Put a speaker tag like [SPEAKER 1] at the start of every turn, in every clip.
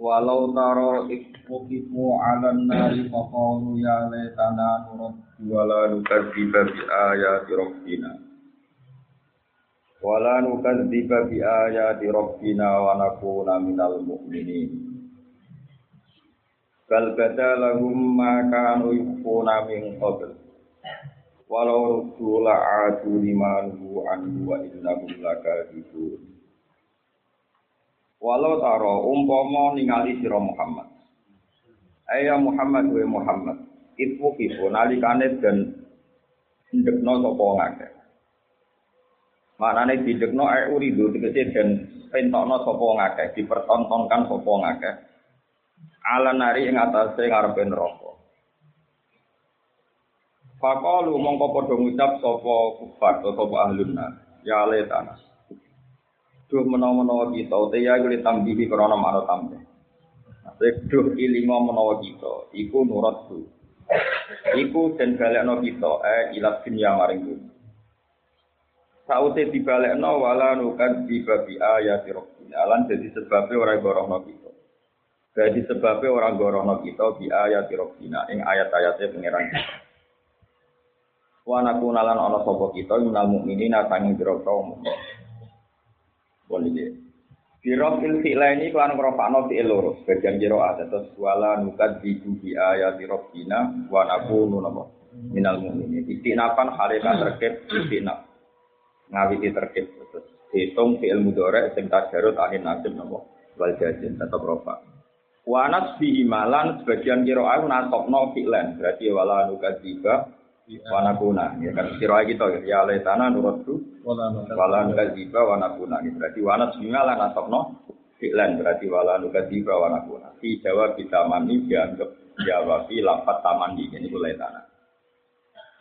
[SPEAKER 1] Walau taro ikfukifu ala nari faqalu ya laitana nuraddu wala nukadziba bi ayati rabbina. Wala nukadziba bi ayati rabbina wa nakuna minal mu'minin. Bal badalahum ma kanu yukuna min qabl. Walau ruddu la'adu liman anhu wa innahum lakadzibun Walau taro umpama ningali sira Muhammad. Ayah Muhammad wa Muhammad. Iku kifu nalikane dan ndekno sapa ngake. Maknane didekno ae uridu tegese den pentokno sapa ngake, dipertontonkan sapa ngake. Ala nari ing atase ngarepe neraka. Faqalu mongko padha ngucap sapa kufar sapa ahlun nar. Ya letana. Duh menawa-menawa kita te ya kuwi tambihi krana maro tambe. Duh ilingo menawa kita iku nurat tu iku den balekno kita eh ilat dunya maring dunya saute dibalekno wala nukan di babi ayat rabbina lan dadi sebabe ora gorohno kita. Dadi sebabe ora gorohno kita bi ayat rabbina ing ayat-ayate pangeran kita. Wa nakunalan ana sapa kita minal mukminina sanging biro kaum pun iki. Firok il fi'la ini kelan ngrofakno fi'il loro, bagian ada terus wala nukat di bi ayati rabbina wa nakunu napa minal mu'minin. Istinapan harikat terkep istinaf. Ngawiti terkep terus hitung fi'il mudhari sing tajarut anin nasib napa wal jazin tetep rofa. Wa nasbihi malan sebagian jero aku nasokno fi'lan berarti wala nukat diba wanakuna ya kan sira kita ya. Ya letana nuratu wala nukadziba wanakuna ini berarti wanat singa lan asopno fi'lan. Berarti wala nukadziba wanakuna fi jawab kita mani dianggap jawab fi lafat tamani. Ini ku letana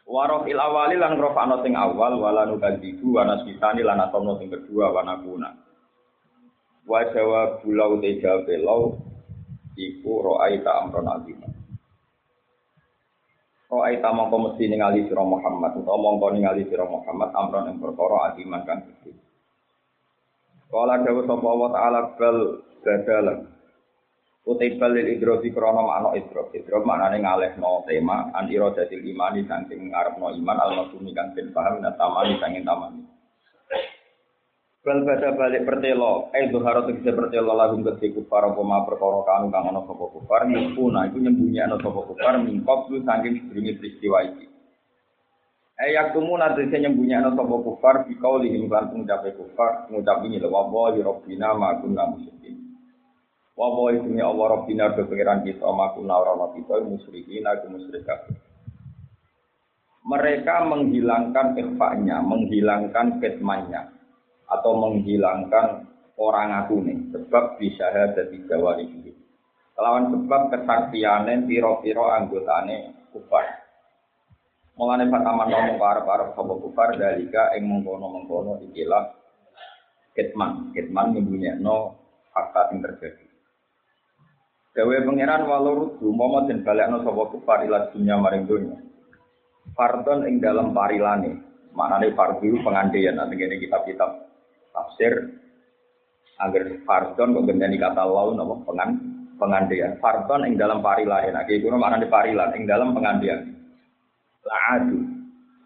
[SPEAKER 1] Warof il awali lan rofano sing awal wala nukadzibu wanas kitani lan asopno sing kedua wanakuna wa jawab bulau te jawab iku ro'aita amron azimah Roh ai tamangko mesti ningali sira Muhammad utawa mongko ningali sira Muhammad amron ing perkara adiman kang gedhe. Kala dawuh sapa wa ta'ala bal badalan. Utai balil idrofi krono makna idrof. Idrof maknane ngalehno tema an iradatil imani saking ngarepno iman al-masumi kang den paham tamani saking tamani. Bal bada balik pertelo, eh duharo tegese pertelo lagu kedhe kufar apa ma perkara kanu kang ana sapa kufar nyempuna iku nyembunyiano sapa kufar mingkop lu saking sedurunge peristiwa iki. Eh yaktumu nanti saya nyembunyiano sapa kufar di kauli ing lan ngucape kufar ngucap ini lho wa rabbina ma kunna musyrikin. Wa wa Allah rabbina do kita ma kunna ora kita musyrikin aku musyrik Mereka menghilangkan ikhfa'nya, menghilangkan ketmannya, atau menghilangkan orang aku nih sebab bisa ada di Jawa ini. Lawan sebab kesaksiannya piro-piro anggotane kufar. Mulane pertama ngomong para para sahabat kufar dalika ing mengkono-mengkono ikilah kitman, kitman no fakta yang terjadi. Gawe pangeran walau rudu momo den balekno sapa kufar ila dunya maring dunya. Fardon ing dalam parilane, maknane fardu pengandian nanti ini kitab-kitab tafsir agar fardon kok gendani kata lau napa? Pengan pengandian. Fardon ing dalam parilan nah iki kuno maknane parilan ing dalam pengandian. La'adu.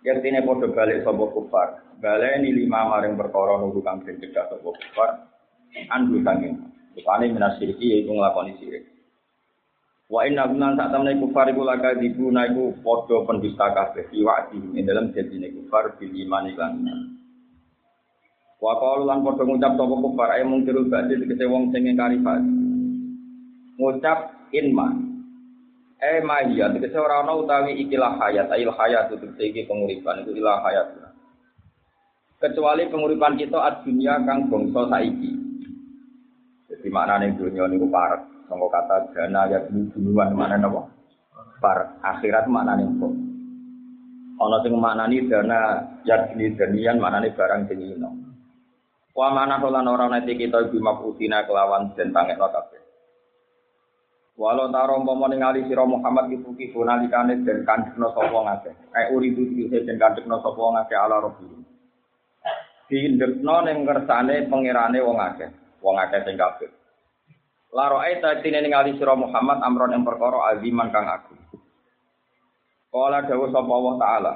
[SPEAKER 1] Yaktine podo balik sapa kufar? Baleni lima maring perkara nunggu kang den sapa kufar. Andu sanging rupane minasiriki yaitu nglakoni sirik. Wa inna gunan sak temne kufar iku laka dibuna iku padha pendusta kabeh. Iwak ing dalam jadine kufar bil iman lan Wa qalu lan padha ngucap sapa kufar ae mung tiru badhe tegese wong sing ingkari Ngucap inma. Eh mahia tegese ora ana utawi ikilah hayat, ail hayat itu iki penguripan itu ilah hayat. Kecuali penguripan kita ad dunia kang bangsa saiki. Jadi maknane dunia niku parek, Sangka kata dana ya duluan mana napa? Par akhirat mana nih kok? Ono sing maknani dana ya danian maknane barang sing. Wa mana lan ora nanti kita ibu mafutina kelawan den pangekno kabeh. Walau taro umpama ningali sira Muhammad iku ki nalikane den kandhekno sapa ngakeh. Ai uridu iki den kandhekno sapa ngakeh ala rabbi. Diindekno ning kersane pangerane wong akeh, wong akeh sing kafir. Laro aita tine ningali sira Muhammad amron yang perkara aziman kang agung. Kala dawuh sapa Allah taala,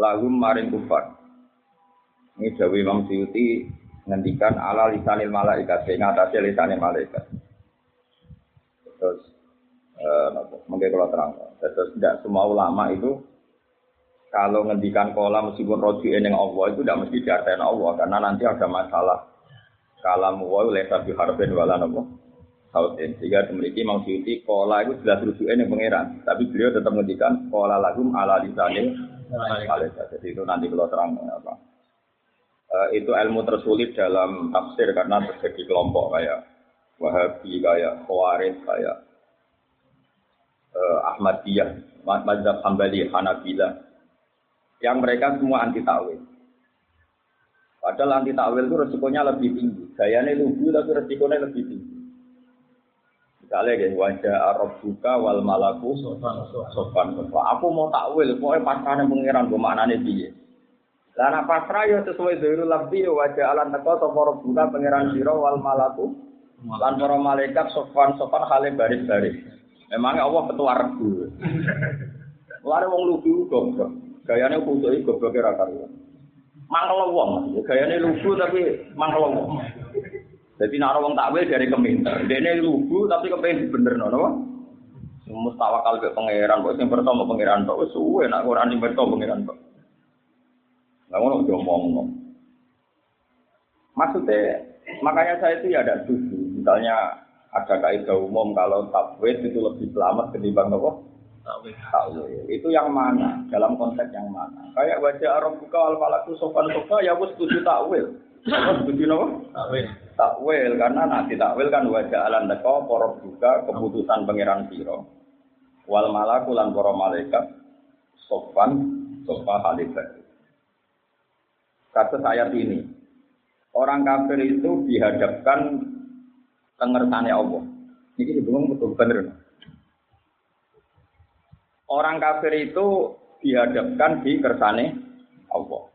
[SPEAKER 1] lahum maring kufar. Ini dawuh Imam Suyuti ngendikan ala lisanil malaikat, sing atase lisanil malaikat. Terus eh, mungkin kalau terang, terus tidak semua ulama itu kalau ngendikan kola meskipun roji yang Allah itu tidak mesti diartain Allah karena nanti ada masalah. Kalam wa lesa bi harbin wala napa sautin. Sehingga memiliki Imam Suyuti kola itu jelas rujukan yang pangeran tapi beliau tetap ngendikan kola lagum ala lisanil malaikat. Jadi itu nanti kalau terang apa uh, itu ilmu tersulit dalam tafsir karena terjadi kelompok kayak Wahabi kayak Khawarij kayak uh, Ahmadiyah Mazhab Hambali Hanabila yang mereka semua anti takwil. Padahal anti takwil itu resikonya lebih tinggi. Gayanya lugu tapi resikonya lebih tinggi. Misalnya kayak wajah Arab buka wal malaku sopan sopan. Aku mau takwil, pokoknya pasrahnya pengiran gue maknanya dia. Karena pasrah ya sesuai dari lebih wajah alam teko sopor buka pengiran siro wal malaku lan para malaikat sopan sopan hale baris baris. Memangnya Allah ketua regu. Lari wong lugu kok. Gayane kudu iki gobloke ra karuan. Mangkel wong, gayane lugu tapi mangkel wong. Jadi nak wong takwil dari keminter. Dene lugu tapi kepengen benerno napa? Mustawakal ke pangeran kok sing pertama pangeran kok suwe nak ora ning pertama pangeran kok. Lah ngono diomongno. Maksudnya makanya saya itu ya ada setuju. Misalnya ada kaidah umum kalau takwil itu lebih selamat ketimbang apa? takwil. Itu yang mana? Dalam konteks yang mana? Kayak wajah Arab buka al malaku sopan sofa ya wes setuju takwil. Apa setuju nopo? Takwil. Takwil karena nanti takwil kan wajah alam deko porok buka keputusan pangeran siro. Wal malaku lan para malaikat sopan sofa halifat. Kata ayat ini, orang kafir itu dihadapkan tengersane Allah. Ini bingung betul bener. Orang kafir itu dihadapkan di kersane Allah.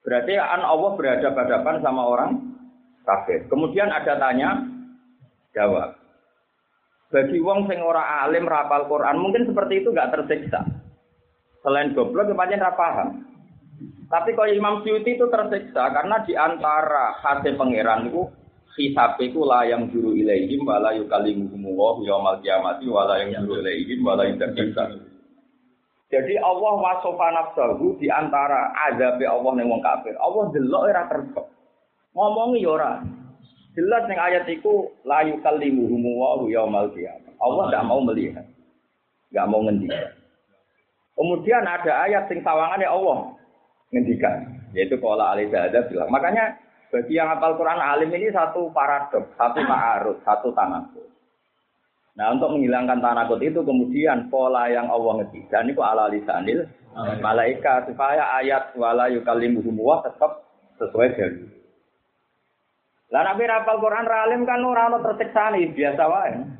[SPEAKER 1] Berarti an Allah berhadapan-hadapan sama orang kafir. Kemudian ada tanya, jawab. Bagi wong sing ora alim rapal Quran mungkin seperti itu nggak tersiksa. Selain goblok kemudian paham. Tapi kalau Imam Syuuti itu tersiksa karena di antara hasil pangeran itu hisab iku la yang juru ilaihim wala yukallimuhum wa yaumal kiamati wala yang juru ilaihim wala yudakisa. Jadi Allah wasofa nafsahu di antara azab Allah ning wong kafir. Allah delok ora kersa. Ngomongi ya ora. Jelas ning ayat iku la yukallimuhum wa yaumal kiamati. Allah tidak mau melihat. Enggak mau ngendikan. Kemudian ada ayat sing tawangannya Allah ngendikan, yaitu qala alaihi bilang. Makanya bagi yang hafal Quran alim ini satu paradok, satu ma'aruf, satu tanakut. Nah untuk menghilangkan tanakut itu kemudian pola yang Allah ngedikan itu ala lisanil malaikat supaya ayat wala yukallimuhum wa tetap sesuai dengan Lah nabi hafal Quran alim kan ora ono tersiksa biasa wae.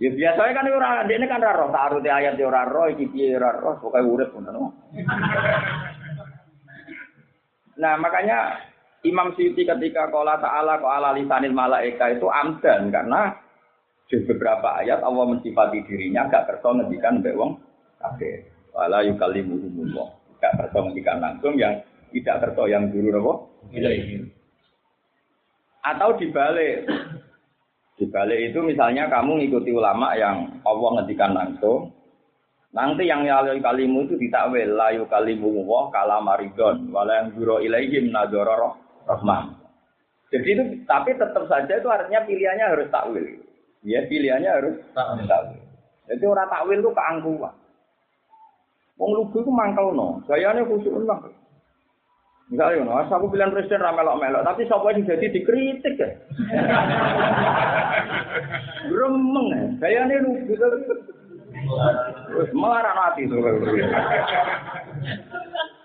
[SPEAKER 1] Ya biasanya kan ora ini kan ora roh, taruh ayat ora roh, iki piye ora roh, pokoke urip ngono. Nah makanya Imam Syuuti ketika kola ta'ala ko ala lisanil malaika itu amdan karena di beberapa ayat Allah mensifati dirinya gak kerso ngendikan mbek wong kafir. Wala yukallimuhumullah. Gak kerso ngendikan langsung yang tidak kerso yang dulu apa? Atau dibalik. Dibalik itu misalnya kamu ngikuti ulama yang Allah ngendikan langsung, Nanti yang lalu kalimu itu ditakwil layu kalimu wah kalamaridon wala yang juro ilaihim nadoro rahmah. Jadi itu tapi tetap saja itu artinya pilihannya harus takwil. Ya pilihannya harus takwil. Jadi orang takwil itu keangkuhan. Wong lugu itu mangkel no, gayanya khusyuk lah. Misalnya, no, aku pilihan presiden ramelok-melok, tapi siapa yang jadi dikritik ya? Gremeng ya, saya ini lugu Terus melarang hati tuh.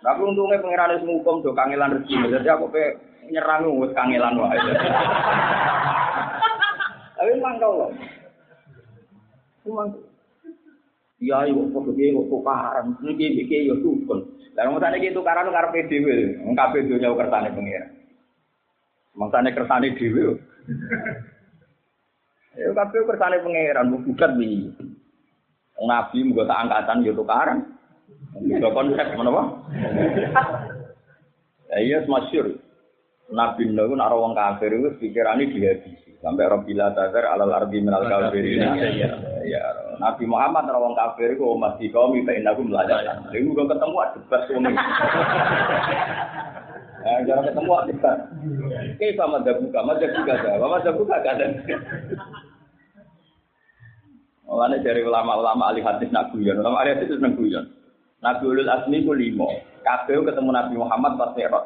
[SPEAKER 1] Tapi untungnya pengiran itu hukum tuh kangelan rezeki, jadi aku pe nyerang wis kangelan wae. Tapi mangkal loh. Memang Iya, ibu kok gede kok tukaran, ini gede ya tukun. Lah mosane iki tukaran karepe dhewe, wong kabeh donya kersane pengira. Mangsane kersane dhewe. Ya kabeh kersane pangeran bukat wi. Nabi muga tak angkatan ya tukaran. Juga konsep menapa? Ya iya masyhur. Nabi Nuh nak wong kafir itu pikirane dihabisi. Sampai Rabbila Tazar alal ardi minal kafirin. Ya, Nabi Muhammad ora wong kafir iku umat di kaum fa innakum la jalan. Lha iku ketemu debat wong. Ya, jarang ketemu debat. Kayak sama buka, madzhab buka, madzhab buka kadang. Mulane dari ulama-ulama ahli hadis nak guyon, ulama ahli hadis seneng guyon. Nabi Ulul Azmi ku limo. Kabeh ketemu Nabi Muhammad pas Mi'raj.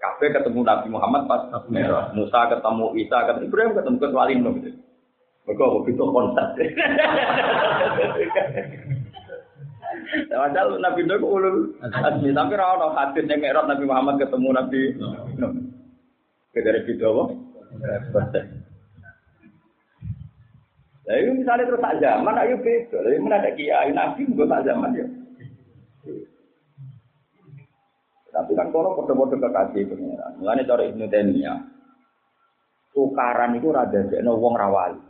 [SPEAKER 1] Kabeh ketemu Nabi Muhammad pas Mi'raj. Musa ketemu Isa, ketemu Ibrahim ketemu kecuali Nuh gitu. Mereka begitu konsep. Padahal Nabi Nuh ulul azmi, tapi ora ono hadis yang Mi'raj Nabi Muhammad ketemu Nabi Nuh. Kedere video apa? Lah ini misalnya terus tak zaman, ayo beda. Lah ini ada kiai nabi juga tak zaman ya. Tapi kan kalau foto-foto kekasih pengiran. Mulanya cara Ibnu Taimiyah, tukaran itu rada jekno wong rawali.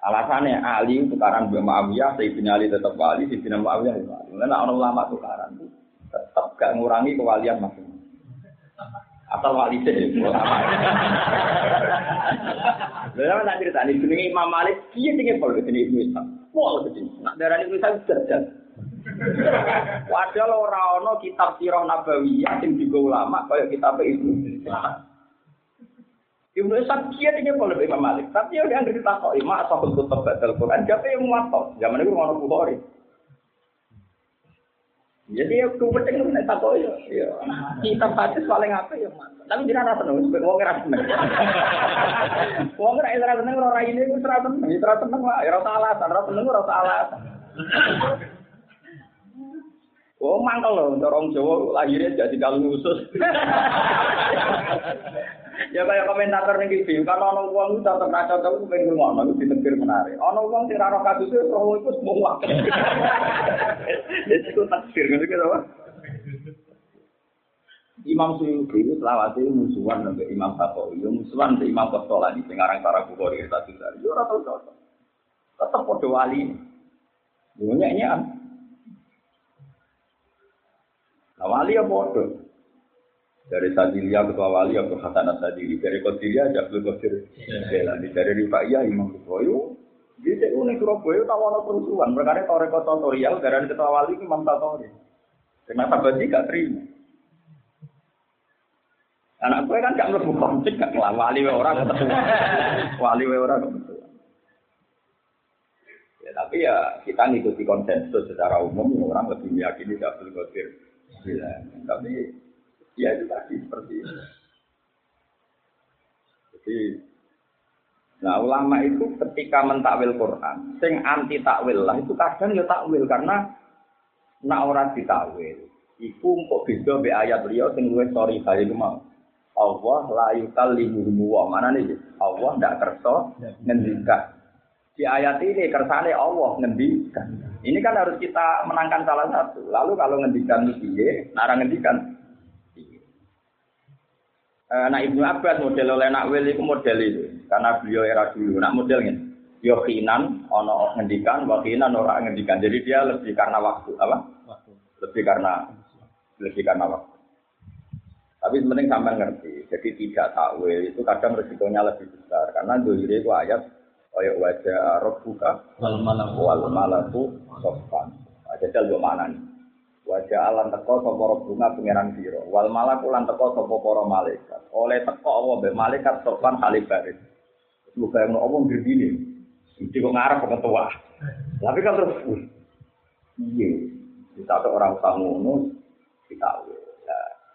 [SPEAKER 1] Alasannya Ali tukaran Mbak Muawiyah, Sayyidina Ali tetap wali, Sayyidina Muawiyah itu wali. Mulanya orang ulama tukaran itu tetap gak ngurangi kewalian masing Asal wali sih, ulama. Lalu nak cerita ini, jenenge Imam Malik, dia tinggi pol ke sini Ibnu Ishaq. Wah, ke sini. Nak darah Ibnu Ishaq sudah Padahal ora ana kitab sirah nabawiyah sing digo ulama kaya kitab Ishaq. Ibnu Ishaq dia tinggi pol ke Imam Malik. Tapi dia yang cerita kok, Imam Sahul Kutub Badal Quran, siapa yang muatok? Zaman itu orang Bukhari. Jadi ya tuh penting nek takok ya. Ya kitab hadis paling apa ya, Mas. Tapi tidak rasa seneng, wong ora seneng. Wong ora seneng ora ini ora seneng, ora seneng wae, ora salah, ora seneng ora salah. Oh mangkel loh, dorong Jawa lahirnya jadi kalung khusus. ya kayak komentator ning TV, kan ana wong tak tak cocok pengen ngono iku ditetir menarik. Ana wong sing ora kasus roh iku semua wae. Jadi itu takdir ngono ki apa? Imam Suyuti itu selawase musuhan sampai Imam Syafi'i, musuhan sampai Imam Qastolani sing aran para Bukhari tadi dari. Yo ora tau cocok. Tetep padha wali. Yo nyanyian. Nah, wali ya bodoh. Dari Sadilia ketua wali Abdul Hasan Sadili, dari Qadiria Abdul Qadir Jelani, dari Rifaiyah Imam Bukhari. Jadi saya unik Surabaya tahu ada kerusuhan. Mereka tahu rekod tutorial dari ketua wali Imam Tatori. Kenapa bagi gak terima? Anak gue kan gak mlebu konflik gak kelah wali we ora ketemu. Wali we ora ketemu. Ya tapi ya kita ngikuti konsensus secara umum orang lebih meyakini Abdul Qadir Tapi ya itu tadi seperti itu. Jadi Nah ulama itu ketika mentakwil Quran, sing anti takwil lah itu kadang ya takwil karena nak ora ditakwil. Iku kok beda be ayat beliau sing luwih sorry kali itu mau. Allah la yukallimuhum wa mana nih? Allah ndak kerso ngendikan. Di ayat ini kersane Allah ngendikan. Ini kan harus kita menangkan salah satu. Lalu kalau ngendikan piye, nara ngendikan. Nah Ibnu Abbas model oleh nak wil itu model itu. Karena beliau era dulu. Nak model ini. Yo khinan ono ngendikan wakinan orang ngendikan. Jadi dia lebih karena waktu apa? Waktu. lebih karena lebih karena waktu. Tapi penting sampai ngerti jadi tidak takwil itu kadang resikonya lebih besar. Karena dulu itu ayat kayak wajah Arab buka wal malaku malaku sofan jajal dua mana nih Wajah alam teko sopo bunga pangeran biro. Wal malak ulan teko sopo para malaikat. Oleh teko Allah be malaikat sopan halib baris. Bukan yang ngomong gini. Ini kok ngarep kok tua. Tapi kan terus iya. Kita tuh orang ngono kita ya.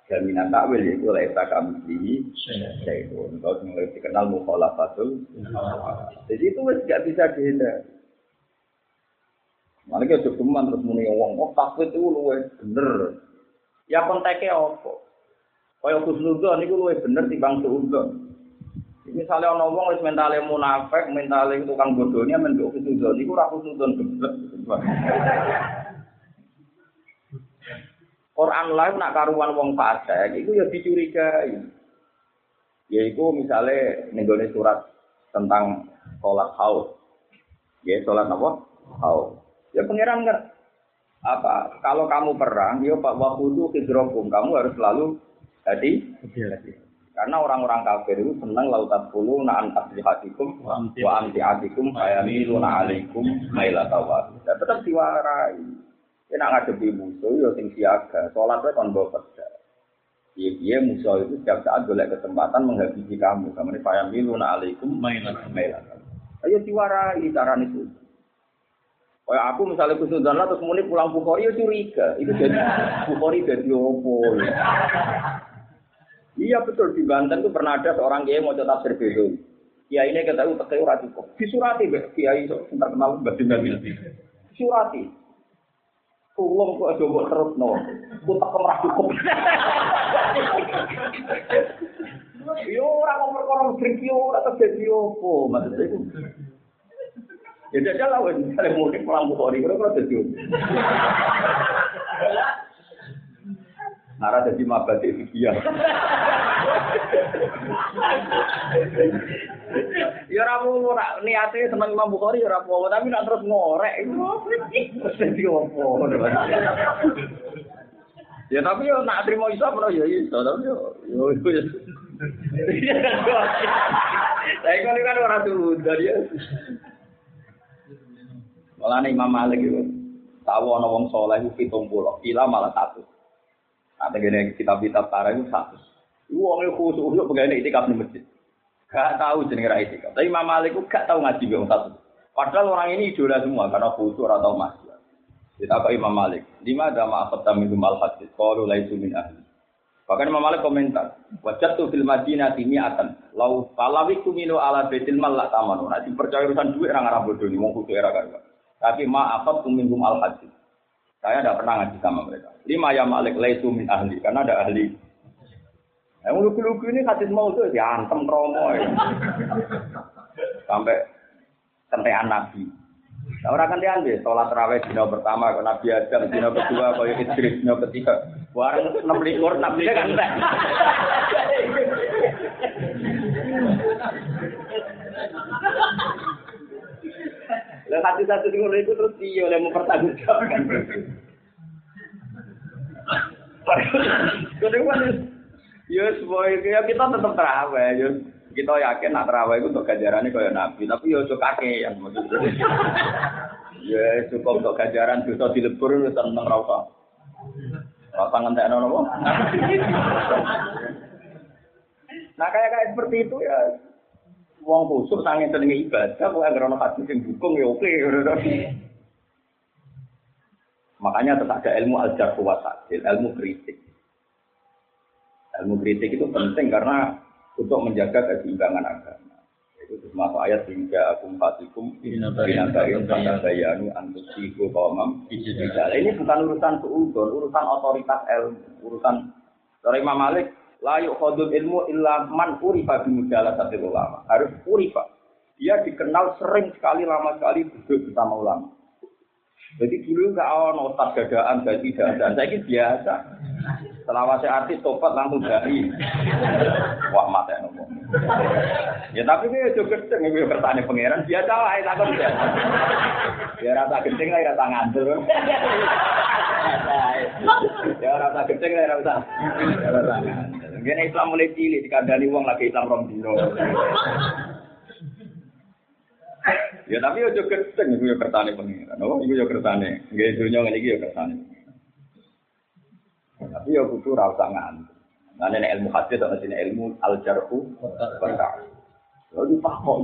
[SPEAKER 1] Jaminan takwil itu laisa kami di itu kalau mulai dikenal mukhalafatul jadi itu wis gak bisa dihindari Malah kita cukuman terus muni wong, oh takwil itu luwe bener. Ya konteknya apa? Kaya khusnudon itu luwe bener timbang suudon. Misalnya ono wong wis mentale munafik, mentale tukang bodohnya menduk khusnudon iku ora khusnudon geblek. Quran lain nak karuan wong fasik iku ya dicurigai. Yaiku misalnya nenggone surat tentang sholat haus. Ya sholat apa? Haus. Ya pangeran nggak apa kalau kamu perang, ya Pak waktu itu hidrokum, kamu harus selalu hati karena orang-orang kafir itu senang lautat puluh naan hatikum wa anti atikum ayamiluna alaikum mailatawat. Ya tetap diwarai. Nak ngadepi musuh ya sing siaga, salatnya kon bawa kerja. Iya, iya musuh itu setiap saat boleh kesempatan menghabisi kamu. Kamu ini ayamiluna alaikum mailatawat. Ayo diwarai cara itu. Kayak aku misalnya kusudana terus muni pulang Bukhari ya curiga. Itu jadi Bukhari jadi opo. Iya betul di Banten itu pernah ada seorang kiai mau tetap berbeda. Kiai ini kita tahu pakai urat cukup. Disurati kiai sebentar kenal mbak Nabil. Tulung kok aja mbok terusno. Utek ora cukup. Yo ora kok perkara drink yo ora terjadi opo maksudnya iku. Ya dia jalan wae nyale mulih kurang bukhori ora ora terjadi. Nara dadi mabati fikih. Ya ora mau ora niate seneng Imam Bukhari ya ora apa tapi nak terus ngorek terus dadi opo. Ya tapi yo nak trimo iso ora ya iso tapi yo yo yo. Saya kan ora tuh dari Malah Imam Malik itu tahu ana wong saleh iku 70, pila malah satu. Nah, gini kitab-kitab tara itu satu. Wong itu khusus untuk pegawai itikaf di masjid. Gak tahu jenenge ra itikaf. Tapi Imam Malik gak tahu ngaji wong satu. Padahal orang ini idola semua karena khusus atau masjid. Kita apa Imam Malik? Lima ada ma'afat minhum al-hadis. Qalu laisu min ahli. Bahkan Imam Malik komentar, wajat tuh film Madinah akan lau palawi kumino ala betil mal lak tamanu. Nanti percaya urusan duit orang Arab bodoh ini, mau era kan. Tapi maafat kumingum al hadis. Saya tidak pernah ngaji sama mereka. Lima ya malik laisu min ahli karena ada ahli. Yang lugu-lugu ini hadis mau tuh diantem kromo ya. Sampai kentean nabi. Nah, orang kan diambil sholat terawih dino pertama, kalau Nabi Adam dino kedua, kalau Idris dino ketiga, warang enam likur kan entek. Dan hati satu di itu terus dia oleh mempertanggungjawabkan. Kedua ya semua ya kita tetap terawih, ya kita yakin nak terawih itu untuk gajarannya kayak nabi, tapi ya kakek yang maksudnya. Ya cukup untuk gajaran dosa dilebur itu tentang rasa. Rasa ngentek nono Nah kayak kayak seperti itu ya wong kusuk sange senenge ibadah kok anggere ana hadis sing dukung ya oke Makanya tetap ada ilmu al-jarh wa ilmu kritik. Ilmu kritik itu penting karena untuk menjaga keseimbangan agama. Itu termasuk ayat hingga akum fatikum binabain pada bayanu antusiku kaumam Ini bukan urusan seudon, urusan otoritas ilmu, urusan dari Imam Malik layu khodul ilmu illa man urifa bimudala satu ulama. Harus urifa. Dia dikenal sering sekali, lama sekali duduk bersama ulama. Jadi dulu nggak ono ustaz gadaan, gaji dadaan. Saya ini biasa. Selama saya artis topat langsung dari. Wah mata yang ngomong. Ya tapi ini juga gede, ini bertanya pangeran. Biasa lah, itu aku tidak. Ya rasa gede lah, rasa ngantur. Ya rasa gede lah, rasa rasa ngantur. Gini Islam mulai cilik, dikandani uang lagi Islam rom dino. Ya tapi yo keteng iku yo kertane pengiran. Oh, kertane. Nggih dunya ngene iki yo kertane. Tapi yo kudu ra usah nganti. Nah, nek ilmu hadis atau sini ilmu al-jarhu wa Lalu tak kok.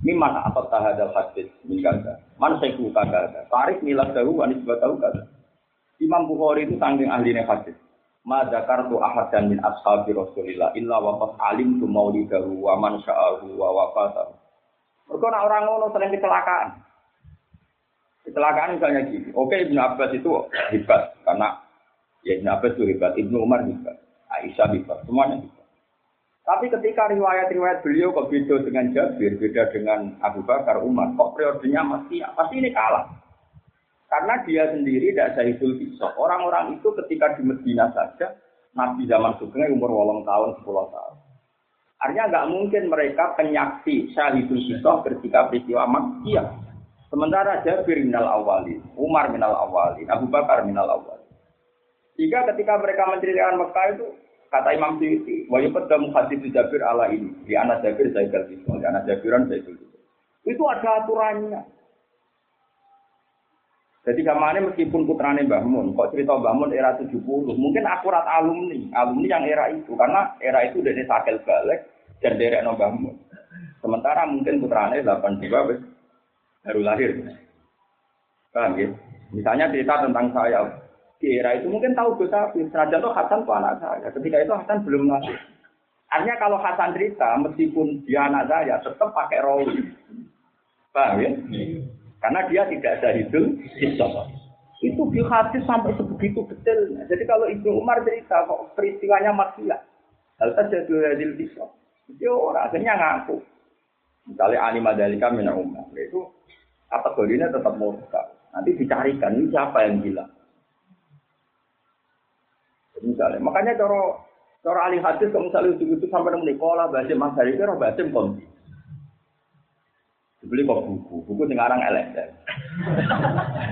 [SPEAKER 1] Ini mana apa tahadal hadis min kata? Man saiku kata. Tarik tahu anis tahu kata. Imam Bukhari itu tanggung ahli hadis. Ma dzakartu ahadan min ashabi Rasulillah illa wa qad alimtu maulidahu wa man sya'ahu wa wafatahu. Mergo nek orang ngono sering kecelakaan. Kecelakaan misalnya gini. Oke Ibnu Abbas itu hebat karena ya Ibnu Abbas itu hebat, Ibnu Umar hebat, Aisyah hebat, semuanya hebat. Tapi ketika riwayat-riwayat beliau kok beda dengan Jabir, beda dengan Abu Bakar, Umar, kok periodenya masih pasti ini kalah. Karena dia sendiri tidak Zahidul Fisok. Orang-orang itu ketika di Medina saja, Nabi zaman Sugeng umur wolong tahun, 10 tahun. Artinya nggak mungkin mereka penyaksi Syahidul Fisok ketika peristiwa Makkiyah. Sementara Jabir minal awali, Umar minal awali, Abu Bakar minal awali. Jika ketika mereka menceritakan Mekah itu, kata Imam Syuuti, wa yuqaddamu hadis Jabir ala ini, di anak Jabir Zaidul Fisok, di anak Jabiran Zaidul. Itu ada aturannya. Jadi kemarin meskipun putrane Mbah Mun, kok cerita Mbah Mun era 70, mungkin akurat alumni, alumni yang era itu, karena era itu dari sakil balik dan derek no Mbah Mun. Sementara mungkin putrane 82 wis baru lahir. Paham ya? Misalnya cerita tentang saya, di era itu mungkin tahu Hafiz, senajan tuh Hasan tuh anak saya. Ketika itu Hasan belum lahir. Artinya kalau Hasan cerita, meskipun dia anak saya, tetap pakai rawi. Paham ya? Karena dia tidak ada itu Itu di hadis sampai sebegitu detailnya. Jadi kalau Ibnu Umar cerita kok peristiwanya maksiat. Hal saja hadil bisa. Itu orang akhirnya ngaku. Misalnya Ali Madalika mina Umar. Itu kategorinya tetap murka. Nanti dicarikan ini siapa yang bilang. Misalnya, makanya cara cara ahli hadis kalau misalnya itu sampai nemu Nikola, Basim Mas Hari itu Basim konti. Dibeli kok buku, buku sekarang LSM.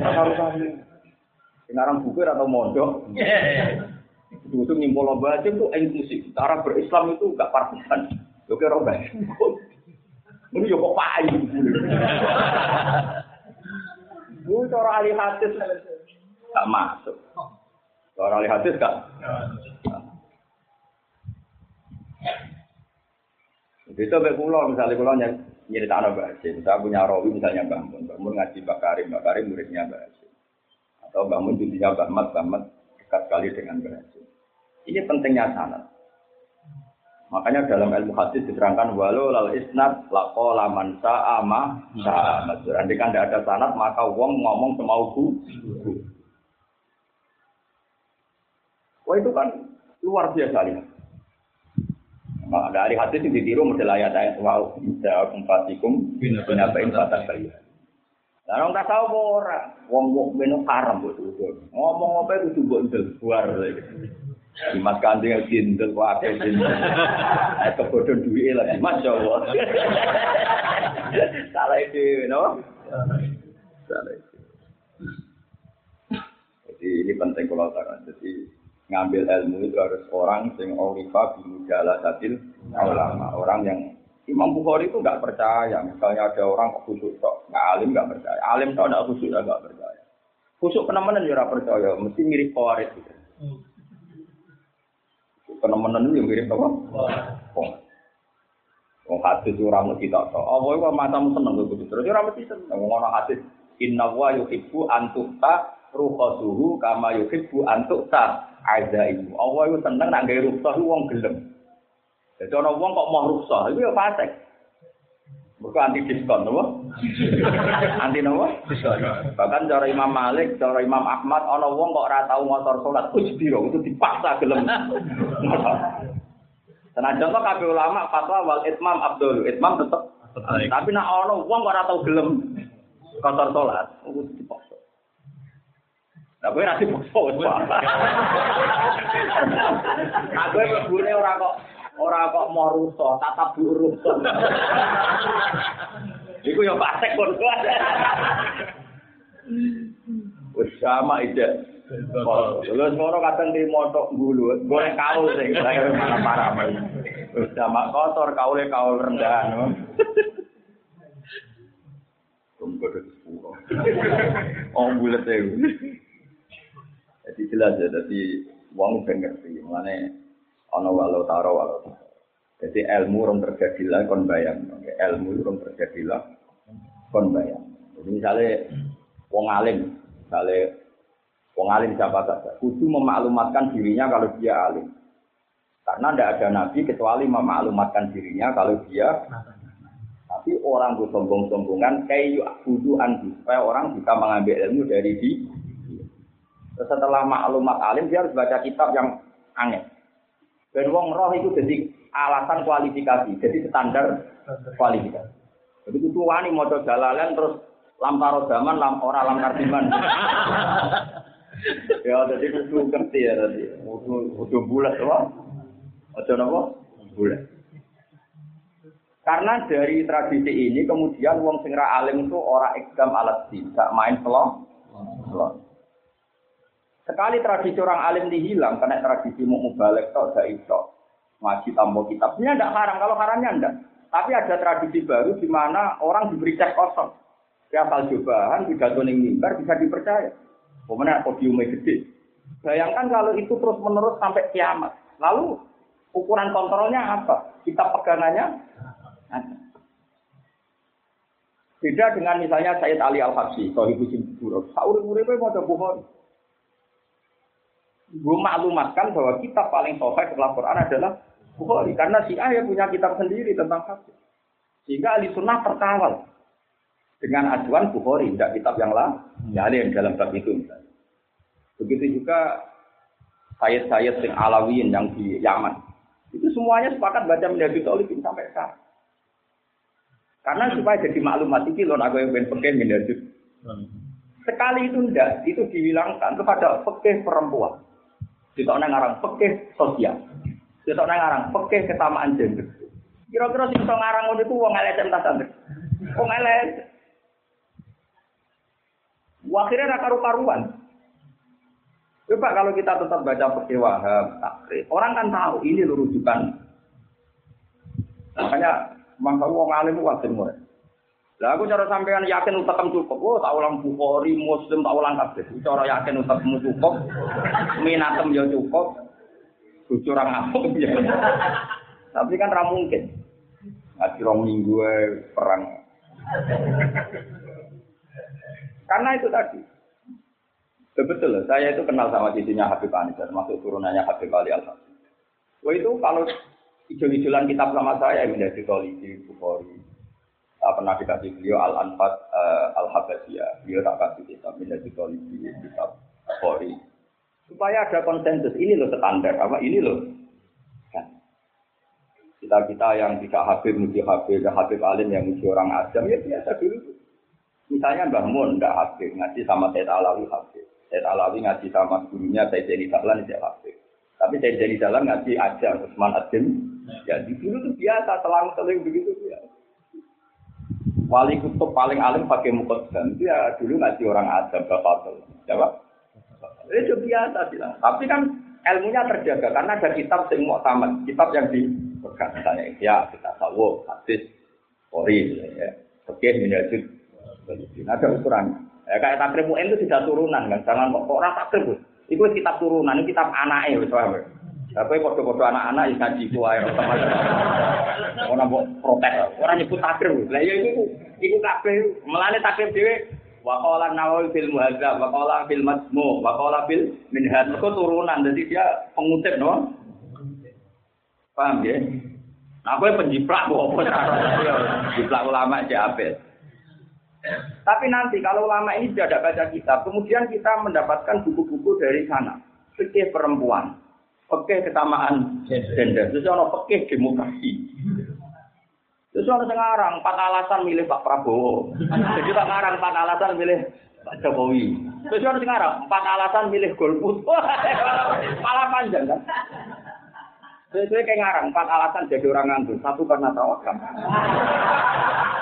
[SPEAKER 1] Harus kami. Sekarang buku atau mondok. Itu itu nyimpul aja itu inklusif. Cara berislam itu gak partisan. Oke, roba. Ini yo kok payu. Itu cara ahli hadis gak masuk. Cara ahli hadis gak. Itu sampai pulau misalnya pulau nyerita anak Basim. Saya punya rawi misalnya Mbak Mun. Mbak Mun ngaji Mbak Karim. Mbak Karim muridnya Mbak. Atau Mbak Mun cucunya Mbak Mat. Mbak Mat dekat sekali dengan Mbak. Ini pentingnya sanat. Makanya dalam ilmu hadis diterangkan walau lal isnad lako laman sa'ama sa'ama. Andai kan tidak ada sanat maka wong ngomong semauku. Wah itu kan luar biasa lihat. Nah, dari hadis yang ditiru model ayat ayat wow bisa kumpatikum bina bain batas kalian. Lah orang tak tahu ora, wong wong beno haram buat itu. Ngomong apa itu tuh buat luar lagi. Di mas kandeng yang jindel, wah apa jindel. Kebodohan duit lagi, masya Allah. Salah itu, no? Salah itu. Jadi ini penting kalau tak Jadi ngambil ilmu itu harus orang yang orifa bimujala satil ulama. Orang yang Imam Bukhari itu nggak percaya. Misalnya ada orang khusyuk tok nggak alim nggak percaya. Alim tok nggak khusyuk nggak percaya. Khusyuk penemenan juga percaya mesti mirip kawaris gitu penemenan itu mirip apa? Wong. Hadis ora mesti tak tok. Apa iku matamu seneng kudu terus ora mesti seneng. Wong ana hadis inna wa yuhibbu an ruqasuhu kama yuhibbu an tuqta azaimu. Allah itu seneng nak gawe rukhsah wong gelem. Jadi orang wong kok mau rukhsah, itu ya fasik. Mereka anti diskon, nopo? anti nopo? Diskon. Bahkan cara Imam Malik, cara Imam Ahmad, orang wong kok ora tau motor salat, ujbiro itu dipaksa gelem. Nah contoh kabeh ulama fatwa wal itmam abdul, itmam tetep. Tapi nak ono wong kok ora tau gelem kotor salat, itu dipaksa. Nah, gue nanti bokso, wes Nah, gue mebune ora kok ora kok mau rusuh, tatap buruk. Iku yo pasek pun. Wes sama ide. Lha ngono kadang di motok gulu, goreng kaul sing saya mana parah Wes sama kotor kaule kaul rendah. Tunggu sepuluh. Oh, bulat ya. Jadi jelas ya, jadi uang udah ngerti, mana ono walau taro walau. Jadi ilmu orang terjadilah kon bayang, ilmu orang terjadilah kon bayang. Jadi misalnya wong alim, misalnya Wong alim siapa saja. Kudu memaklumatkan dirinya kalau dia alim. Karena tidak ada nabi kecuali memaklumatkan dirinya kalau dia tapi orang itu sombong-sombongan kayak kudu supaya orang bisa mengambil ilmu dari di setelah maklumat alim dia harus baca kitab yang aneh. Dan wong roh itu jadi alasan kualifikasi, jadi standar kualifikasi. Jadi kudu wani mau jalalan terus lamparo zaman lam ora lam kardiman. ya jadi kudu ngerti ya tadi. Kudu bulat apa? Ojo nopo? Boleh. Karena dari tradisi ini kemudian wong sing alim itu orang ekdam alat din, gak main selong. Sekali tradisi orang alim dihilang, karena tradisi mau balik tok gak iso. Ngaji tambah kitabnya ndak haram, kalau haramnya ndak. Tapi ada tradisi baru di mana orang diberi cek kosong. Ya asal cobaan, tidak ning mimbar bisa dipercaya. Pemenang podiumnya gede. Bayangkan kalau itu terus menerus sampai kiamat. Lalu Ukuran kontrolnya apa? Kita pegangannya Beda dengan misalnya Sayyid Ali Al-Habsyi, Sohibu Simburuk. Sauri-uripe mau Bukhari. Gue maklumatkan bahwa kitab paling sohai setelah Quran adalah Bukhari. Karena si yang punya kitab sendiri tentang hadis. Sehingga ahli sunnah terkawal dengan ajuan Bukhari, tidak kitab yang lain. Ya, yang dalam bab itu misalnya. Begitu juga Sayyid-Sayyid sing Alawiyin yang di Yaman. Itu semuanya sepakat baca menjadi tolikin sampai sekarang. Karena supaya jadi maklumat itu loh aku yang pengen menjadi. Sekali itu enggak, itu dihilangkan kepada pekeh perempuan. Kita orang ngarang pekeh sosial. Kita orang ngarang pekeh kesamaan gender. Kira-kira sih so ngarang itu uang elek entah santri. Uang elek. Akhirnya karu-karuan. Coba kalau kita tetap baca fikih Wahab, takrif, orang kan tahu ini rujukan. Makanya mangka wong alim wae mulai. Lah aku cara sampean yakin utekem cukup. Oh, tak ulang Bukhari, Muslim, tak ulang kabeh. Cara yakin utekmu cukup, minatem ya cukup. Bojo ora ngamuk ya. Tapi kan ra mungkin. Ngaji rong minggu perang. Karena itu tadi, Betul, saya itu kenal sama cucunya Habib Anis, termasuk turunannya Habib Ali al Wah itu kalau ijol-ijolan kitab sama saya menjadi kolisi Bukhari. Tak pernah dikasih beliau Al Anfat uh, Al Habasiyah. Beliau tak kasih kitab menjadi kolisi kitab Bukhari. Supaya ada konsensus ini loh standar apa ini loh. Kan. Kita kita yang tidak Habib muji Habib, Habib Alim yang muji orang Adam ya biasa dulu. Misalnya Mbah Mun tidak Habib ngaji sama Said Alawi Habib. Saya Alawi ngaji sama gurunya saya jadi Dahlan saya Hafid. Tapi saya jadi Dahlan ngaji aja Usman Adim. Ya di dulu tuh biasa selang seling begitu ya. Wali kutub paling alim pakai dan dia dulu ngaji orang Adam Bapak Jawab. Itu biasa bilang. Tapi kan ilmunya terjaga karena ada kitab yang mau tamat, kitab yang dipegang misalnya ya kita tahu hadis, kori, ya, oke menjadi ada ukurannya. Ya, kayak takrib UN itu tidak turunan kan, jangan kok orang takrib. Itu kitab turunan, ini kitab wis paham. Tapi kode-kode anak-anak yang ngaji ku ae Orang mau protes, orang nyebut takrib. Lah ya itu itu kabeh melane takrib dhewe wa qala nawawi fil muhadzab wa qala fil majmu wa qala fil minhaj itu turunan jadi dia pengutip no. Paham ya? Nah, aku penjiplak kok apa? Jiplak ulama aja apik. Tapi nanti kalau ulama ini tidak baca kitab, kemudian kita mendapatkan buku-buku dari sana. Fikih perempuan, fikih kesamaan gender, terus ono fikih demokrasi. Terus ono sekarang empat alasan milih Pak Prabowo. Jadi tak ngarang empat alasan milih Pak Jokowi. Terus ono sekarang empat alasan milih golput. Malah panjang kan? Sesuai kayak ngarang, empat alasan jadi orang nganggur. Satu karena tawakal.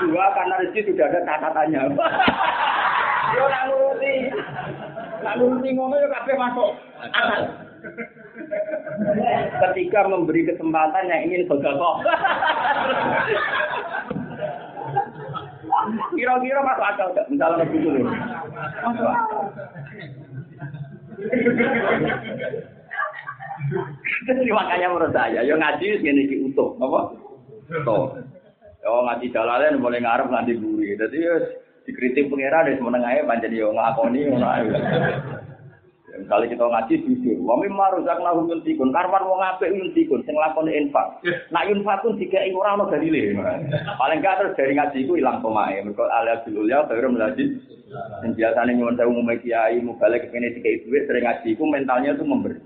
[SPEAKER 1] Dua karena rezeki sudah ada catatannya. Yo nak nuruti. Nak nuruti ngomong yo kabeh masuk akal. Ketika memberi kesempatan yang ingin bergabung. Kira-kira masuk akal enggak? Misalnya begitu loh. Masuk akal. Makanya menurut saya, yo ngaji ini iki utuh, apa? Utuh. Yo ngaji jalalan mulai ngarep nganti buri. Jadi yo dikritik pengira dari menengahnya panjang yo ngakoni ngono. Misalnya kita ngaji jujur, wa mimma razaqnahum yunfikun. Karwan wong apik yunfikun sing lakoni infak. Nak infak pun dikai ora ono dalile. Paling gak terus dari ngaji iku ilang pemae. Mergo dulul ya baru melajit. Yang biasanya nyuwun saya umumnya kiai, mau balik ke sini dikai duit, sering ngaji itu mentalnya itu memberi.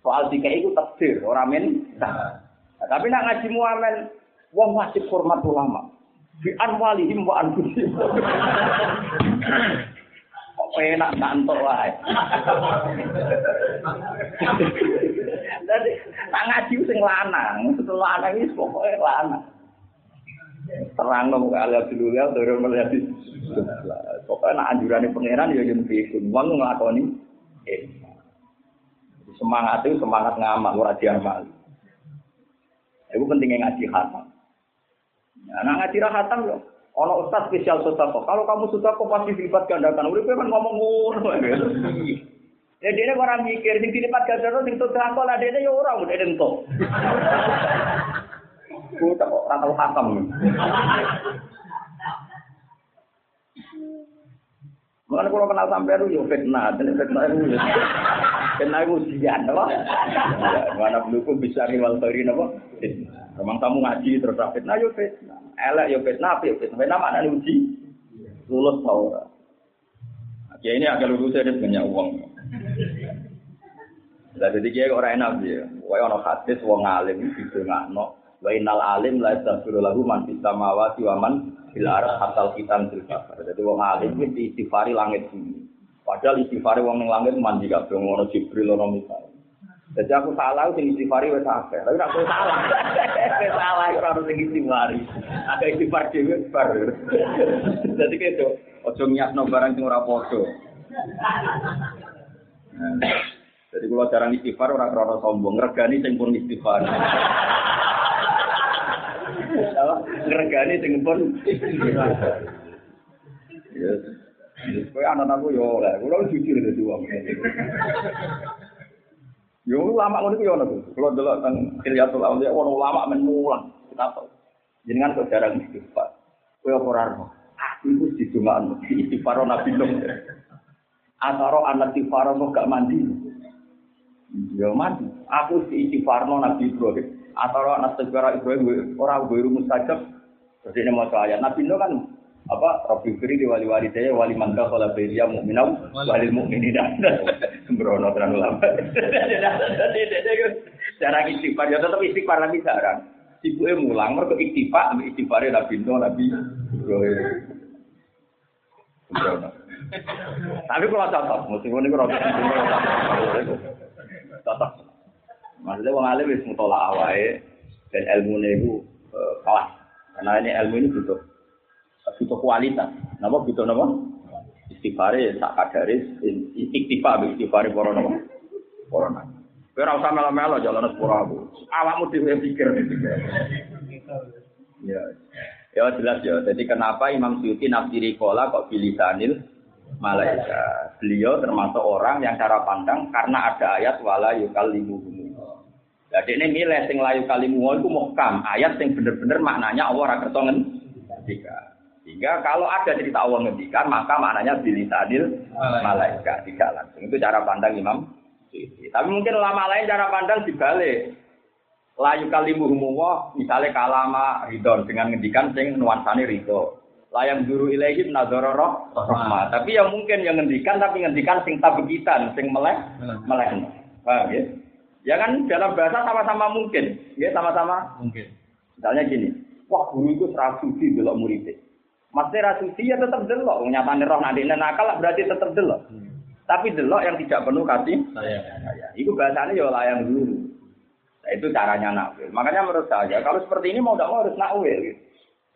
[SPEAKER 1] Soal dikai itu takdir, orang men. Nah, tapi nak ngaji muamen, wong wajib hormat ulama. Bi anwalihim wa anfusihim. penak kantor wae. Dadi tak ngaji sing lanang, lanang iki pokoke lanang. Terang dong kali dulu ya, turun melihat Pokoknya nak anjurannya pangeran ya yang fikun, wong ngelakoni. Eh, semangat itu semangat ngamal, ora diamal. Itu pentingnya ngaji khatam. Nah, ngaji khatam loh. Ono ustaz spesial sodako. Kalau kamu sodako pasti dilipat gandakan. Udah kan ngomong ngono. Ya dia orang mikir sing dilipat gandakan sing sodako lah dia ya orang udah ento. Ku kok ora tau. Mulane kalau kenal sampai itu ya fitnah, dan fitnah itu ya. Fitnah itu ujian, apa? Mana belum bisa riwal tari, apa? Memang kamu ngaji terus fitnah, ya fitnah. Elek ya fitnah, ya fitnah. Fitnah mana uji? Lulus ora? Ya ini agak lulus ada banyak uang. Lah jadi kiai orang enak dia. Wae ono hadis wong alim didongakno. Wa innal alim la yastaghfiru lahu man fis samawati wa man fil ardi hatal kitan kafar. Jadi wong alim iki istighfari langit. Padahal istighfari wong langit mandi kabeh ngono Jibril ono misal. Jadi aku salah sing istighfari wis akeh. Tapi aku salah. Wis salah ora ono sing istighfari. Ada istighfar dhewe bar. Jadi gitu. Ojo nyiapno barang sing ora padha. Jadi kalau jarang istighfar orang krono sombong, regani sing pun istighfar. Regani sing pun Yes. Kowe anak aku yo kula jujur dadi wong. Yo ulama ngono ku yo ono. Kula delok teng Hilyatul Auliya ono ulama men mulang. Kenapa? Jenengan kok jarang istighfar. Kowe ora ora. Aku iku didongakno istighfar Nabi Nuh. Ataro anak istighfar kok gak mandi. Ya mandi. Aku si istighfarno Nabi Ibrahim. Ataro anak istighfar Ibrahim ora gue mustajab. Jadi ini mau ayat. Nabi Nuh kan apa? Rabbi Firi di wali wali saya wali mangga kalau beria mukminau wali. Mukminin sembrono terlalu lama. Cara istighfar. Ya tetap istighfar lagi sekarang ibu mulang mereka istighfar istighfarnya Nabi Nuh Nabi sembrono tapi kalau cocok meskipun ini kalau cocok maksudnya wong alim wis mutolak awake dan ilmu itu kelas. Karena ini ilmu ini butuh butuh kualitas. Napa butuh napa? Istighfare sak kadare istighfar istighfar para napa? Para napa? Ora usah melo-melo jalan sepuro aku. Awakmu dhewe pikir. Ya. Ya jelas ya. Jadi kenapa Imam Suyuti nafsiri kola kok bilisanil malaika. Beliau termasuk orang yang cara pandang karena ada ayat wala yukallimuhum. Jadi ini milih sing layu kalimu itu muhkam ayat yang bener-bener maknanya Allah ora kersa ngendika. Sehingga kalau ada cerita Allah ngendikan, maka maknanya bilisanil malaikat tidak langsung. Itu cara pandang Imam Suyuti. Tapi mungkin ulama lain cara pandang dibalik. Layu kalimu humuwah, misalnya kalama ridon dengan ngendikan sing nuansane ridho. Layang duru ilaihim nazaroro rahmah. Tapi yang mungkin yang ngendikan tapi ngendikan sing tabegitan, sing meleh, meleh. Paham ya? Ya kan dalam bahasa sama-sama mungkin, ya sama-sama
[SPEAKER 2] Mungkin.
[SPEAKER 1] Misalnya gini, wah guru itu serasuti belok muridnya. Maksudnya rasuti ya tetap delok. Nyatane roh nanti nakal berarti tetap delok. Tapi delok yang tidak penuh kasih
[SPEAKER 2] Saya.
[SPEAKER 1] Itu bahasanya ya layang dulu. Nah, itu caranya nakwil. Makanya menurut saya kalau seperti ini mau tidak mau harus nakwil. Gitu.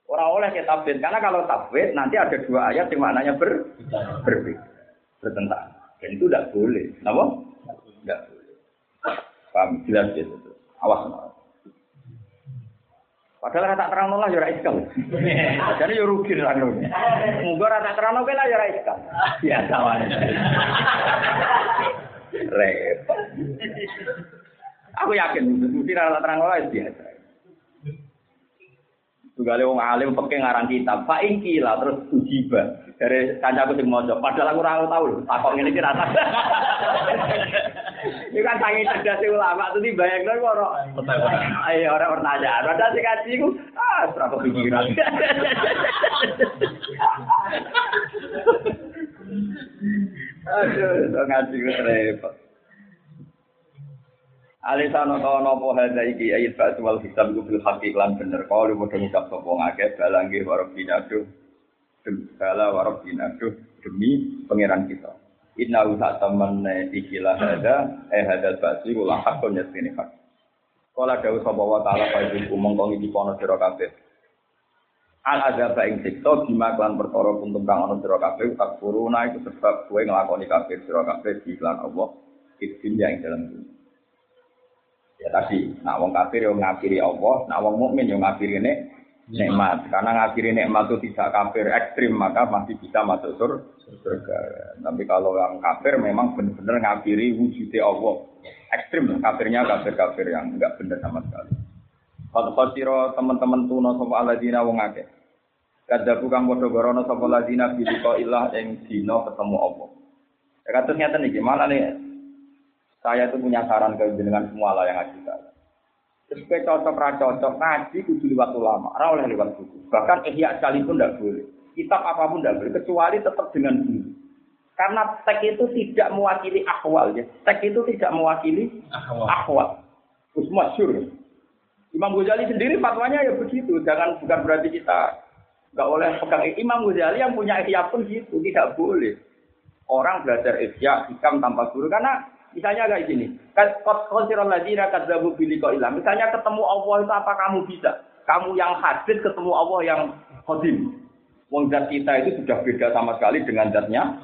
[SPEAKER 1] Orang oleh kita tafsir karena kalau tafsir nanti ada dua ayat yang maknanya ber berbeda, bertentangan. Dan itu tidak boleh. Kenapa? Tidak boleh. Paham? Jelas gitu. Awas. Padahal rata terang lah ya iskal. Jadi ya rugi terang nol. Muga rata terang nol lah ya iskal. Biasa wae. Repot. Aku yakin mesti rata terang nol biasa. Tugale wong alim peke ngarang kitab, fa ingkila terus ujiba. Dari kancaku sing maca. Padahal aku ora tau lho, takok ngene iki rata. Ini kan sangi cerdas ulama tuh dibayangno kok ora. Ayo ora pertanyaan. Padahal sing kaji iku ah ora kepikiran. Aduh, itu ngaji ku repot. Alisana ta napa hadza iki ayat ba'd wal hisab bil haqiq lan bener kalau padha ngucap sapa ngakeh balangge warabina duh bala warabina duh demi pangeran kita. Inna usa temen ikilah hadza eh hadza ba'd wal haqqun yasini hak. Kala dawuh sapa wa ta'ala fa iku mongko iki pono sira kabeh. al azab ing siksa bima kan perkara kuntum kang ana sira kabeh tak kuruna iku sebab kowe nglakoni kabeh sira kabeh iklan Allah iki yang dalam dunia. Ya tadi, nak wong kafir yo ngafiri Allah, nak wong mukmin yo ngafiri nek nikmat. Karena ngafiri nikmat itu tidak kafir ekstrim, maka masih bisa masuk surga. Tapi kalau yang kafir memang benar-benar ngafiri wujudnya Allah. Ekstrim, kafirnya kafir-kafir yang enggak benar sama sekali. Kalau khosiro teman-teman tuno sopa aladina wong akeh. Kadzabu kang padha gorono sapa ladina bi ilah ing dina ketemu Allah. Ya iki, malah nih saya itu punya saran ke jenengan semua lah yang ngaji saya. Terus cocok ra cocok ngaji kudu liwat ulama, ora oleh liwat buku. Bahkan ihya sekalipun tidak boleh. Kitab apa pun tidak boleh kecuali tetap dengan buku. Karena teks itu tidak mewakili akwal ya. Teks itu tidak mewakili akwal. akwal. Terus masyur. Imam Ghazali sendiri fatwanya ya begitu. Jangan bukan berarti kita nggak boleh pegang Imam Ghazali yang punya ihya pun gitu, tidak boleh. Orang belajar ihya hikam tanpa guru karena Misalnya kayak gini, konsiral ladina kadzabu biliko ilah. Misalnya ketemu Allah itu apa kamu bisa? Kamu yang hadir ketemu Allah yang kodim. Wong zat kita itu sudah beda sama sekali dengan zatnya.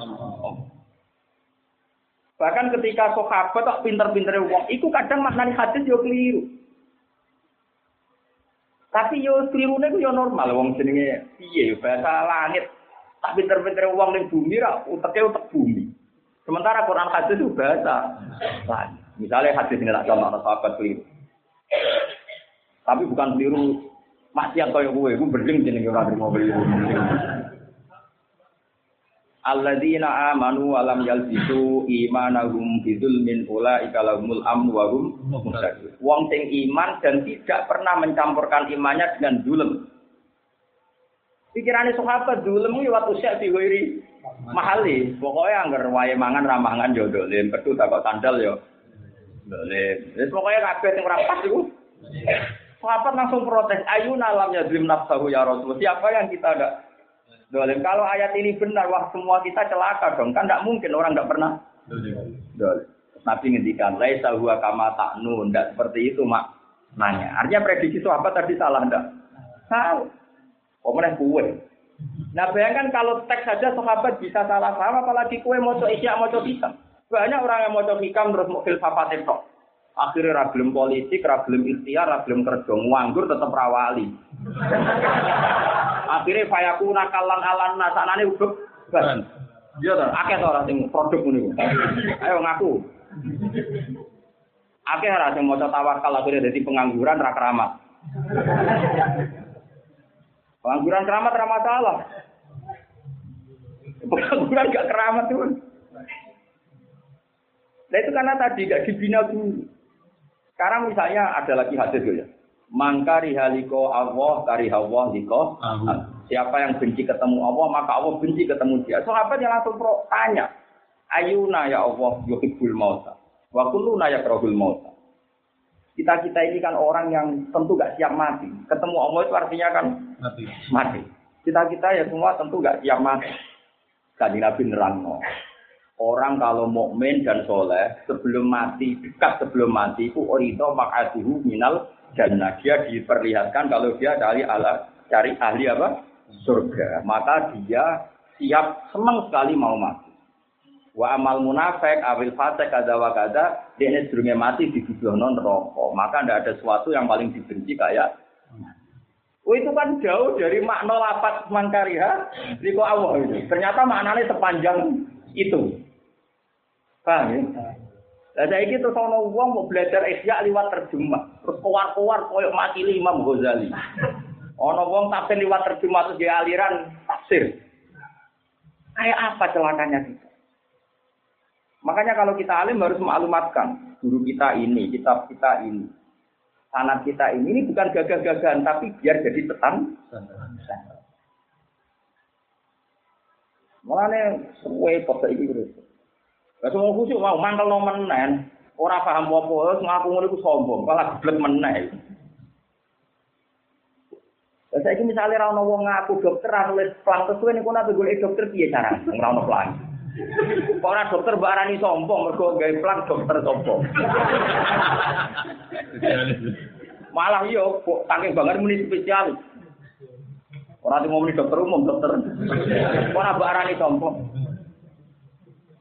[SPEAKER 1] Bahkan ketika sahabat kok pinter-pinter wong, itu kadang maknanya hadis yo keliru. Tapi yo keliru itu yo normal wong jenenge piye bahasa langit. Tak pinter-pinter wong ning bumi ra uteke utek bumi. Sementara Quran hadis itu bahasa lain. Misalnya hadis ini tak contoh sahabat keliru. Tapi bukan keliru maksiat kaya gue, gue berdeng jenenge ora terima keliru. Alladzina amanu wa lam yalbisu imanahum bidzulmin ulaika lahumul amnu wa hum muhtadun. Wong sing iman dan tidak pernah mencampurkan imannya dengan zulm. Pikirannya sahabat itu waktu syek diwiri mahali. Pokoknya anggar wae mangan ramangan yo dolim, pedu tak kok sandal yo. Dolim. Wis pokoknya kabeh sing ora pas iku. Langsung protes, ayu nalamnya dzim nafsahu ya Rasul. Siapa yang kita ada dolim? Kalau ayat ini benar, wah semua kita celaka dong. Kan tidak mungkin orang tidak pernah dolim. Nabi ngendikan, laisa huwa kama ta'nun. Tidak seperti itu, mak. Nanya. Artinya prediksi sahabat tadi salah enggak? Tahu. Pemenang kue. Nah bayangkan kalau teks saja sahabat bisa salah sama, apalagi kue mau coba isya mau coba hikam. Banyak orang yang mau coba hikam terus mau filsafat itu. Akhirnya ragilum politik, ragilum ikhtiar, ragilum kerja, nganggur tetap rawali. Akhirnya fayaku nakalan alan nasanane udah kan. Iya tuh, akeh tuh orang yang produk ini. Ayo ngaku. Akeh orang yang mau coba tawakal akhirnya jadi pengangguran rakeramat. Pengangguran keramat ramah salah. Pengangguran gak keramat tuh. Nah itu karena tadi gak dibina dulu. Sekarang misalnya ada lagi hadis ya. Mangkari haliko Allah kari Allah liko. Siapa yang benci ketemu Allah maka Allah benci ketemu dia. Sahabat yang langsung pro, tanya. Ayuna ya Allah yuhibbul mauta. Wa kulluna yakrahul mauta. Kita-kita ini kan orang yang tentu gak siap mati. Ketemu Allah itu artinya kan mati. mati. Kita-kita ya semua tentu gak siap mati. Tadi Nabi nerangno. Orang kalau mukmin dan soleh sebelum mati dekat sebelum mati itu orito makasihu minal dan dia diperlihatkan kalau dia dari ala cari ahli apa surga maka dia siap senang sekali mau mati Wa amal munafik awil fasik kada wa kada dia sedurunge mati non rokok. Maka tidak ada sesuatu yang paling dibenci kayak Oh itu kan jauh dari makna lapat mangkariha liko Allah itu. Ternyata maknanya sepanjang itu. Paham ya? Lah saya gitu sono wong mau belajar isya liwat terjemah. Terus keluar-keluar koyok mati Imam Ghazali. Ono wong tafsir liwat terjemah terus dia aliran tafsir. Kayak apa celakanya kita? Makanya kalau kita alim harus maklumatkan guru kita ini, kitab kita ini, sanat kita ini, ini bukan gagah-gagahan, tapi biar jadi tetan. Mulane suwe kok iki terus. Lah semua khusyuk mau mantel no menen, ora paham apa-apa, ngaku iku sombong, malah geblek meneh. Lah saiki misale ra ono wong ngaku dokter ra nulis plang kesuwe niku nabe golek dokter piye carane? Ora ono Ora dokter mbak arani sombong mergo gawe plang dokter sombong. Malah yo kok saking banget muni spesialis. Ora mau muni dokter umum, dokter. Ora mbak arani sombong.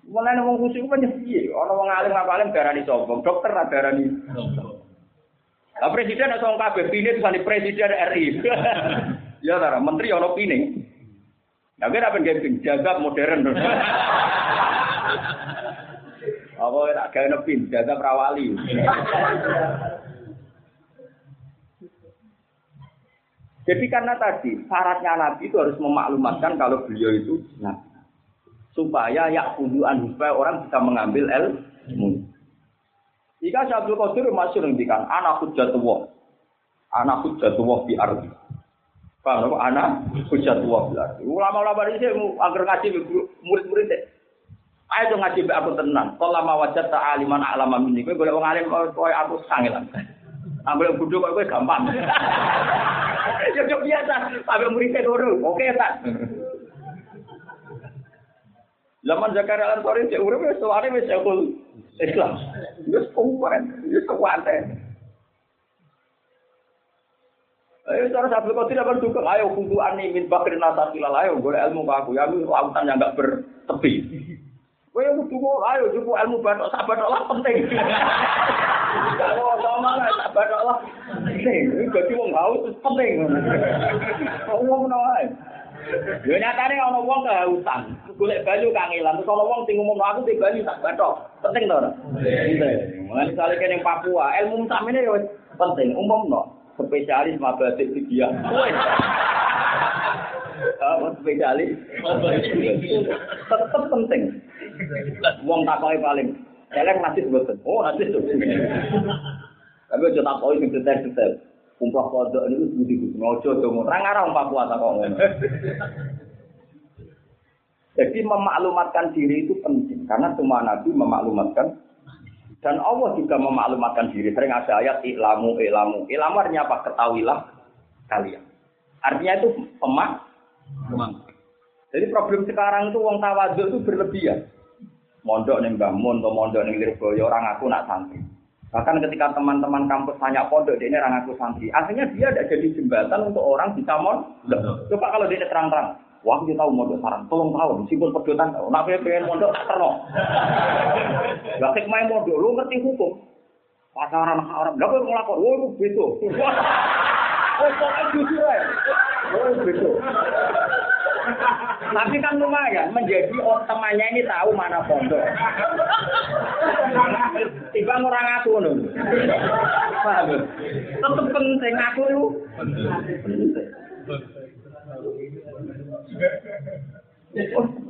[SPEAKER 1] Mulane wong khusyuk kan piye? Ana wong alim alim darani sombong, dokter ra darani sombong. Lah presiden wong kabeh pine terus presiden RI. ya ta, menteri ono pine. Ya kira apa gemping jaga modern. Apa tak gawe nepin jaga perawali. Jadi karena tadi syaratnya Nabi itu harus memaklumatkan kalau beliau itu Nabi. Supaya ya kuduan supaya orang bisa mengambil ilmu. Jika Syabdul Qadir masih ngendikan anak hujatullah. Anak hujatullah di arti. Paham? Anak hujatullah di arti. Ulama-ulama ini agar ngaji murid-murid deh. Ayo dong ngaji aku tenang. Kalau lama wajah tak aliman alama ini, gue boleh mengalim kau aku sangilan. Ambil bodoh kok gue gampang. Ya biasa, ambil muridnya dulu. Oke tak. Zaman Zakaria Ansori cek urip wis suwane wis sekul Islam. Wis kuat, wis kuat. Ayo cara sabtu kau tidak berdukung, ayo kudu ani min bakri nasakilal, ayo boleh ilmu ke aku, ya ini lautan yang enggak bertepi. Kowe kudu ayo cukup ilmu batok sabar lah penting. Kalau sama lah sabar lah penting. Ini jadi wong haus penting. Wong ngono Yo nyatane ana wong kehausan, golek banyu kangelan, terus ana wong sing ngomong aku te banyu tak bathok. Penting to ora? Penting. Mulane kene Papua, ilmu samene yo penting. Umumno spesialis mabadik dia. Apa spesialis? Tetep penting. Wong takoki paling elek nasib mboten. Oh, nasib tuh. Tapi aja takoki sing detail-detail. Umpah kodok ini budi budi ngojo dong. Orang arah umpah puasa kok Jadi memaklumatkan diri itu penting karena semua nabi memaklumatkan dan Allah juga memaklumatkan diri. Sering ada ayat ilamu ilamu. Ilamu artinya apa? Ketahuilah kalian. Artinya itu pemak. Jadi problem sekarang itu wong tawaduk itu berlebihan. Mondok nih Mbah Mun atau mondok nih Lirboyo orang aku nak santri. Bahkan ketika teman-teman kampus tanya pondok, dia ini orang aku santri. Akhirnya dia tidak jadi jembatan untuk orang bisa mon. Coba kalau dia terang-terang, wah dia tahu mondok sarang, tolong tahu, meskipun perdotan, nak pengen mondok tak terno. Gak main mondok, lu ngerti hukum. Pasaran orang, gak boleh ngelakor, wah lu betul. Oh, kok jujur ya? Oh. Tapi kan lumayan menjadi oh, temannya ini tahu mana pondok. Tiba orang aku. Paham? Tetap penting aku. Oh,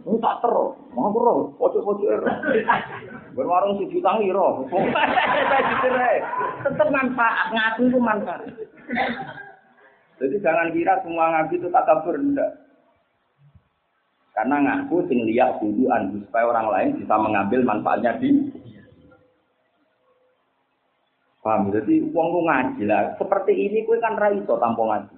[SPEAKER 1] oh, tak terus, mau bro, pojok-pojok ero. Berwarung si juta iro. Tetap manfaat, ngaku itu manfaat. Jadi jangan kira semua ngaji itu tak berendah. Karena ngaku sing liyak kuduan supaya orang lain bisa mengambil manfaatnya di Paham? Jadi uang lu ngaji lah. Seperti ini kue kan raiso tanpa ngaji.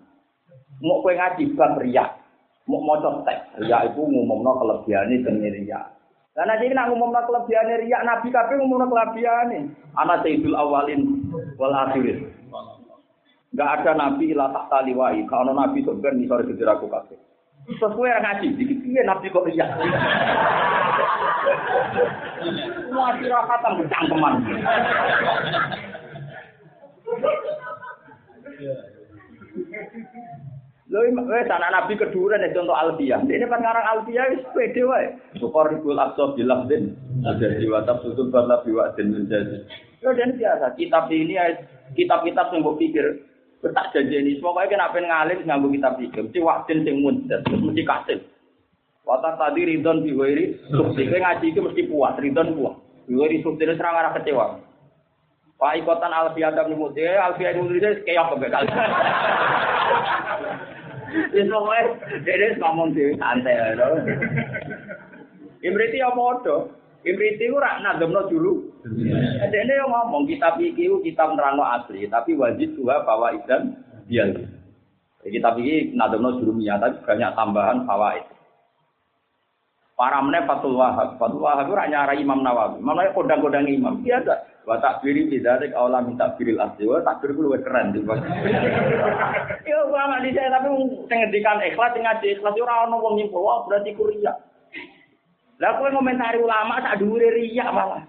[SPEAKER 1] Mau kue ngaji bukan riak. Mau mau teks. Riak itu ngumumno kelebihannya demi riak. Dan nanti nak ngumumno kelebihannya riak. Nabi kabeh ngumumno kelebihannya. Anak sayyidul awalin wal akhirin. Gak ada nabi ilah tak taliwai. Kalau nabi sebenarnya sore aku kabeh. Sesuai yang ngaji, dikit piye nabi kok iya. Semua sirakatan bercangkeman. Lho wis anak nabi kedua nek contoh Alfiyah. Ini kan ngarang Alfiyah wis pede wae. Ribul aqsa bilah din. Ada jiwa tafsudul bala din menjadi. Lho dan biasa kitab ini kitab-kitab yang mbok pikir tak janjeni pokoknya kena pengen ngalim nganggo kitab iki mesti waktin sing mundur mesti kasih Wata tadi ridon biwiri. Kowe ngaji itu mesti puas, ridon puas. Biwiri itu serang arah kecewa. Pak ikotan Alfiyah bin Muti, Alfiyah bin Muti keok kebekal. Wis pokoke dhewe ngomong dhewe santai lho. Imriti ya padha. Imriti ku rak nademno dulu. Dene yo ngomong kitab iki ku kitab nerangno asli, tapi wajib juga bawa idan dia. Kitab iki nademno jurumiyah, tapi banyak tambahan fawaid. Para meneh Fatul Wahab. Fatul Wahab itu nyara Imam Nawawi. Imam Nawawi kodang-kodang imam. Biasa. Wa takbiri bidatik awla min takbiril asli. Wa takbir itu lebih keren. Ya ulama di saya tapi sing ngendikan ikhlas sing ngaji ikhlas ora ono wong nyimpul. Wah berarti kuria. Lah kowe ngomentari ulama sak dhuwure riya malah.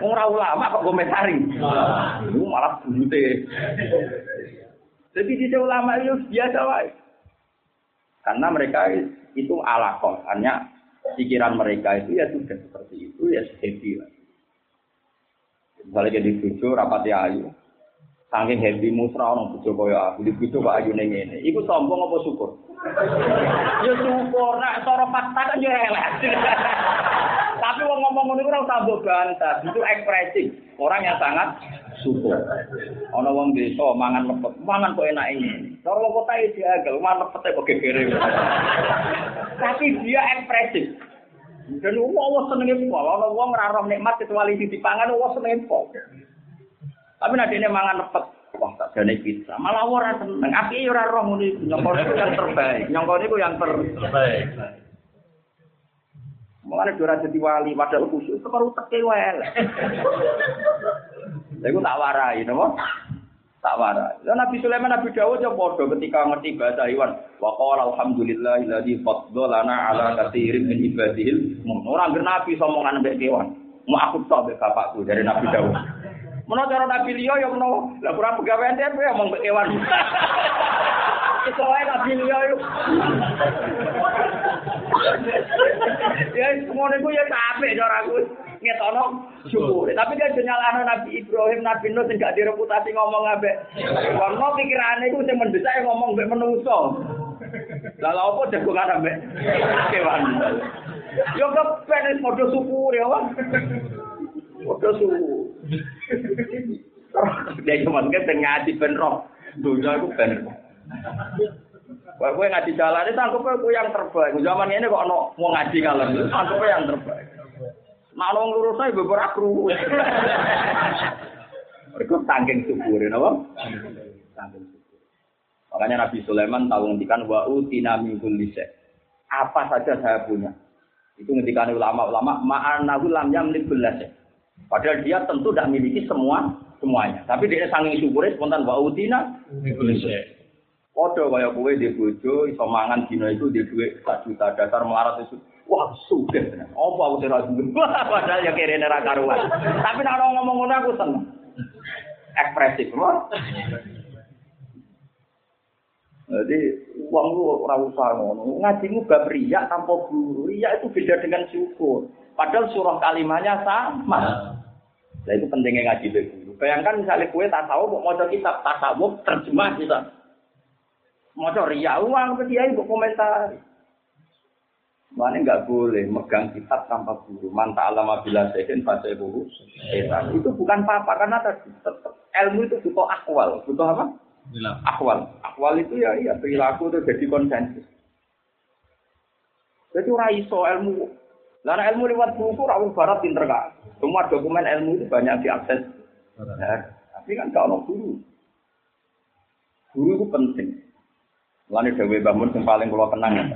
[SPEAKER 1] Ora ulama kok komentari. Lu malah bunute. Jadi di ulama itu biasa wae. Karena mereka itu alakoh, hanya pikiran mereka itu ya sudah seperti itu ya happy lah. Misalnya jadi bujo rapati ayu, saking happy musra orang bujo kaya aku, di bujo kok ayu neng ini, itu sombong apa syukur? ya syukur, nak soro fakta kan ya elek. Tapi wong ngomong ngono ora usah bantah, itu ekspresi orang yang sangat syukur. Ana wong desa mangan lepet, mangan kok enak ini. Wong kota iki agak mangan lepet kok gegere. Tapi dia ekspresif. Dan wong senenge pol, ana wong ora roh nikmat kecuali sing dipangan wong senenge pol. Tapi nek dene mangan lepet, wah tak jane pizza. Malah ora seneng. Api ora roh ngono iku, nyongkone yang terbaik. Nyongkone iku yang terbaik. Mulane ora dadi wali padahal khusyuk separuh teke wae. Lha iku tak warai, napa? Tak warai. Lah Nabi Sulaiman Nabi Dawud ya padha ketika ngerti bahasa hewan. Wa qala alhamdulillahilladzi faddalana ala katsirin min ibadihil mu'min. Ora ngerti Nabi somongan mbek kewan. Mau aku tok mbek bapakku dari Nabi Dawud. Menawa cara Nabi liya ya menawa. Lah kurang pegawean tempe ya ngomong mbek kewan. Itu wae Nabi liya yo. Ya semono iku ya apik cara aku ngetono syukur. Tapi dia jenyalano Nabi Ibrahim, Nabi Nuh sing gak direputasi ngomong ambek. Kono pikirane iku sing mendesak ngomong mbek menungso. Lah lha opo jagongan ambek kewan. Yo kepen padha syukur ya, Wah. Padha syukur. Dia cuma kan ngaji ben roh. Dunia itu ben. Wah, gue ngaji jalan itu gue yang terbaik. Zaman ini kok ono mau ngaji kalian, anggapnya yang terbaik. Orang lurus saya beberapa kru. Mereka tangking syukur, apa? Tangking syukur. Makanya Nabi Sulaiman tahu ngendikan wa utina min kulli Apa saja saya punya. Itu ngendikan ulama-ulama ma'anahu lam yamlik billah Padahal dia tentu tidak memiliki semua semuanya. Tapi dia sangat syukurnya spontan wa utina min kulli Podo kaya kowe di bojo iso mangan dina itu di dhuwit 1 juta dasar melarat itu. Wah, tenan. Apa aku ora sugih? Padahal ya kene ra karuan. Tapi orang ngomong ngono aku seneng. Ekspresif, loh. Jadi uang lu ora usah ngono. Ngajimu bab riya tanpa guru. Riya itu beda dengan syukur. Padahal surah kalimatnya sama. Nah itu pentingnya ngaji be guru. Bayangkan misalnya kue tak tahu mau mau kitab tasawuf terjemah kita. Mau ria uang ke dia ibu komentar. Mana nggak boleh megang kitab tanpa guru. Manta alama bila sehin baca guru. Itu bukan apa-apa karena tetap ilmu itu butuh akwal. Butuh apa? Akwal. Akwal itu ya iya perilaku itu jadi konsensus. Jadi ora iso ilmu. Karena ilmu lewat buku rawuh barat pinter kan. Semua dokumen ilmu itu banyak diakses. Nah, tapi kan kalau guru. Guru itu penting. Lalu Dewi Bangun yang paling kalau kenang ya.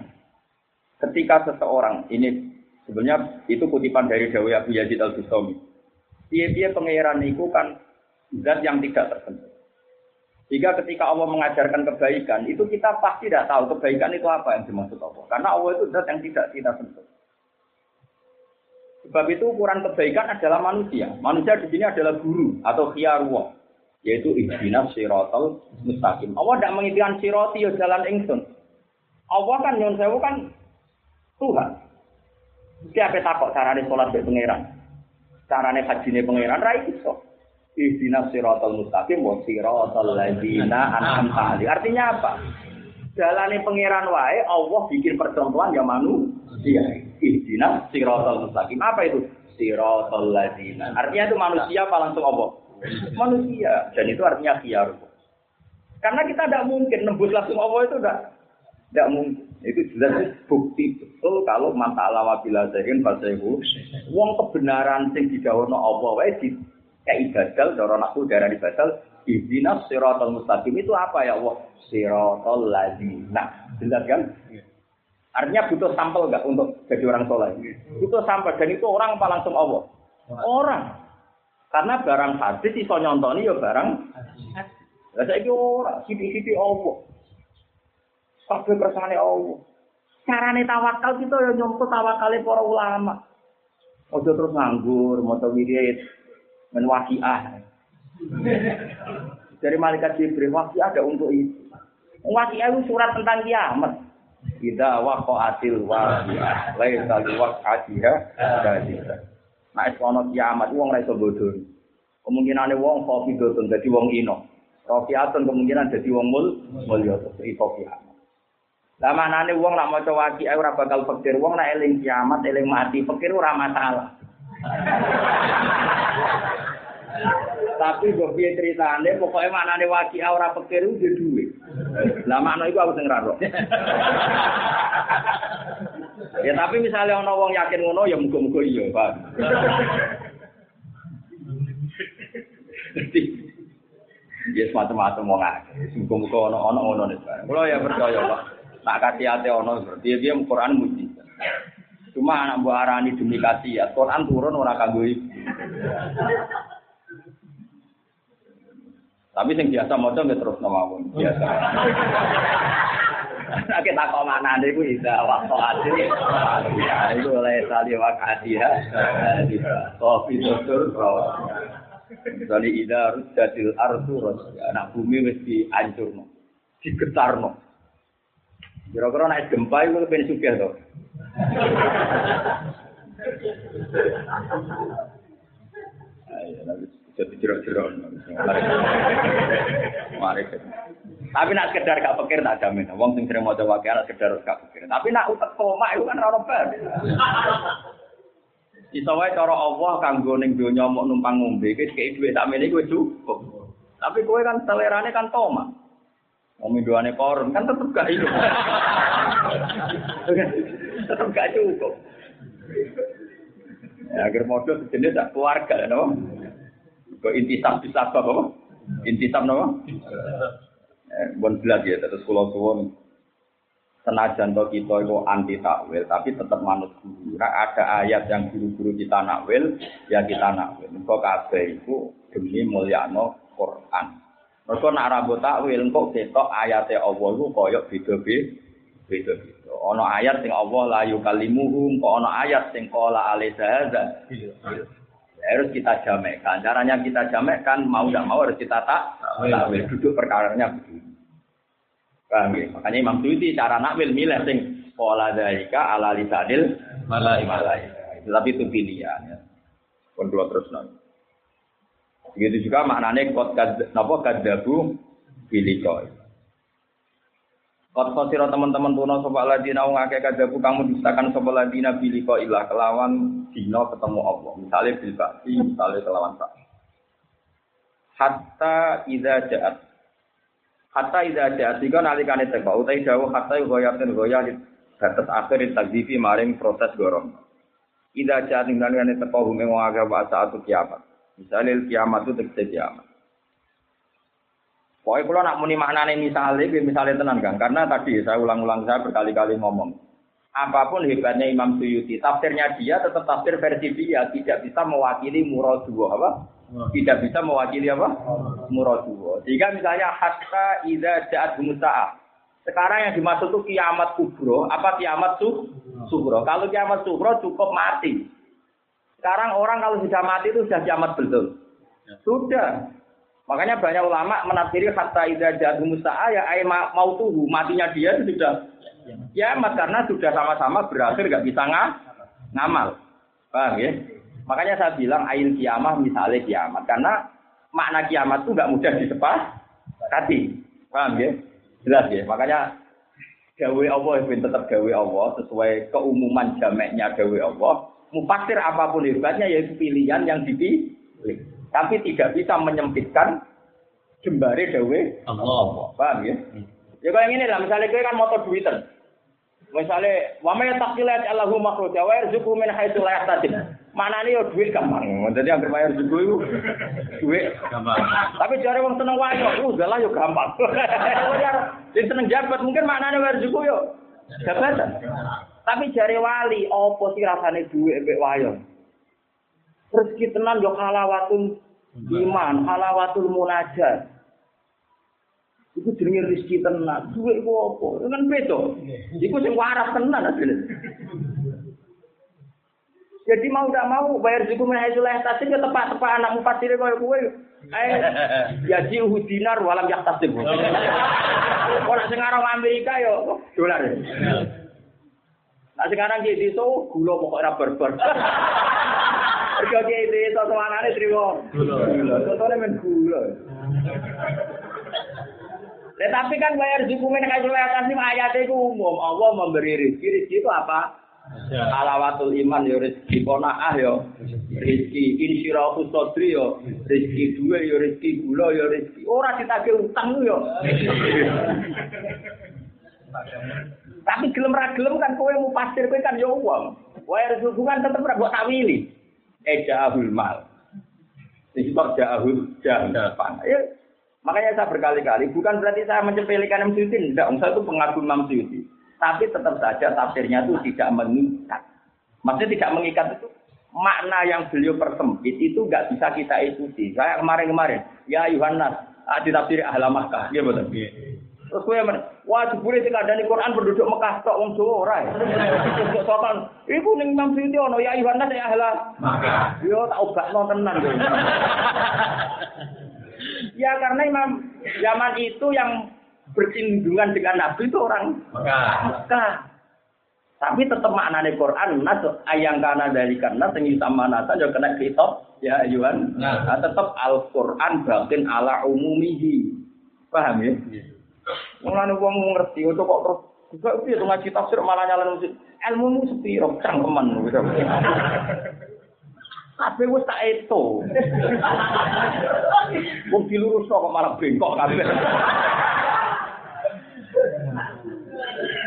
[SPEAKER 1] Ketika seseorang ini sebenarnya itu kutipan dari Dewi Abu Yazid Al Bustami. Dia-dia pengeran itu kan zat yang tidak tersentuh. Jika ketika Allah mengajarkan kebaikan, itu kita pasti tidak tahu kebaikan itu apa yang dimaksud Allah. Karena Allah itu zat yang tidak kita sentuh. Sebab itu ukuran kebaikan adalah manusia. Manusia di sini adalah guru atau khiyarullah yaitu ihdinas siratal mustaqim. Allah tidak menginginkan siroti ya jalan ingsun. Allah kan nyon sewu kan Tuhan. Siapa takut carane sholat be pangeran? Carane hajine pangeran ra iso. Ihdinas siratal mustaqim wa siratal ladzina an'amta Artinya apa? Jalane pangeran wae Allah bikin percontohan ya manusia. Ihdina siratal mustaqim. Apa itu? Siratal ladzina. Artinya itu manusia apa langsung Allah? Manusia. Dan itu artinya khiyar. Karena kita tidak mungkin nembus langsung Allah itu tidak tidak mungkin. Itu jelas bukti betul kalau masalah wabila zahin fasehu. Wong kebenaran sing didawono Allah wae di kayak ibadal, cara nakku darah ibadal, Ihdinas siratal mustaqim itu apa ya Allah? Siratal ladzina. Jelas kan? Artinya butuh sampel enggak untuk jadi orang soleh? Butuh sampel dan itu orang apa langsung Allah? Orang. Karena barang hadis iso nyontoni ya barang Lah saiki ora sithik-sithik Allah. Kabeh kersane Allah. Carane tawakal kita ya nyontoh tawakale para ulama. Ojo terus nganggur, maca wirid, men waqiah. Dari malaikat Jibril, waqiah ada untuk itu. Waqiah itu surat tentang kiamat. Kita waqa'atil waqiah, laisa liwaqa'atiha kadhibah. Nah, es ono kiamat wong ra iso bodho. Kemungkinane wong khafidhatun dadi wong ino. Rafiatun kemungkinan dadi wong mul mulya iso kiamat. Lah manane wong lak maca waqiah ora bakal pikir wong nek eling kiamat, eling mati, pikir ora masalah. Tapi gue piye ceritane, pokoknya maknane waki ora pikir udah duwe. Lah makna iku aku sing ra Ya tapi misalnya ana wong yakin ngono ya muga-muga iya, Pak. Ya semacam-macam wong akeh. Muga-muga ana ngono nek. Kulo ya percaya, Pak. Tak kasih ate ana berarti dia Quran muji. Cuma anak buah arani demi kasih ya. Quran turun ora kanggo iku. Tapi sing biasa maca nggih terus mawon, biasa. Nek tak kok maknane iku ida waktu adil. Ya iku oleh sali wakati ya. Kopi dokter Misalnya ida rudatil ardu anak bumi wis dihancurno, digetarno. Kira-kira naik gempa itu lebih to. Ayo, jadi jerok-jerok. Mari Tapi nak sekedar gak pikir tak jamin. Wong sing sering maca wae nak sekedar gak pikir. Tapi nak utek koma itu kan ora bar. Iso wae cara Allah kanggo ning donya mok numpang ngombe iki kei dhuwit tak mene kuwi cukup. Tapi kowe kan selerane kan toma. Wong koron kan tetep gak hidup. tetep gak cukup. Ya, agar modal sejenis tak keluarga, ya, no? Kok intisab bisa apa apa? Intisab nama? Eh, bon belas ya, terus kalau suwon senajan to kita itu anti takwil, tapi tetap manut guru. Nah, ada ayat yang guru-guru kita nakwil, ya kita nakwil. Kok kabeh itu demi mulyano Quran. Mereka nak rambut takwil, kok ketok ayatnya Allah itu koyok beda-beda. Beda-beda. Ono ayat sing Allah layu kalimuhum, kok ono ayat sing kola alaihi harus kita jamekan. Caranya kita jamekan mau tidak mau harus kita tak takwil. Duduk perkaranya begini. Paham ya? Makanya Imam Suyuti cara nakwil milih sing pola daika ala lisanil malaika. Tapi itu pilihan ya. Pun terus nanti. Begitu juga maknanya kot napa kadabu bilikoi. Kot khosiro teman-teman tuno sopa ladina wong akeh kadabu kamu distakan sopa ladina biliko ilah kelawan dino ketemu Allah. Misalnya bil misalnya kelawan tak. Hatta ida jaat. Hatta ida jaat jika nalikane teko utai jauh hatta goyatin goyah batas akhir di takdifi maring proses gorong. Ida jaat nalikane teko hume wong akeh saat kiamat. Misalnya kiamat itu terjadi kiamat. Pokoknya kalau nak muni maknanya misalnya, misalnya tenang kan? Karena tadi saya ulang-ulang saya berkali-kali ngomong. Apa pun hebatnya Imam Suyuti, tafsirnya dia tetap tafsir versi dia, tidak bisa mewakili muradullah apa? Tidak bisa mewakili apa? Muradullah. Jika misalnya hatta idza ja'at musa'ah. Sekarang yang dimaksud itu kiamat kubro, apa kiamat su subro? Kalau kiamat subro cukup mati. Sekarang orang kalau sudah mati itu sudah kiamat betul. Sudah. Makanya banyak ulama menafsiri hatta idza ja'at musa'ah ya mau tuh matinya dia itu sudah kiamat karena sudah sama-sama berakhir nggak bisa ng ngamal. Paham ya? Makanya saya bilang ail kiamah misalnya kiamat karena makna kiamat itu nggak mudah disepakati. Paham ya? Jelas ya. Makanya gawe Allah ben tetap gawe Allah sesuai keumuman jamaknya gawe Allah. Mufasir apa pun hebatnya yaitu pilihan yang dipilih. Tapi tidak bisa menyempitkan jembare gawe
[SPEAKER 3] Allah.
[SPEAKER 1] Paham ya? Ya kayak gini lah, misalnya gue kan motor duitan. Misalnya, wa may taqilat Allahu makhruja wa yarzuqu min haitsu la yahtasib. Manane yo duit gampang. Dadi anggere bayar rezeki iku duit
[SPEAKER 3] Gampang.
[SPEAKER 1] Tapi jare wong seneng wayo, uh lah yo gampang. Sing seneng jabat mungkin maknane bayar rezeki yo jabatan. Tapi jare wali, apa sih rasane duit mbek wayo? Rezeki tenan yo halawatul iman, halawatul munajat. Iku jenenge rezeki tenan. Duit iku apa? Kan beda. Iku sing waras tenan asline. Jadi mau tidak mau bayar rezeki min haitsu la yahtasib ya tepat-tepat anak mufasir koyo kowe. Eh, ya ji dinar walam yahtasib. Ora sing arep Amerika yo dolar. Nah sekarang ki diso gula pokok ora barbar. Mergo ki diso semanane trimo. Gula. Contohnya men gula. Lah tapi kan bayar rezeki min haitsu la yahtasib ayat itu umum. Allah memberi rezeki, rezeki itu apa? Alawatul iman yo rezeki konaah yo rezeki insyirahu sodri yo rezeki duwe yo rezeki gula yo rezeki ora ditagih utang yo tapi gelem ra gelem kan kowe mau pasir kowe kan yo uang. Wae kan tetep ora mbok tawili ejahul mal. Disebut jahul jahan ya makanya saya berkali-kali bukan berarti saya mencepelikan Imam Suyuti tidak saya itu pengagum Imam Suyuti. Tapi tetap saja tafsirnya itu tidak mengikat. Maksudnya tidak mengikat itu makna yang beliau persempit itu nggak bisa kita ikuti. Saya kemarin-kemarin, ya Yohanes, ah, di tafsir ahla Makkah, iya betul. Terus gue yang wah jebule sing di Quran penduduk Mekah tok wong Jawa ora. Terus sopan, iku ning Imam Suyuti ono ya Yohanes ya ahla
[SPEAKER 3] Maka.
[SPEAKER 1] Yo tak obakno tenan kowe. ya karena Imam zaman itu yang bercindungan dengan Nabi itu orang
[SPEAKER 3] Maka.
[SPEAKER 1] Mekah. Tapi tetap maknanya Quran nas ayang kana dari karena tinggi sama nasa juga kena kitab ya Yuhan.
[SPEAKER 3] Nah.
[SPEAKER 1] Tetap Al Quran bagian ala umumihi. Paham ya? Mulane wong ngerti itu kok terus juga piye tuh ngaji tafsir malah nyalain musik. Ilmu mu sepiro cangkeman gitu. Kabeh wis tak eto. Wong dilurus kok malah bengkok kabeh.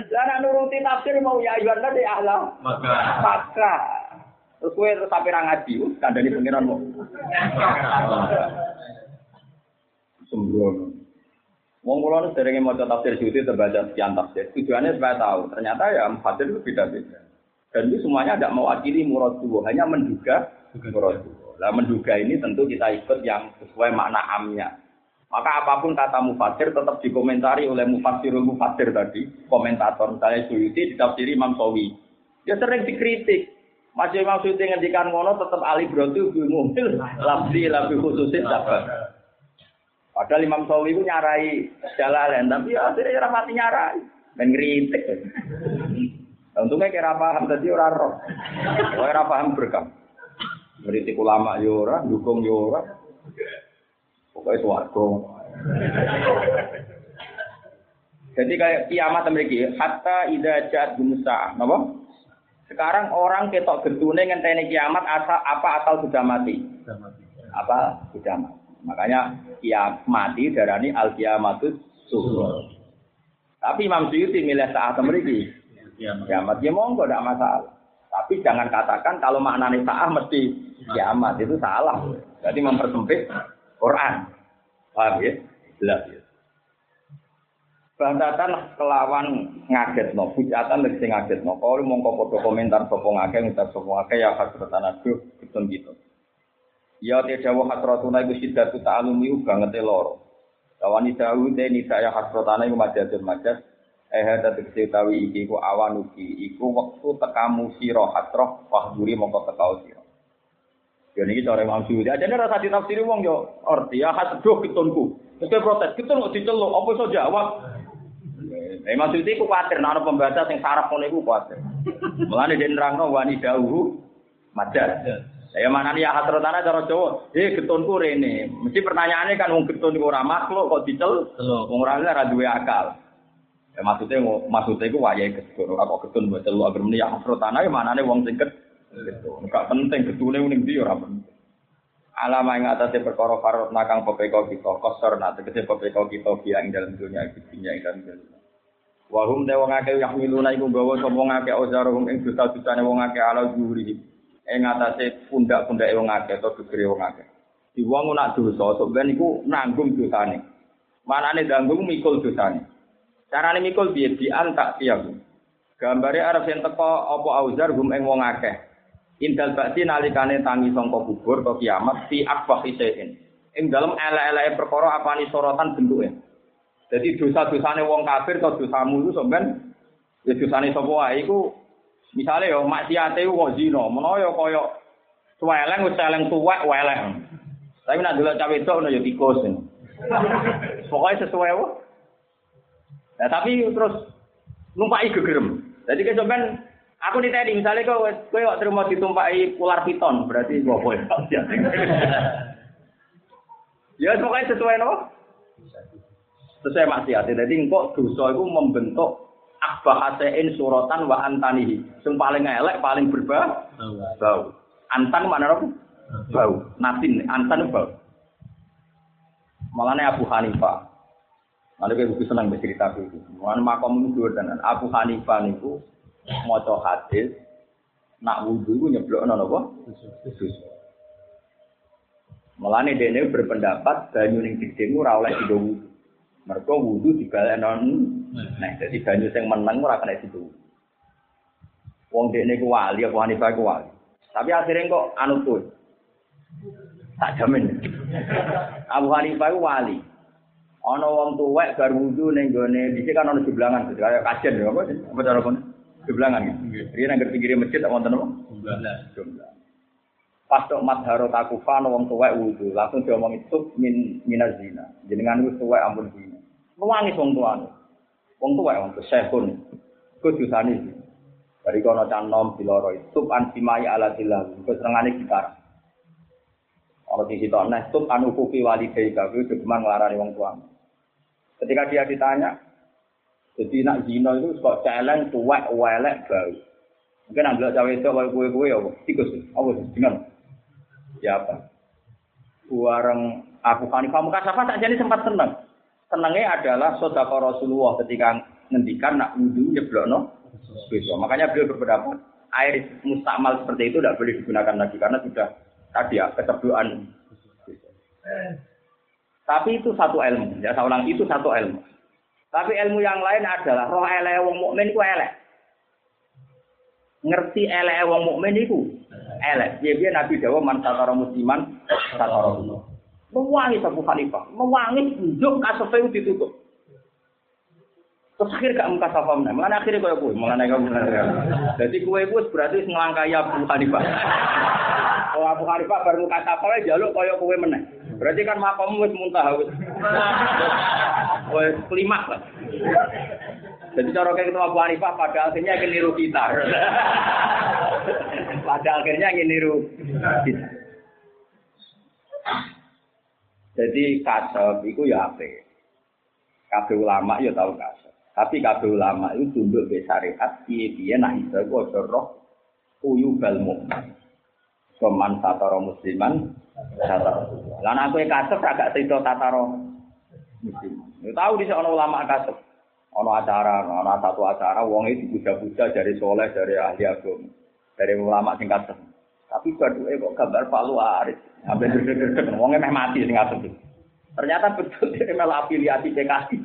[SPEAKER 1] Lah nuruti tafsir mau ya ayuan tadi ahla
[SPEAKER 3] Maka.
[SPEAKER 1] maka terus kowe terus sampe ra ngaji kandhani pengiran mau. Sembrono. Wong kula nu sering maca tafsir Suyuti terbaca sekian tafsir. Tujuannya supaya tahu, ternyata ya mufassir itu beda-beda. Dan itu semuanya tidak mewakili murad hanya menduga murad Lah menduga ini tentu kita ikut yang sesuai makna amnya. Maka apa pun kata mufasir tetap dikomentari oleh mufassirul mufassir tadi, komentator misalnya Suyuti ditafsiri Imam Sawi. Dia sering dikritik. Masih Imam Suyuti ngendikan ngono tetap ali brotu bil mumil labdi labi khususin sabar. Padahal Imam Sawi itu nyarai jalalan, tapi ya akhirnya ora mati nyarai. Dan ngeritik. Untungnya kira paham tadi ora roh. Ora paham berkam. Ngeritik ulama yo ora, dukung yo ora. Pokoknya suarga. Jadi kayak kiamat memiliki hatta ida jat gumsa, apa? Sekarang orang ketok getune ngenteni kiamat asa apa atau sudah mati? Apa sudah mati? Makanya kiamat mati darani al kiamatus suhur. Tapi Imam Suyuti milih saat memiliki kiamat ya monggo tidak masalah. Tapi jangan katakan kalau maknanya saat mesti kiamat itu salah. Jadi mempersempit Quran. Paham ya? Jelas ya. Bantatan kelawan ngaget no, bujatan dari sing ngaget no. Kalau mongko podo komentar sopo ngake, ngucap sopo ngake ya hasratan aduh, gitu gitu. Ya tidak wah hasratuna iku sidatu ta'alumi banget loro. Lawani dawu te nisa ya hasratana iku majadun majad. Eh dadi tawi iki iku awan ugi iku wektu tekamu sira hasrah wahduri mongko tekau sira. Ya niki cara Imam Suyuti. Ajane rasa ditafsiri wong yo arti ya hasduh ketunku. Terus protes, kita nggak diceluk, apa iso jawab? Eh, Imam Suyuti ku kuatir, nah, ana pembaca sing saraf ngono iku kuatir. Mulane dia nerangno wani dawuh madad. Ya mana nih ya hasratana cara Jawa, eh ketunku rene. Mesti pertanyaannya kan wong iku ora makhluk kok dicel, wong ora ora duwe akal. Ya, maksudnya maksudnya itu wayai ketun. Aku ketun buat telu agar meni afro tanah ya mana nih wong sing ketun. Enggak penting ketune ning ndi ora penting. Alama yang atasnya perkara farot nakang pepeko kita kosor nanti tegese pepeko kita dia ing dalam dunia dunia ing dalam dunia. Wahum te wong akeh yang miluna iku gawa sapa wong akeh ozarum ing dosa-dosane wong akeh ala juri. Ing atase pundak-pundake wong akeh atau gegere wong akeh. Di wong nak dosa ben iku nanggung dosane. Manane nanggung mikul dosane. Carane mikul piye bi antak tiap. Gambare arep yen teko apa auzar gum ing wong akeh. Indal bakti nalikane tangi sangka kubur atau kiamat fi akbah isein. Ing dalem elek-eleke perkara apani sorotan bentuke. Jadi dosa-dosane wong kafir atau dosamu itu sampean ya dosane sapa wae iku misale yo maksiate kok zina, menawa yo kaya suweleng wis eleng tuwek weleng. Tapi nak delok cawe itu ono yo tikus. Pokoknya sesuai wae. Nah, tapi terus numpai gegerem. Jadi sampean aku ditanya misalnya kau kau kok terima ditumpai ular piton berarti gua boleh. ya pokoknya sesuai no. Sesuai maksiat. Jadi engkau dosa itu membentuk akbah hasein suratan wa antanihi. Yang paling elek, paling berbau. Bau. Antan mana apa? Bau. Natin, antan bau. Malahnya Abu Hanifah. Lalu kayak buku senang bercerita itu. Mana makom itu dan Abu Hanifah niku maca hadis nak wudhu itu nyeblok nono apa? Susu. Mulane dene berpendapat banyu ning gede ora oleh dido wudhu. Mergo wudhu dibalekno nah dadi banyu sing meneng ora kena dido. Wong dekne ku wali apa Hanifah ku wali. Tapi akhirnya kok anu tuh. Tak jamin. Abu Hanifah ku wali. Ana wong tuwek bar wudu ning gone dhisik kan ana jeblangan kaya kajen ya apa apa cara kono jeblangan gitu. Riyen nang pinggire masjid tak wonten apa? Jeblangan. Pas tok madharo takufa ana wong tuwek wudu, langsung diomong itu min minazina. Jenengan wis tuwek ampun zina. Nangis wong tuane. Wong tuwek wong sehun. Ku dosane. Dari kono canom diloro itu an simai ala tilah. Ku serengane gitar. Ono di situ nah tup anu kufi wali baika ku cuma nglarani wong tuane. Ketika dia ditanya, jadi nak zina itu kok celeng, tuwek, welek, bau. Mungkin ambil cawe itu kalau kue kue apa? Tikus, sih? Dengan ya apa? Warang aku Hanifah muka safa tak jadi sempat senang. Senangnya adalah sodako Rasulullah ketika ngendikan nak wudhu nyeblokno besok. Makanya beliau berpendapat air mustakmal seperti itu tidak boleh digunakan lagi karena sudah tadi ya keterduaan. Tapi itu satu ilmu, ya saya ulang itu satu ilmu. Tapi ilmu yang lain adalah roh elek wong mukmin ku elek. Ngerti elek wong mukmin iku elek. Dia dia Nabi Dawa man satara musliman satara Mewangi Abu Hanifah, mewangi unjuk kasefe ditutup. Terus akhir gak muka meneh. Mulane akhirnya kaya kowe, mulane kamu Jadi kowe iku berarti nglangkai Abu Hanifah. Kalau Abu Hanifah baru muka safa jaluk kaya kowe meneh. Berarti kan makammu wis muntah wis. Wis lah. Jadi cara kayak ketemu Abu Hanifah pada akhirnya ingin niru kita. pada akhirnya ingin niru kita. Jadi kasab itu ya apa? Kabeh ulama ya tahu kasab. Tapi kabeh ulama itu tunduk be syariat piye-piye nah iso iku aja roh uyu mukmin. Peman satara musliman satara. Lan aku kasab agak cerita tataro muslim. Ya tahu di ana ulama kasab. Ana acara, ana satu acara wong itu dipuja-puja dari soleh, dari ahli agama, dari ulama sing kasab. Tapi baduke kok gambar Palu Aris. Sampai deg-deg wongnya meh mati sing kasab. Ternyata betul dia malah afiliasi PKI.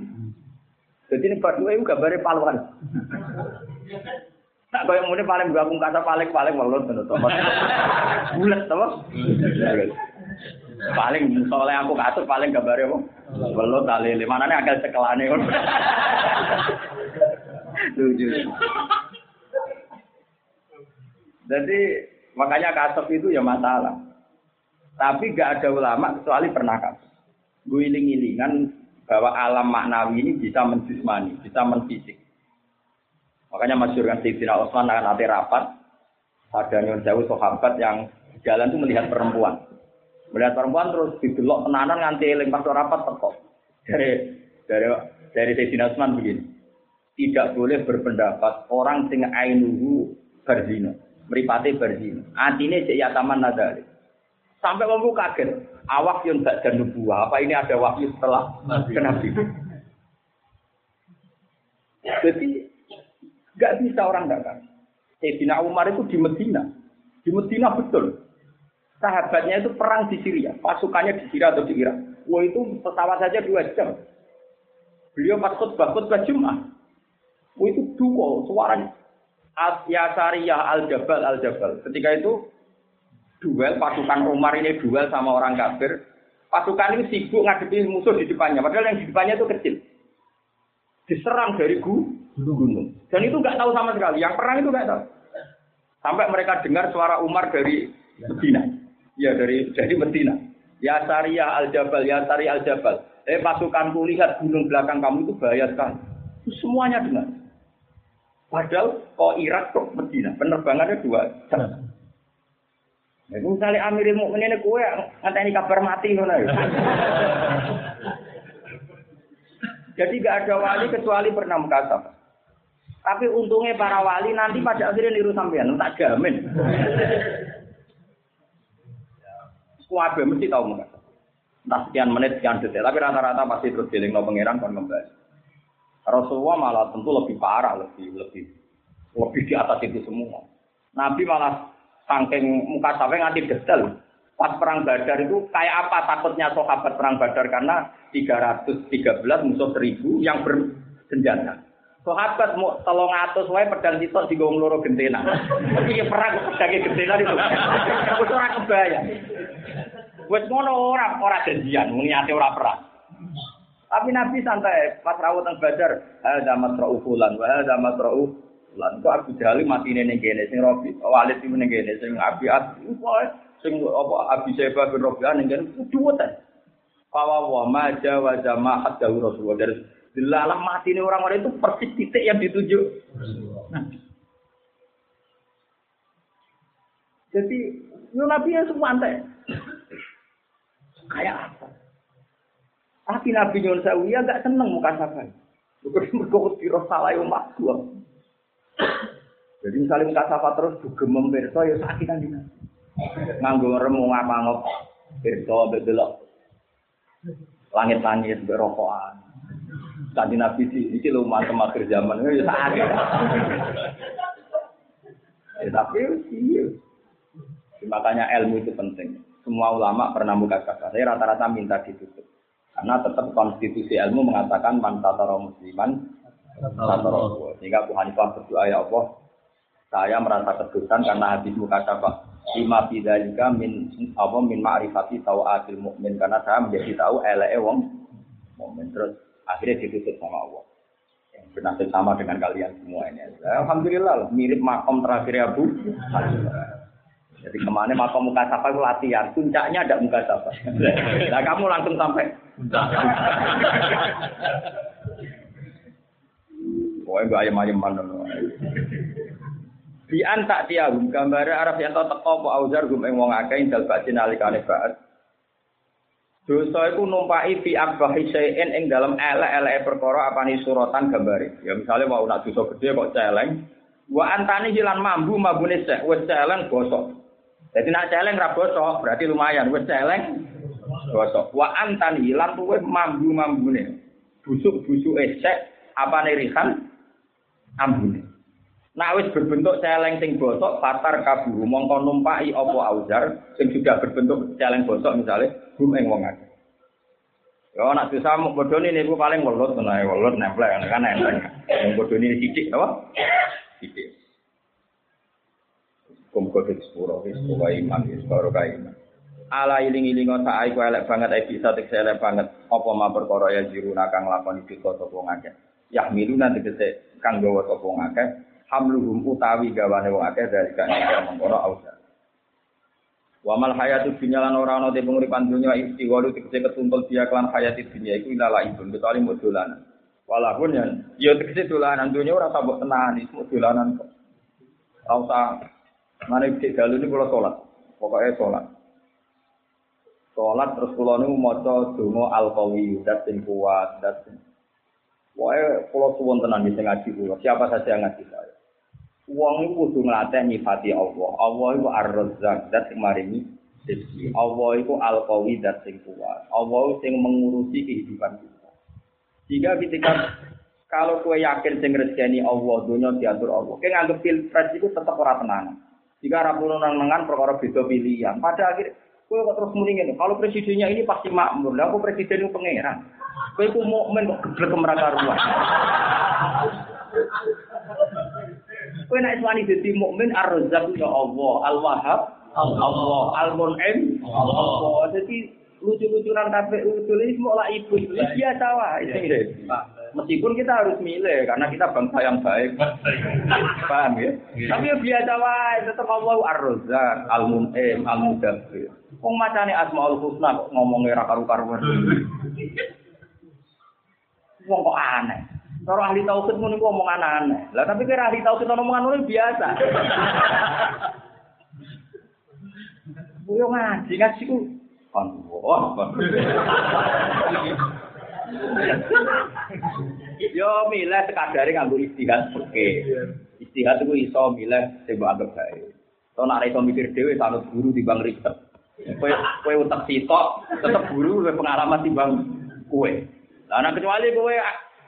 [SPEAKER 1] Jadi ini baduke itu gambarnya Palu. Nah, kau yang muni paling gabung kata paling paling walon bener to. Bulat to. Paling soalnya aku kasut paling gambarnya apa? Walon tali mana nih agak sekelane kon. Lucu. Jadi makanya kasut itu ya masalah. Tapi gak ada ulama kecuali pernah kasut. Guling-gilingan bahwa alam maknawi ini bisa menjismani, bisa menfisik. Makanya masyur kan Sayyidina Utsman akan nanti rapat. Ada nyon jauh sahabat yang jalan itu melihat perempuan. Melihat perempuan terus didelok tenanan nganti eling pas rapat teko. Dari dari dari Sayyidina Utsman begini. tidak boleh berpendapat orang sing ainuhu berzina, meripati berzina. Artinya cek ya taman nadari. Sampai kamu kaget, awak yang tak dan nubuah. Apa ini ada wahyu setelah Nabi? Jadi nggak bisa orang nggak kan. Sayyidina Umar itu di Medina, di Medina betul. Sahabatnya itu perang di Syria, pasukannya di Syria atau di Irak. Wah itu pesawat saja dua jam. Beliau pas khutbah khutbah Jumat. Wah itu dua suaranya. Ya Syariah Al Jabal Al Jabal. Ketika itu duel pasukan Umar ini duel sama orang kafir. Pasukan ini sibuk ngadepi musuh di depannya. Padahal yang di depannya itu kecil. Diserang dari gunung. Dan itu nggak tahu sama sekali. Yang perang itu nggak tahu. Sampai mereka dengar suara Umar dari Medina. Ya dari jadi Medina. Ya Syariah Al Jabal, Ya Syariah Al Jabal. Eh pasukanku lihat gunung belakang kamu itu bahaya sekali. Itu semuanya dengar. Padahal kok Irak kok Medina, penerbangannya dua jam. Nah, misalnya Amirul Mukminin kue ngenteni kabar mati ngono ya. Jadi gak ada wali kecuali pernah mukasab. Tapi untungnya para wali nanti pada akhirnya niru sampean, tak jamin. Kuabe mesti tahu muka. Entah sekian menit, sekian detik. Tapi rata-rata pasti terus dieling no pangeran kan membahas. Rasulullah malah tentu lebih parah, lebih lebih lebih di atas itu semua. Nabi malah saking muka sampai nganti detail. Pas perang Badar itu kayak apa takutnya sahabat perang Badar karena 313 musuh 1000 yang bersenjata. Sahabat mau tolong atus wae pedang sitok di gong loro gentena. Iki perang pedangnya gentena itu. Wis ora kebayang. Wis ngono ora ora janjian, muni ate ora perang. Tapi Nabi santai pas rawuh teng Badar, ada masra'u fulan wa ada masra'u fulan. Kok Abu Jahal mati ning kene sing Robi, Walid ning kene sing Abi At, sing apa Abi Syaibah bin Rabi'ah ning kene duwet. Fawa wa ma jawa jamaat dawu Rasulullah dari dilalah mati ini orang-orang itu persis titik yang dituju. Jadi, Nabi yang semua Kayak apa? Tapi Nabi Nyun Sewu ya gak seneng muka sabar. Mereka kira salah umat gua. Jadi misalnya muka sabar terus juga memberi ya sakit kan dina. Nganggo remu ngapa ngop. Berso bedelok. Langit-langit berokokan. Tadi Nabi di ini lo mantem akhir zaman ya sakit. Ya, tapi iya. Makanya ilmu itu penting semua ulama pernah buka kata. Saya rata-rata minta ditutup. Karena tetap konstitusi ilmu mengatakan man tataro musliman tataro Sehingga Abu Hanifah berdoa ya Allah, saya merasa kedudukan karena habis muka kata lima bidalika min apa min ma'rifati tawatil mukmin karena saya menjadi tahu ele wong mukmin terus akhirnya ditutup sama Allah. Yang bernasib sama dengan kalian semua ini. Alhamdulillah mirip makom terakhir Abu jadi ke mana makom muka sapa itu latihan, puncaknya ada muka sapa. Nah kamu langsung sampai. Pokoknya gue ayam-ayam mana Di antak tiagum gambar Arab yang tau teko po auzar gum ing wong akeh dal bajin alikane baat. Dosa iku numpai fi akbahi syai'in ing dalam elek-eleke perkara apane suratan gambare. Ya misalnya mau nak dosa gede kok celeng, wa antani hilan mambu mabune sek wis celeng bosok. Jadi nak celeng ra bosok, berarti lumayan. Wis celeng bosok. Wa antan hilang tuh mambu-mambune. Busuk-busuk esek apa rihan ambune. Nah wis berbentuk celeng sing bosok, fatar kaburu mongko numpai apa auzar sing sudah berbentuk celeng bosok misalnya gum ing wong akeh. Yo nak bisa mau bodoni niku paling welut tenan welut nempel kan nempel. Yang bodoni sithik apa? Sithik. Kumpul di sepuro, di sepuro iman, di sepuro iman. Ala iling iling sa aiku elek banget, ai bisa tik elek banget. Apa ma perkara ya jiru nakang lakon iki kok sapa ngakeh. Yah milu nanti kete kang gawa sapa ngakeh. Hamluhum utawi gawane wong akeh dari kan mengkono ausa. Wa mal hayatu dunya lan ora ana te penguripan dunya istiwalu tegese ketumpul dia kelan hayati dunya iku ilala ibun kecuali modulanan. Walaupun ya ya tegese dolanan dunya ora sabuk tenan iki dolanan kok. Ora Mana cek dalu ini kalau sholat, pokoknya sholat. Sholat terus kalau ini mau dongo al qawi, dat kuat, dat sing. Wah, kalau suwon tenan bisa ngaji kula, siapa saja yang ngaji saya. Wong itu kudu nglatih nyifati Allah. Allah itu ar-razzaq, dat sing. Allah itu al-qawi, dat sing kuat. Allah sing mengurusi kehidupan kita. Jika ketika kalau kue yakin sing rezeki Allah, dunia diatur Allah. Kue nganggep pilpres itu tetap ora tenang. Jika rapuh nengan perkara beda pilihan. Pada akhir kue kok terus mendingin. Kalau presidennya ini pasti makmur. Lah aku presiden itu pangeran. Kue ku mukmin kok geblek mereka ruang. Kowe nek iswani dadi mukmin ar-razzaq ya Allah, al-wahhab Allah, al-mun'im Allah. Jadi lucu-lucunan kabeh usul ini semua lah ibu. Biasa wae. Meskipun kita harus milih karena kita bangsa yang baik. Paham ya? Tapi ya biasa wae, tetap Allah ar-razzaq, al-mun'im, al-mudabbir. Wong macane Asmaul Husna kok ngomongnya ra karu-karuan. Wong kok aneh. Cara ahli tauhid ngono iku omongan aneh. Lah tapi kira ahli tauhid omongan ngono biasa. Yo ngaji ngaji ku Allah. Yo milih sekadare nganggo istihad oke. Istihad itu iso milih sing mbok anggap bae. To nek iso mikir dhewe sanut guru timbang riset. Kowe kowe utek sitok, tetep guru luwih pengalaman timbang kowe. Lah nek kecuali kowe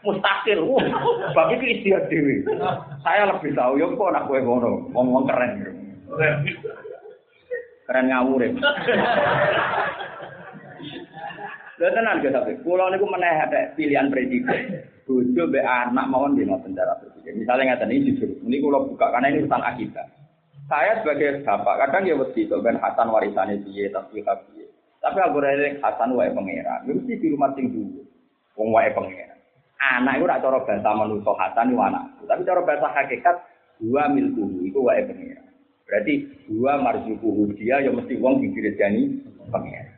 [SPEAKER 1] mustakil, wah, bagi ke istihad dhewe. Saya lebih tahu yo kok nek kowe ngono, ngomong keren. Keren ngawur. Lha tenan ge tapi kula niku meneh pilihan presiden. Bojo mbek anak mawon nggih ngoten cara presiden. Misalnya ngaten ini jujur, ini kula buka karena ini urusan akidah. Saya sebagai bapak kadang ya mesti kok ben Hasan warisane piye tapi piye. Tapi aku rene Hasan wae pangeran. Mesti di rumah sing dulu. Wong wae pangeran. Anak itu ora cara bahasa manusa Hasan iku anak. Tapi cara bahasa hakikat dua milku itu wae pangeran. Berarti dua marzukuhu dia ya mesti wong didirejani pangeran.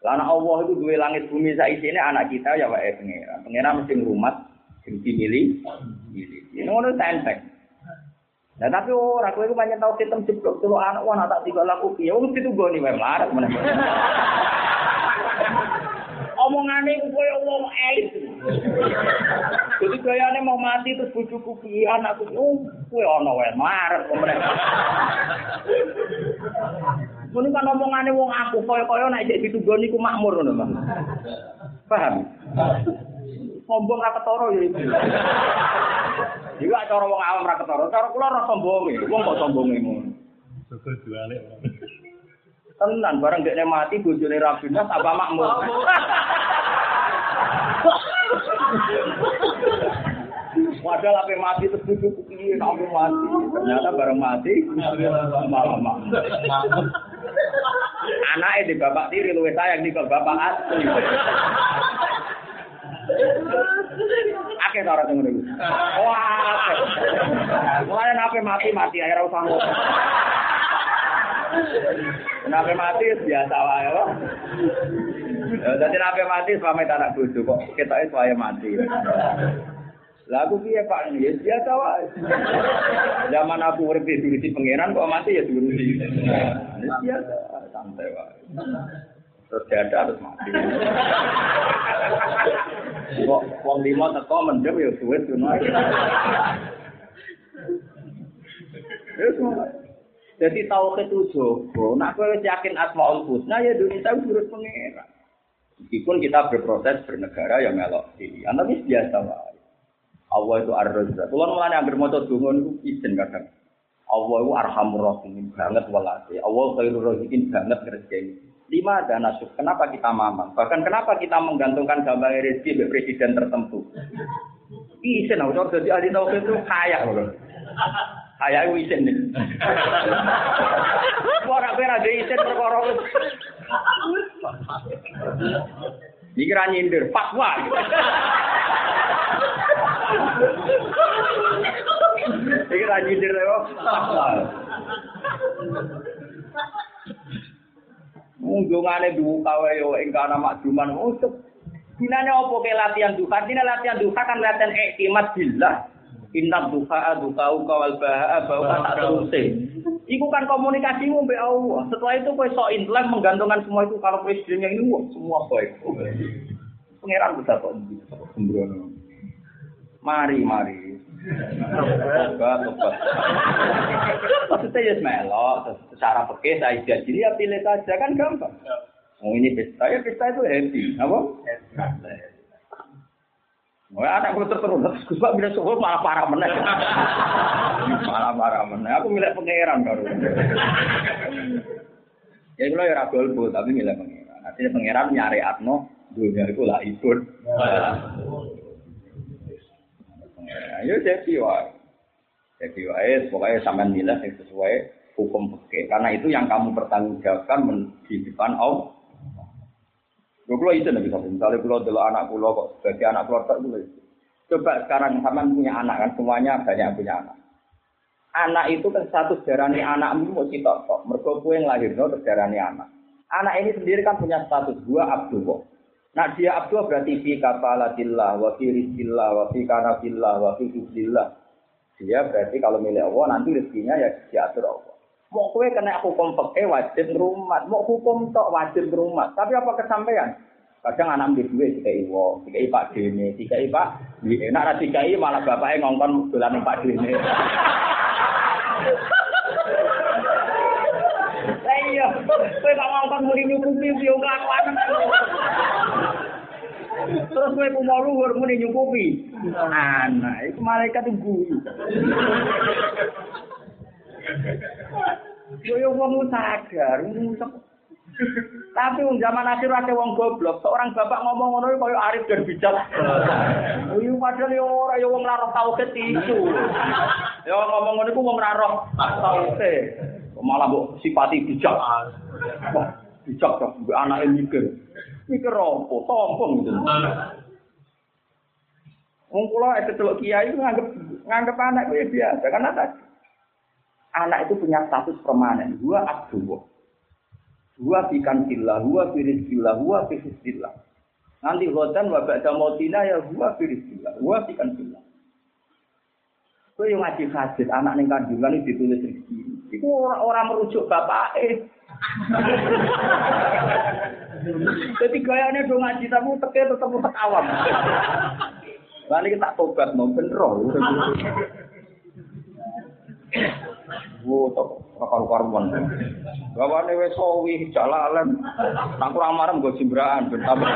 [SPEAKER 1] Lana Allah itu dua langit bumi saiki ini anak kita ya wae pangeran. Pangeran mesti ngrumat sing dimilih. Milih. Ini ngono tenteng. Nah tapi ora kowe iku pancen tau ketem jeblok telu anak wah tak tiga laku piye wong itu goni wae mlarat meneh. Omongane iku koyo wong elit. Jadi gayane mau mati terus bojoku piye anakku oh kowe ana wae. Mun kan omongane wong aku koyo-koyo nek jek ditugoni ku makmur ngono, Bang. Paham? Sombong ra ketara ya iku. Iku cara wong awam ra ketara, cara kula ora sombonge. Wong kok sombonge ngono.
[SPEAKER 3] Juale orang.
[SPEAKER 1] Tenan bareng dekne mati bojone ra binas apa makmur. Padahal apa mati terus bujuk piye kamu mati. Ternyata bareng mati malah makmur. Anaknya di bapak tiri luwih sayang di bapak asli. Akeh ora ngono iku. Wah. akeh. Mulane nape mati-mati ae ora usah ngono. Nape mati biasa wae. Ya dadi nape mati pamit anak bojo kok ketoke saya mati. Lah aku piye Pak? Ya biasa wae. Zaman aku urip diurusi pangeran kok mati ya diurusi. Ya biasa, santai wae. Terus ada harus mati. Kok wong lima teko mendem ya suwe ngono. Jadi tauhid itu jogo. Nak kowe yakin asmaul husna ya dunia tahu urus pangeran. Meskipun kita berproses bernegara yang melok pilihan, tapi biasa wae. Allah itu ar-razzaq. Kulo mulane anggere maca donga niku izin kadang. Allah itu arhamur rahimin banget walase. Allah khairur razikin banget rezeki. Lima ada nasib. Kenapa kita mamang? Bahkan kenapa kita menggantungkan gambar rezeki ke presiden tertentu? Izin, aku jadi ahli tauhid itu kaya. Kaya itu izin nih. Orang kira ada izin perkara. Dikira nyindir, fatwa. Dikira nyindir lewat fatwa. Munggungane duka wae yo ing kana makjuman untuk Dinane opo ke latihan duha? Dina latihan duha kan latihan iktimat billah. Inna duha duha kawal baha bau tak teruse. Iku kan komunikasimu mbek Allah. Setelah itu kowe sok intelek menggantungkan semua itu kalau presidennya ini wah, semua baik. Pangeran bisa kok sembrono. Mari, mari. Tobat, tobat. Maksudnya ya melok, secara pekeh saya jadi ya pilih saja kan gampang. Oh ini pesta ya pesta itu happy, apa? Oh anak gue terus terus Gus Pak bila subuh malah parah meneh. malah parah meneh. Aku milih pangeran karo. ya kalau ya golput tapi milih pangeran. Nanti pangeran nyari Atno dunia itu lah ikut. Ya jadi wae. Jadi wae pokoknya sampean milih yang sesuai hukum fikih. Karena itu yang kamu pertanggungjawabkan di depan Allah. Kalau itu nabi sampai misalnya kalau dulu anak pulau kok sebagai anak keluarga dulu. Coba sekarang sama punya anak kan semuanya banyak punya anak. Anak itu kan satu darani anakmu mau sitok kok. Mereka yang lahir no darani anak. Anak ini sendiri kan punya status dua abdullah. Nah dia abdullah berarti fi kafalatillah, wa fi rizkillah, wa fi kanabillah, wa fi Dia berarti kalau milik Allah nanti rezekinya ya diatur Allah. Mau kue kena hukum pakai wajib rumah, mau hukum tok wajib rumah. Tapi apa kesampaian? Kadang anak di dua tiga iwo, tiga ipak dini, tiga ipak. Enak lah tiga i malah bapaknya ngongkon bulan ipak dini. Kue gak ngongkon muni nyukupi piung kelakuan. Terus kowe ku mau luhur muni nyukupi. Anak, itu malaikat guyu. Yo yo wong sadar, Tapi wong zaman akhir ate wong goblok, seorang bapak ngomong ngono koyo arif dan bijak. Yo padahal yo ora yo wong ora tau ketisu. Yo ngomong ngono iku wong ora roh tau Malah mbok sipati bijak. Wah, bijak kok mbok anake mikir. Mikir opo? Sombong gitu. Wong kula itu kiai nganggep nganggep anak kuwi biasa karena tadi anak itu punya status permanen. Dua abdullah. Dua bikan sillah, dua firis sillah, dua firis sillah. Nanti hotan wabak damotina ya dua firis sillah, dua bikan sillah. Itu yang ngaji hadis anak ning kandungan itu ditulis rezeki. Itu orang, merujuk bapak eh. Jadi gayanya dong ngaji tapi teke tetap tetap awam. Lalu kita tobat mau bener. Wo to karu-karuan. Gawane wis sawi jalalan. Nang kurang marem nggo jimbraan ben tambah.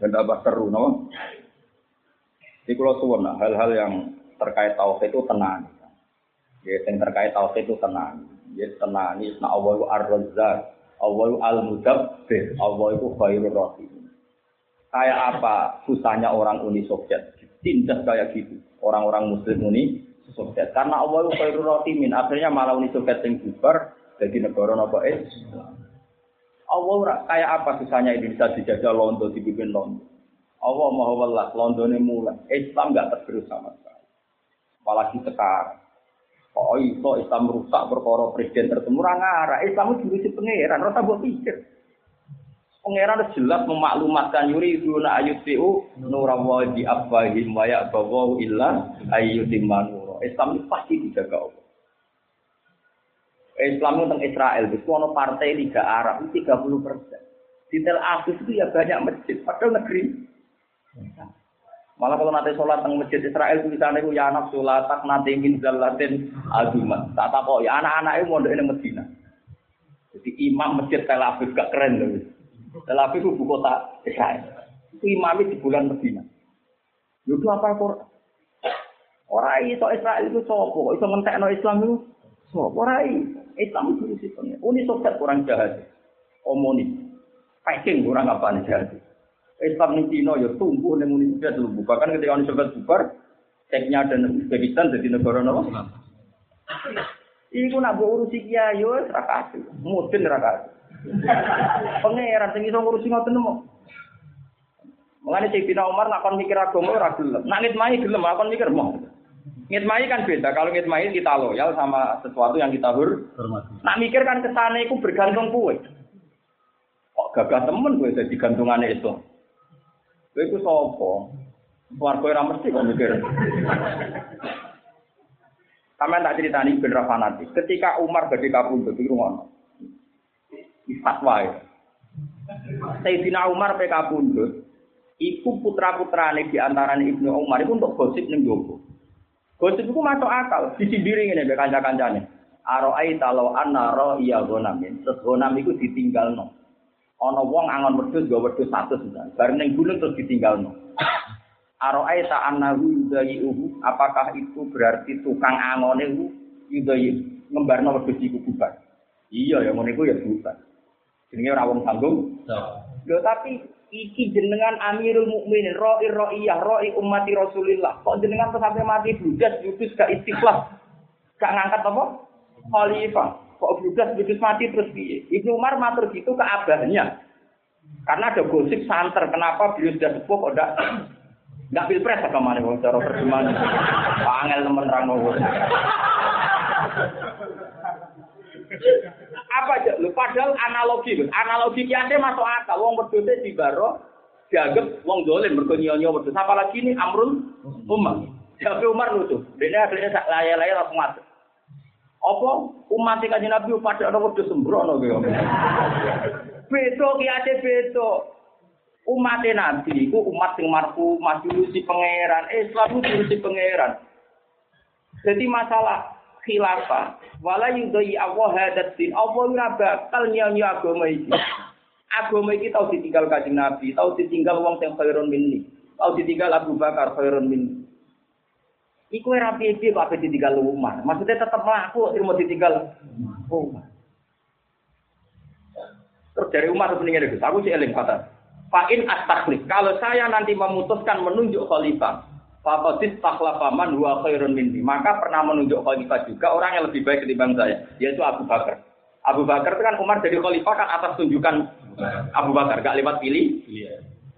[SPEAKER 1] Ben tambah seru no. Di kula suwun hal-hal yang terkait tauhid itu tenang. Ya, yang terkait tauhid itu tenang. Ya, tenang. Ini Allah itu ar-razzaq. Allah itu al-mudabbir. Allah itu khairur rahim. Kayak apa susahnya orang Uni Soviet? Tindas kayak gitu. Orang-orang Muslim Uni Soviet. Karena Allah itu khairul rotimin. Akhirnya malah Uni Soviet yang bubar jadi negara nopo Islam. Allah kayak apa susahnya Indonesia dijajah Londo dibikin Londo. Allah mau welas Londone mulai. Islam nggak tergerus sama sekali. Apalagi sekarang. Oh itu Islam rusak perkara presiden tertemu arah. Islam itu diuji pangeran. Rasa buat pikir. Pangeran jelas memaklumatkan yuri na ayutiu nurawa di abahim waya bawa illa ayutimanu Islam itu pasti dijaga Allah. Islam itu tentang Israel, itu partai Liga Arab, itu 30 persen. Di Tel Aviv itu ya banyak masjid, padahal negeri. Malah kalau nanti sholat tentang masjid Israel itu sana itu ya anak sholat tak nanti ingin zalatin aduman. Tak tahu ya anak-anak itu mau di Medina. Jadi imam masjid Tel Aviv gak keren loh. Tel Aviv itu kota Israel. Itu imamnya di bulan Medina. Itu apa Quran? Ora iso Israel itu sopo, iso ngentekno Islam itu sopo. Ora Islam itu sistemnya. Uni Soviet kurang jahat. Omoni. Peking kurang apa nih jahat. Islam di Cina ya tumbuh ning Uni Soviet dulu. Bahkan ketika Uni Soviet bubar, Ceknya dan Uzbekistan jadi negara nopo. Iku nak mbok urusi kiai yo ora kasih. Mudin ora kasih. Pangeran sing iso ngurusi ngoten mo. Sayyidina Umar nak kon mikir agama ora gelem. Nak ngitmai gelem, kon mikir mau. Ngitmai kan beda. Kalau ngitmai kita loyal sama sesuatu yang kita hur. Nak mikir kan ke sana itu bergantung kue. Kok gagah temen gue jadi gantungannya itu. Gue itu sopo. Keluarga yang mesti kok mikir. Kami tak cerita ini bener fanatik. Ketika Umar bagi kabur di rumah, fatwa ya. Sayyidina Umar PK Pundut, Iku putra-putrane di antarane Ibnu Umar itu untuk gosip ning jowo. Gosip itu masuk akal, disindiri ngene mbek kanca-kancane. Aro'ai talau anna ro iya gonamin. Terus gonam itu ditinggal Ono wong angon wedhus gak wedhus satu sudah. Bareng ning gunung terus ditinggal no. Aro'ai ta annahu yudayi uhu. Apakah itu berarti tukang angone uhu yudayi ngembarno wedhus iku bubar. Iya ya ngono iku ya bubar. Jenenge ora wong tanggung. Lho tapi iki jenengan Amirul Mukminin, roi roiyah, roi ummati Rasulillah. Kok jenengan sampai mati budas, yudus gak istiqlal, gak ngangkat apa? Khalifah. Kok budas, yudus mati terus piye? Ibnu Umar matur gitu ke abahnya. Karena ada gosip santer, kenapa beliau sudah sepuh kok enggak pilpres apa mana wong cara perjuangan. Angel temen rangno. Apa aja? Lu padahal analogi, analogi kiasnya masuk akal. Wong wedhus di baro dianggap wong dolim mergo nyonyo wedhus. Apalagi ini Amrul Umar. Tapi Umar lucu. Dene akhirnya sak laya-laya langsung masuk. Apa umat kanjeng Nabi pada ana wedhus sembrono kaya. Beto kiasnya beto. Umat Nabi iku umat sing marfu majusi pangeran. Islam itu si pangeran. Jadi masalah khilafah wala yudai Allah hadat din Allah ora bakal nyanyi agama iki agama iki tau ditinggal kanjeng Nabi tau ditinggal wong sing khairun minni tau ditinggal Abu Bakar khairun minni Iku era piye-piye kok ape ditinggal Umar. Maksudnya tetap mlaku ilmu ditinggal Umar. Terus dari Umar sebenarnya itu, aku sih eling kata. Fa'in astakhlis. Kalau saya nanti memutuskan menunjuk khalifah, Fakotis taklafaman dua khairun minni. Maka pernah menunjuk khalifah juga orang yang lebih baik ketimbang saya, yaitu Abu Bakar. Abu Bakar itu kan Umar jadi khalifah kan atas tunjukan Abu Bakar, gak lewat pilih.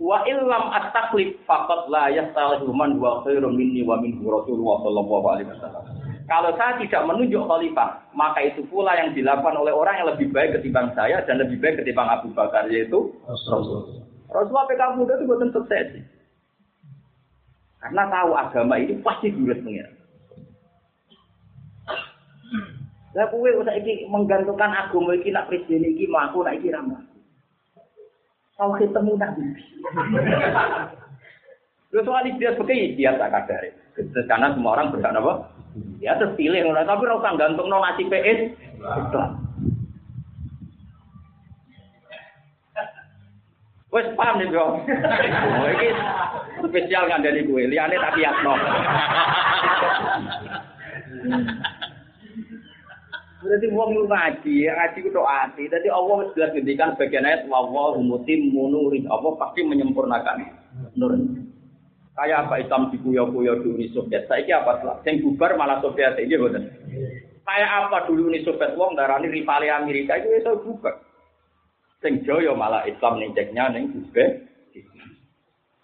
[SPEAKER 1] Wa illam at-taklif faqad la yastalihu man huwa khairun minni wa minhu Rasulullah sallallahu alaihi wasallam. Kalau saya tidak menunjuk khalifah, maka itu pula yang dilakukan oleh orang yang lebih baik ketimbang saya dan lebih baik ketimbang Abu Bakar yaitu Rasul. Rasulullah PK muda itu buatan sukses. Karena tahu agama ini pasti durus pengiran. Lah kowe usah iki menggantungkan agama iki nak presiden iki mlaku nak iki ra Tahu ketemu nabi. Lu soal dia sebagai dia tak kadar. Karena semua orang berhak apa? Ya terpilih ngono tapi ora gantung no nasi PS. Wes paham nih bro. Oh, ini spesial kan dari gue. Liane tak kiasno. Berarti wong lu ngaji, ngaji ku doa hati. Jadi Allah wis jelas ngendikan bagian ayat wa wa munuri. Allah pasti menyempurnakan nur. Kayak apa Islam dikuyo-kuyo dulu Uni Soviet. Saiki apa salah? Sing bubar malah Soviet iki boten. Kayak apa dulu Uni Soviet wong darani rivali Amerika itu iso bubar. Sing Joyo malah Islam ceknya ning Uzbek.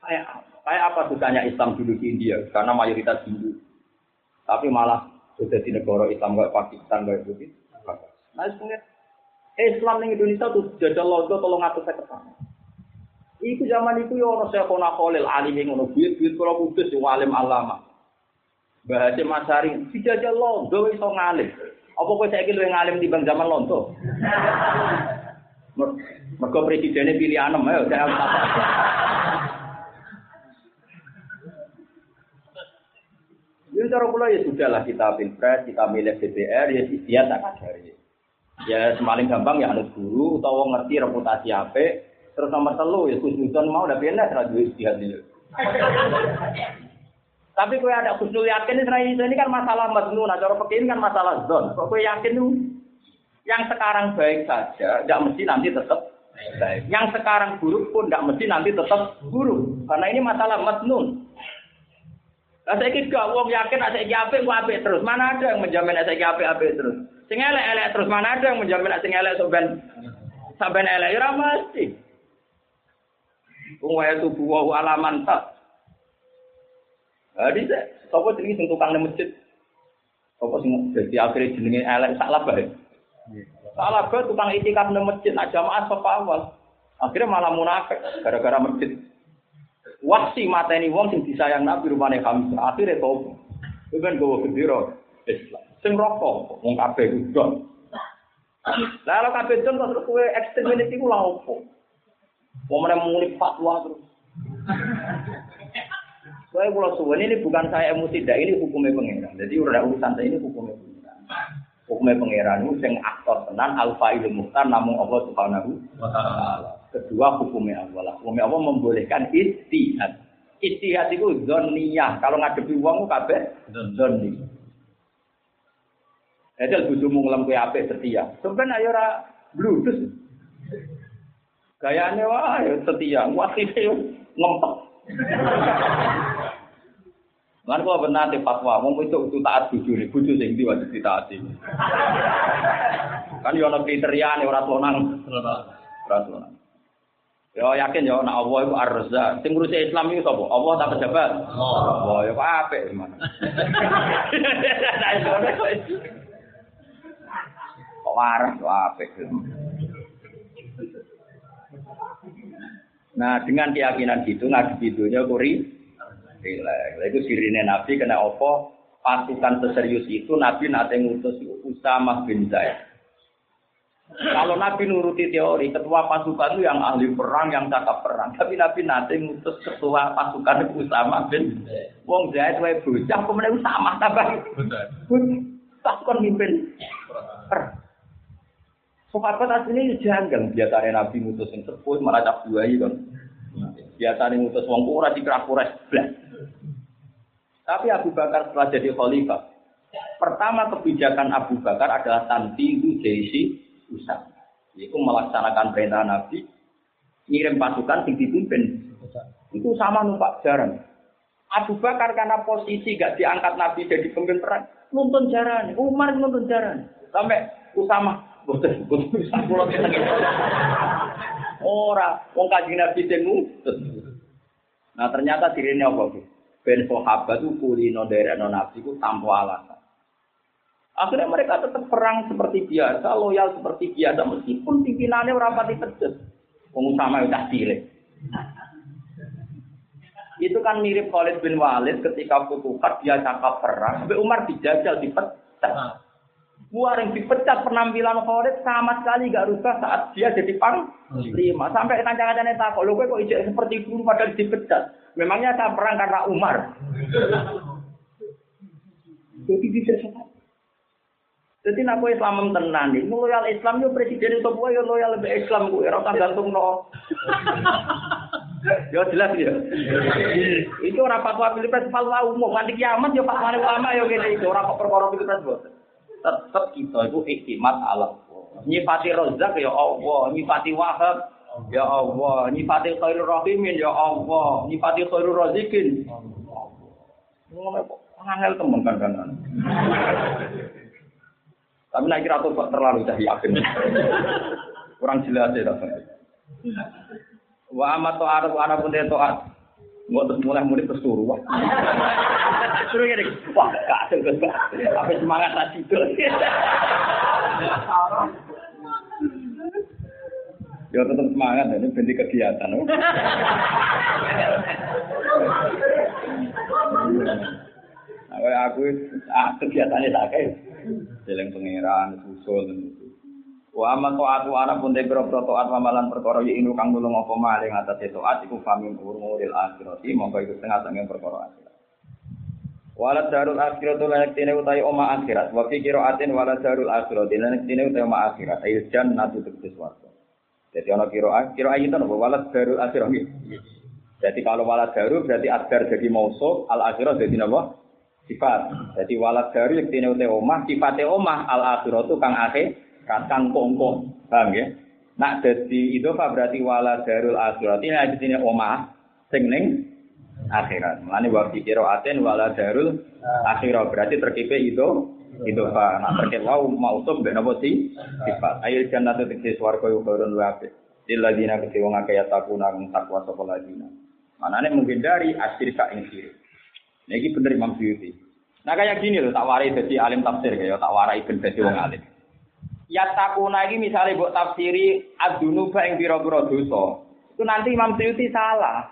[SPEAKER 1] Kayak kayak apa susahnya Islam dulu di India karena mayoritas Hindu. Tapi malah sudah di negara Islam kayak Pakistan kayak begitu. Nah, sebenarnya Islam ning Indonesia tuh jajal logo tolong atus saya ketemu. Iku zaman itu ya ono Syekhona Khalil alim ngono duit-duit kula kudus yo alim alama. Bahasa Masari dijajal logo iso ngalim. Apa kowe saiki luwih ngalim bang zaman lonto? Mergo presidennya pilih anem ayo saya Ini cara pula ya sudah lah kita pilpres, kita milih DPR, ya dia tak kadari. Ya semaling gampang ya anut guru, atau ngerti reputasi apa. Terus nomor telu ya khusnudon mau udah pindah radio istihad ini. Tapi kue ada khusnul yakin ini kan masalah madnun, nah cara ini kan masalah zon. Kok kue yakin tuh yang sekarang baik saja, tidak mesti nanti tetap baik. Yang sekarang buruk pun tidak mesti nanti tetap buruk. Karena ini masalah matnun. Saya kira wong yakin saya apik ku apik terus. Mana ada yang menjamin saya apik apik terus. Sing elek-elek terus mana ada yang menjamin sing elek sampean sampean elek ora mesti. Wong wae tubuh wa alaman tak. Jadi sapa jenenge sing tukang masjid? Sapa sing dadi akhire jenenge elek sak bae. Salah gue tukang itikaf di masjid, nak jamaah sopa awal. Akhirnya malah munafik gara-gara masjid. Wasi mateni wong sing disayang Nabi rumane kami. Akhirnya tau. Itu kan gue gendera Islam. Sing rokok, wong kabeh udon. Lalu kabeh udon terus kowe ekstrim ini ku lha opo? Wong meneh muni fatwa terus. Saya kalau suwen ini bukan saya emosi, tidak ini hukumnya pengiran. Jadi udah urusan saya ini hukumnya pengiran. Hukumnya pengiran itu yang aktor tenan alfa ilmu muhtar namun Allah subhanahu wa ta'ala. Kedua hukumnya Allah. Hukumnya Allah membolehkan istihad. Istihad itu zoniyah. Kalau ngadepi uang kabeh zoni. Jadi bujumu ngelam kue apik setia. Sebenarnya ayo ora bludus. Gayane wah setia. Wah ngempet. Lan kok benar di fatwa, wong itu itu taat bujune, bojo sing ndi wajib ditaati. Kan yo ana kriteria ora lonang. Ora lonang. Yo yakin yo nek Allah iku Ar-Razzaq. Sing ngurusi Islam iku sapa? Allah tak pejabat. Allah ya kok apik gimana. Kok waras kok apik. Nah, dengan keyakinan gitu ngadepi dunia kuri rileks. Lah itu sirine Nabi kena opo pasukan seserius itu Nabi nate ngutus Usama bin Zaid. Kalau Nabi nuruti teori, ketua pasukan itu yang ahli perang, yang cakap perang. Tapi Nabi nanti ngutus ketua pasukan itu Usama bin Wong Zaid wae bocah, kemudian Usama tambah. Pasukan mimpin perang. Sahabat aslinya janggal. Biasanya Nabi ngutus yang sepuh, malah cap buayi kan. Biasanya ngutus wong kurang di kerak kuras Tapi Abu Bakar setelah jadi khalifah, pertama kebijakan Abu Bakar adalah tanti jaisi usah. Itu melaksanakan perintah Nabi, ngirim pasukan yang dipimpin. Itu sama numpak jaran. Abu Bakar karena posisi gak diangkat Nabi jadi pemimpin perang, nonton jaran. Umar nonton jaran. Sampai Usama Ora, wong kanjeng Nabi sing Nah ternyata dirine apa Bu? Ben sahabat itu kulino non Nabi itu tanpa alasan. Akhirnya mereka tetap perang seperti biasa, loyal seperti biasa, meskipun pimpinannya rapati pedes. Pengusaha udah cilik. Itu kan mirip Khalid bin Walid ketika Futuhat dia cakap perang, sampai Umar dijajal, dipecat. Buar yang dipecat penampilan Khalid sama sekali gak rubah saat dia jadi pang lima. Sampai kancang-kancangnya takut, lo kok ijek seperti dulu padahal dipecat. Memangnya saya perang karena Umar. Jadi bisa sekali. Jadi nak Islam tenan nih, loyal Islam yo presiden itu gue yo loyal lebih Islam gue, rasa gantung no. yo jelas ya. itu orang fatwa pilpres fatwa umum, nanti kiamat yo fatwa ulama yo gini itu orang perkara pilpres boten tetap kita itu iktimat Allah. Nyifati rozak ya Allah, nyifati wahab ya Allah, nyifati khairul rahimin ya Allah, nyifati khairul razikin. Ngono kok angel temen kan kan. Tapi nak kira tuh terlalu dah yakin. Kurang jelas ya rasanya. Wa amat ta'aruf ana pun taat. Nggak terus mulai murid terus turu. Terus gini, wah gak ada Apa semangat tadi itu. Ya tetap semangat, ini bentuk kegiatan. Nah, aku ah, kegiatannya tak kayak, jalan pangeran, susul, Wa amma ta'atu ana pun de biro taat amalan perkara ya inu kang nulung apa maling atas taat iku famin umuril akhirati mongko iku setengah sanging perkara akhirat. Walat darul akhirat lan tine utai oma akhirat wa fi qiraatin walat darul akhirat lan tine utai oma akhirat ayil jannatu tegese swarga. Jadi ana qiraat qiraat itu napa walat darul akhirat. Jadi kalau walat daru berarti adar jadi mausuf, al akhirat jadi napa? Sifat. Jadi walat daru yang tine utai omah, sifate omah al akhiratu kang akhir kacang kongkong, paham ya? Nak jadi itu apa berarti wala darul akhirat ini ada sini omah sing ning akhirat. Mulane wa kira aten wala darul akhirat berarti terkipe itu pak. Nak terkait wau mausum ben apa sih sifat. Ayo jannatu tegese swarga yo barun wa apik. Dilladina kete wong akeh takuna kang takwa sapa ladina. Manane menghindari asyirka ing sirik. Niki bener Imam Suyuti. Nah kayak gini loh, tak warai jadi alim tafsir kayak tak warai ben dadi wong alim. Ya takuna iki misalnya buat tafsiri adunuba yang biro-biro dosa. Itu nanti Imam Suyuti salah.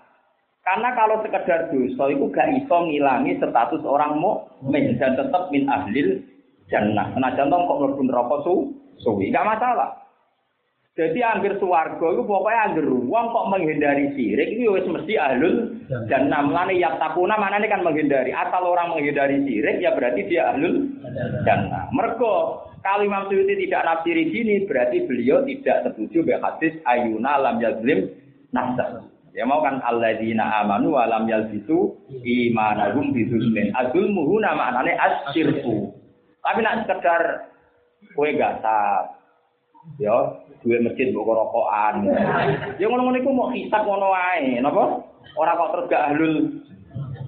[SPEAKER 1] Karena kalau sekedar dosa itu gak iso ngilangi status orang mukmin dan tetap min ahlil jannah. Nah contoh kok mlebu neraka su suwi gak masalah. Jadi angger swarga iku pokoke angger wong kok menghindari sirik iki wis mesti ahlul jannah. Mulane ya takuna maknane kan menghindari. Asal orang menghindari sirik ya berarti dia ahlul jannah. Mergo kalau Imam Suyuti tidak nafsiri sini berarti beliau tidak setuju dengan hadis ayuna lam yazlim nafsa. Ya mau kan alladzina amanu wa lam yalbisu imanahum bizulmin. Azulmu huna maknane asyirku. Tapi nak sekedar kue gasap, ya duwe masjid mbok rokokan. Ya ngono-ngono iku mau hisab ngono wae, napa? Ora kok terus gak ahlul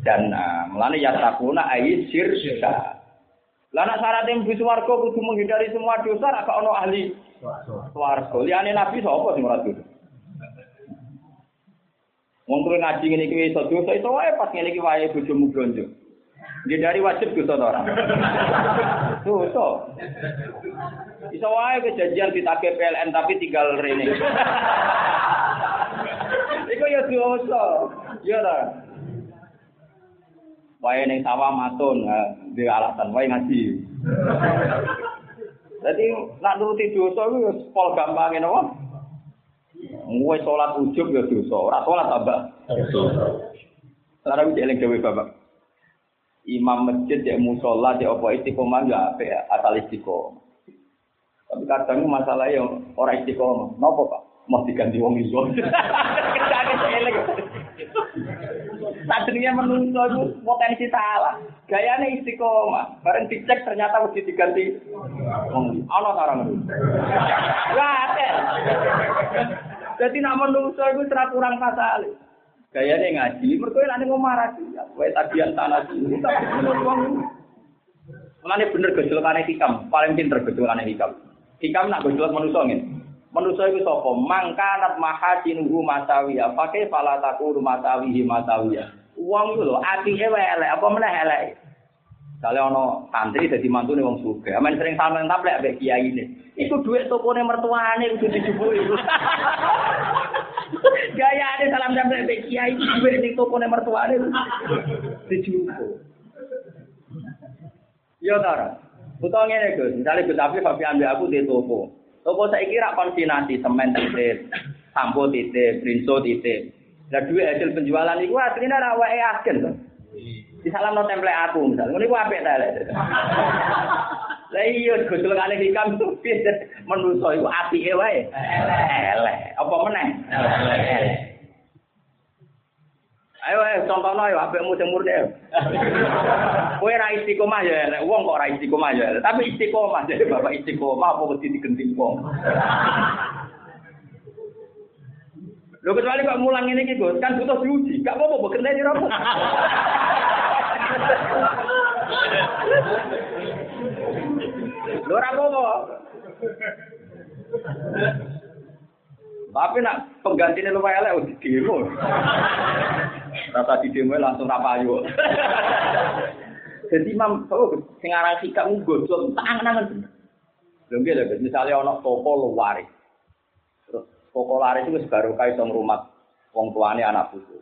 [SPEAKER 1] jannah. Mulane ya takuna ai syirka. Lah nek syaratnya mlebu swarga kudu menghindari semua dosa ra ono ahli swarga. Liyane nabi sapa sing ora dosa? Wong kowe ngaji ngene iki iso dosa iso wae pas ngene iki wae bojomu blonjo. Ngindari wajib dosa to ora? Dosa. Iso wae kejadian ditake PLN tapi tinggal rene. Iku ya dosa. Ya ta. Wae ning sawah matun, di alasan wae ngaji. Jadi nak nuruti dosa iku ya pol gampang napa? Ngowe salat ujub ya dosa, ora salat tambah. Dosa. Lara wis eling dewe Bapak. Imam masjid ya musola ya apa istiqomah ya apa ya asal istiqomah. Tapi kadang masalah yang orang istiqomah. Napa Pak? Mau diganti wong iso. Kerjane elek. Tadinya menungso itu potensi salah. Gayanya istiqomah. Bareng dicek ternyata mesti diganti. Ana sarang itu. Wah, Jadi nak menungso itu serat kurang pasal. Gayanya ngaji, mereka yang ngomong marah sih. Wae tagihan tanah sih. Mulane bener gejolakane hikam, paling pinter gejolakane hikam. Hikam nak gejolak menungso ngene. Manusia itu sapa? Mangkanat mahasinuhu masawiya. Pakai fala takuru masawihi masawiya. Uang itu lho, atike wae elek, apa meneh elek. Kalau ono santri dadi mantune wong sugih, amen sering sampean taplek mbek kiai ini. Iku duit tokone mertuane kudu dijupuk iku. Gayane salam sampe mbek kiai duit ning tokone mertuane dijupuk. Yo ta. Utawa ngene Gus, misale Gus Afif Fabi ambil aku di toko. Toko saya kira konsinasi semen titip, sampo titip, brinso titip. Lah duit hasil penjualan itu aslinya rawa yakin tuh. Di salam no template aku misalnya, ini gua apik ta lek. Lah iya gosol kali hikam tuh menuso iku apike wae. Elek. Apa meneh? Elek. Ayo ayo contohno ayo apikmu sing murni. Kowe ra istiqomah ya elek, wong kok ra istiqomah ya elek. Tapi istiqomah jadi bapak istiqomah apa mesti digenting wong. Lho kecuali kok mulang ini iki, Gus, kan butuh diuji. Gak apa-apa genteni ra. Lho ora apa-apa. Tapi nak penggantinya lumayan elek udah demo. Rasa di demo langsung rapayu. Jadi imam, oh, sing aran sikap nggodol tangan-tangan. Lho nggih lho, misalnya ana toko luar. Terus toko laris itu baru kaya iso rumah wong tuane anak putu.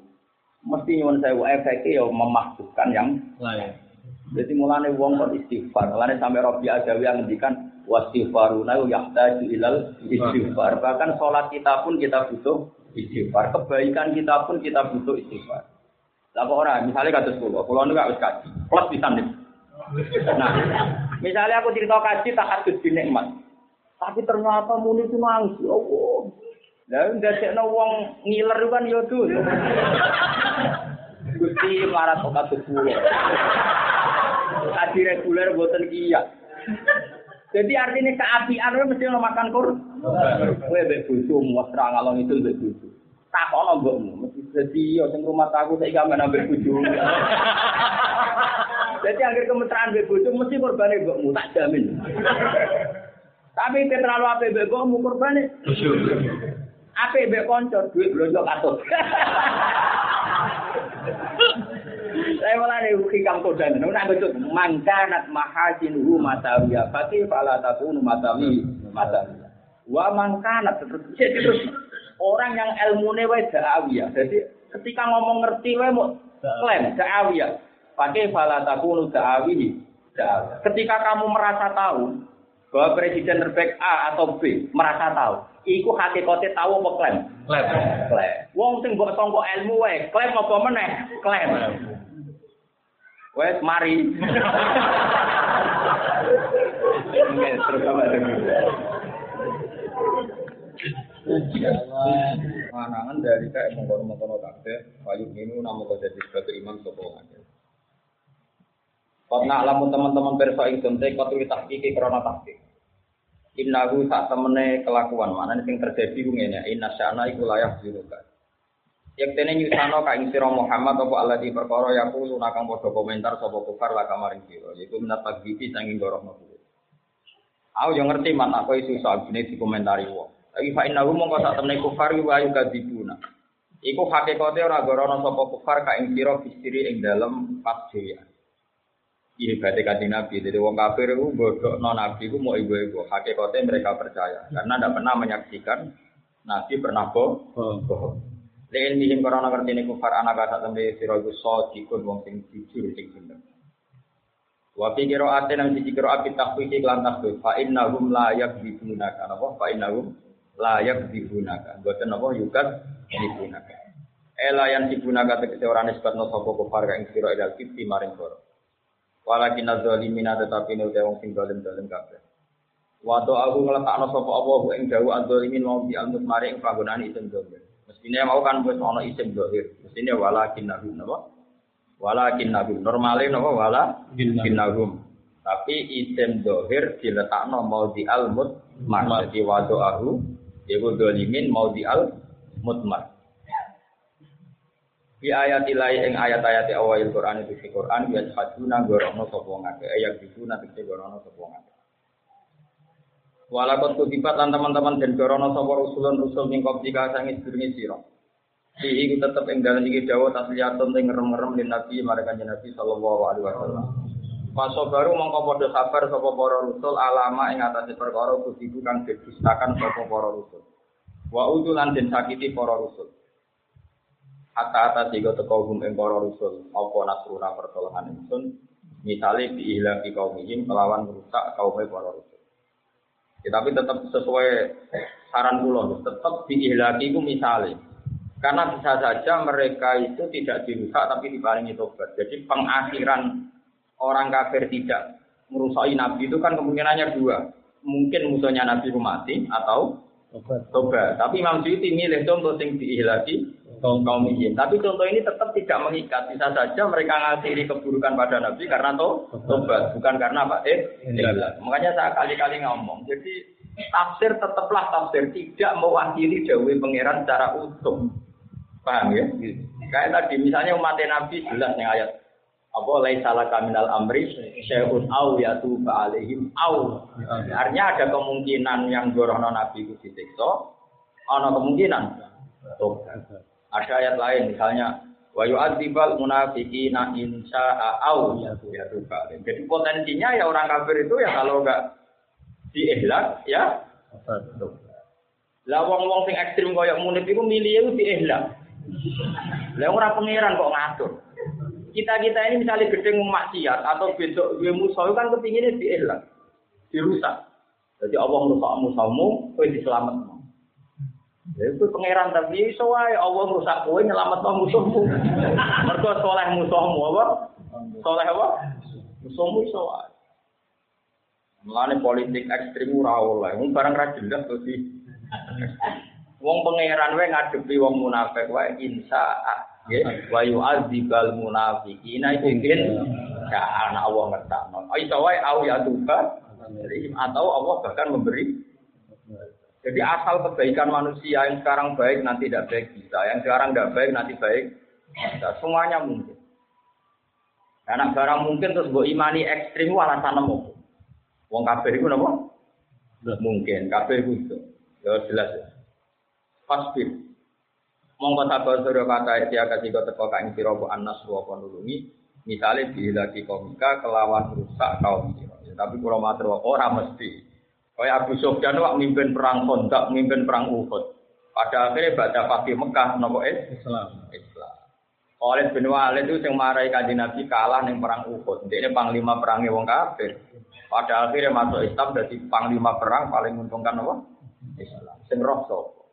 [SPEAKER 1] Mesti nyuwun sewu efeknya ya memaksukan yang lain. Jadi mulane wong kok istighfar. Mulane sampai Robi Adawi yang ngendikan wastighfaruna yahtaju ilal istighfar. Bahkan sholat kita pun kita butuh istighfar. Kebaikan kita pun kita butuh istighfar. Lah kok ora, misalnya kados kula, kula niku wis kaji. Plus pisan nih. Nah, misalnya aku cerita kaji tak hadus di nikmat. Tapi ternyata muni itu nangis, ya Allah. Lah ndadekno wong ngiler kan ya dul. Gusti marat kok kados Haji reguler buatan kia. Jadi artinya keapian itu mesti lo makan kur. Gue bebusu, muasra ngalong itu bebusu. Tak ono mbokmu, mesti jadi yo sing rumah taku saiki gak ambek bojo. Jadi akhir kemesraan mbek bucu mesti korbane mbokmu, tak jamin. Tapi kita terlalu ape mbek mbokmu korbane. Ape mbek kanca duit blonjo katut. Saya malah nih hikam kodan. Nuna betul. Mangkanat mahasinuhu matawiya. Fatih fala takunu matawi matawiya. Wa mangkanat terus terus orang yang ilmune wae da'awiyah. Jadi ketika ngomong ngerti wae mau klaim da'awiyah. Fatih fala takunu da'awi. Ketika kamu merasa tahu,
[SPEAKER 4] bahwa presiden terbaik A atau B merasa tahu. Iku hakikatnya tahu apa klaim?
[SPEAKER 2] Klaim.
[SPEAKER 4] Klaim. Wong sing mbok sangka ilmu wae, klaim apa meneh? Klaim. Wes mari.
[SPEAKER 1] Manangan dari kayak mengkono-mengkono kabeh, payu minu namu kau jadi sebagai imam sopo ngake. Kau nak lamun teman-teman perso ingsun te kau tulis tahkiki krona tahkik. Innahu sak temene kelakuan mana sing terjadi ku ngene, inna sya'na iku layak diruka. Yak tene nyusano ka ing sira Muhammad apa Allah di perkara yaku lunakang padha komentar sapa kufar la kamaring sira, yaiku minat tagbiti sanging goroh kuwi. Aku yo ngerti man aku isu sak dine dikomentari wong. Tapi fa innahu mongko sak temene kufar wa ayu kadibuna. Iku hakikate ora gorono sapa kufar ka ing sira bistiri ing dalem pas dhewe. Iya berarti kanjeng Nabi. Jadi wong kafir itu bodoh non Nabi itu mau ibu-ibu. Hakikatnya mereka percaya karena tidak pernah menyaksikan Nabi pernah bohong. Lain mihim karena ngerti ini kufar anak kata tembe siro itu so jikun wong sing jujur sing bener. Wa fi qira'atin nang siji qira'at bi tahqiqi lan tasbih fa innahum la yakdzibunaka apa fa innahum la yakdzibunaka. Boten apa yukat dibunaka. Ela yang dibunaka tegese ora nisbatno sapa kufar ka ing sira ila kiti maring koro. Walakin zalimina tetapi ne wong sing zalim zalim kabeh. Wa aku ngletakno sapa Allah ing dawu adzalimin mau di almus mari ing panggonan isim dzahir. Mestine mau kan wis ana isim dzahir. Mestine walakin nahum napa? Walakin nahum. Normale napa wala kinnahum. Tapi isim dzahir diletakno mau di almut mar. Jadi wa aku yaiku zalimin mau di al mutmar. Di ayat ilai ing ayat-ayat awal Quran itu di Quran ya haduna gorono sapa ngake ayat itu nanti di gorono sapa ngake. Walakot kutipat lan teman-teman dan gorono sapa rusulun rusul ning koptika sangi sedurunge sira. Di iku tetep ing dalan iki dawuh tasliyatun ing ngerem-ngerem lin Nabi marang Nabi sallallahu alaihi wasallam. Paso baru mongko sabar sapa para rusul alama ing atase perkara kudiku kang didustakan sapa para rusul. Wa utulan den sakiti para rusul. Hatta atas tiga teko hum ing para rusul apa nasruna pertolongan ingsun misale diilang di kaum melawan merusak kaum para rusul. Ya, tapi tetap sesuai saran kula tetap diihlaki ku misale. Karena bisa saja mereka itu tidak dirusak tapi diparingi tobat. Jadi pengakhiran orang kafir tidak merusai nabi itu kan kemungkinannya dua. Mungkin musuhnya nabi mati atau tobat. Tapi Imam Suyuti milih contoh sing diihlaki kaum kaum ini. Tapi contoh ini tetap tidak mengikat. Bisa saja mereka ngasiri keburukan pada Nabi karena to, tobat, bukan karena apa? Eh. Makanya saya kali-kali ngomong. Jadi tafsir tetaplah tafsir, tidak mewakili Dewi Pangeran secara utuh. Paham ya? Kayak tadi misalnya umat Nabi jelas nih ayat apa laisa laka minal amri syai'un au yatu alaihim au. Artinya ada kemungkinan yang gorono Nabi itu disiksa, ada kemungkinan tobat. Ada ayat lain misalnya wa yu'adzibal munafiqina in syaa au ya Jadi potensinya ya orang kafir itu ya kalau enggak diihlak ya lah wong-wong sing ekstrim koyo munif iku milih itu diihlak. Lah ora pangeran kok ngatur. Kita-kita ini misalnya gedeng maksiat atau besok gue musuh kan kepinginnya diihlak, dirusak. Jadi Allah merusak musuhmu, kowe diselametno. Itu pangeran tapi iso wae Allah rusak kowe nyelametno musuhmu. Mergo soleh musuhmu apa? Soleh apa? Musuhmu iso wae. Mulane politik ekstrim ora oleh. Wong barang ra jelas to sih. Wong pangeran wae ngadepi wong munafik wae insya nggih wa yu'adzibal munafiqina iku mungkin ya anak Allah ngertakno. Iso wae au ya tuba atau Allah bahkan memberi jadi asal kebaikan manusia yang sekarang baik nanti tidak baik bisa, yang sekarang tidak baik nanti baik bisa. Semuanya mungkin. Karena barang mungkin terus gue imani ekstrim alasan nemu. Wong kafir itu napa? Mungkin kafir itu. Ya jelas ya. Pasti. Mongko sabar sura kata dia kasih kau teko kain sira bu anas wa nulungi. Misalnya lagi komika kelawan rusak kaum sira. Tapi kalau matur ora mesti. Kayak Abu Sufyan wak mimpin perang Khandaq, mimpin perang Uhud. Pada akhirnya baca Fatih Mekah nopo Islam. Islam. Khalid bin Walid itu yang marahi kanjeng Nabi kalah ning perang Uhud. Dia ini panglima perangnya wong kafir. Pada akhirnya masuk Islam jadi panglima perang paling menguntungkan apa? Islam. Sing roh sapa?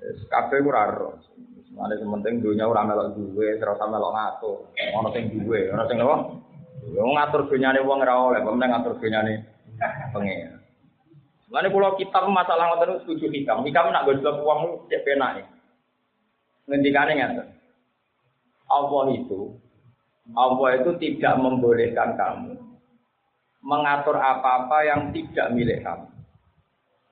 [SPEAKER 1] Wis kabeh ora roh. Mane sementing dunya ora melok duwe, ora melok ngatur. Ono sing duwe, ono sing apa? Wong ngatur dunyane wong ora oleh, pemenang ngatur dunyane pengen. Lalu kalau kitab masalah ngoten setuju hikam, hikam nak gosok uang cek penak nih. Ngendikane ngaten. Allah itu, Allah itu tidak membolehkan kamu mengatur apa-apa yang tidak milik kamu.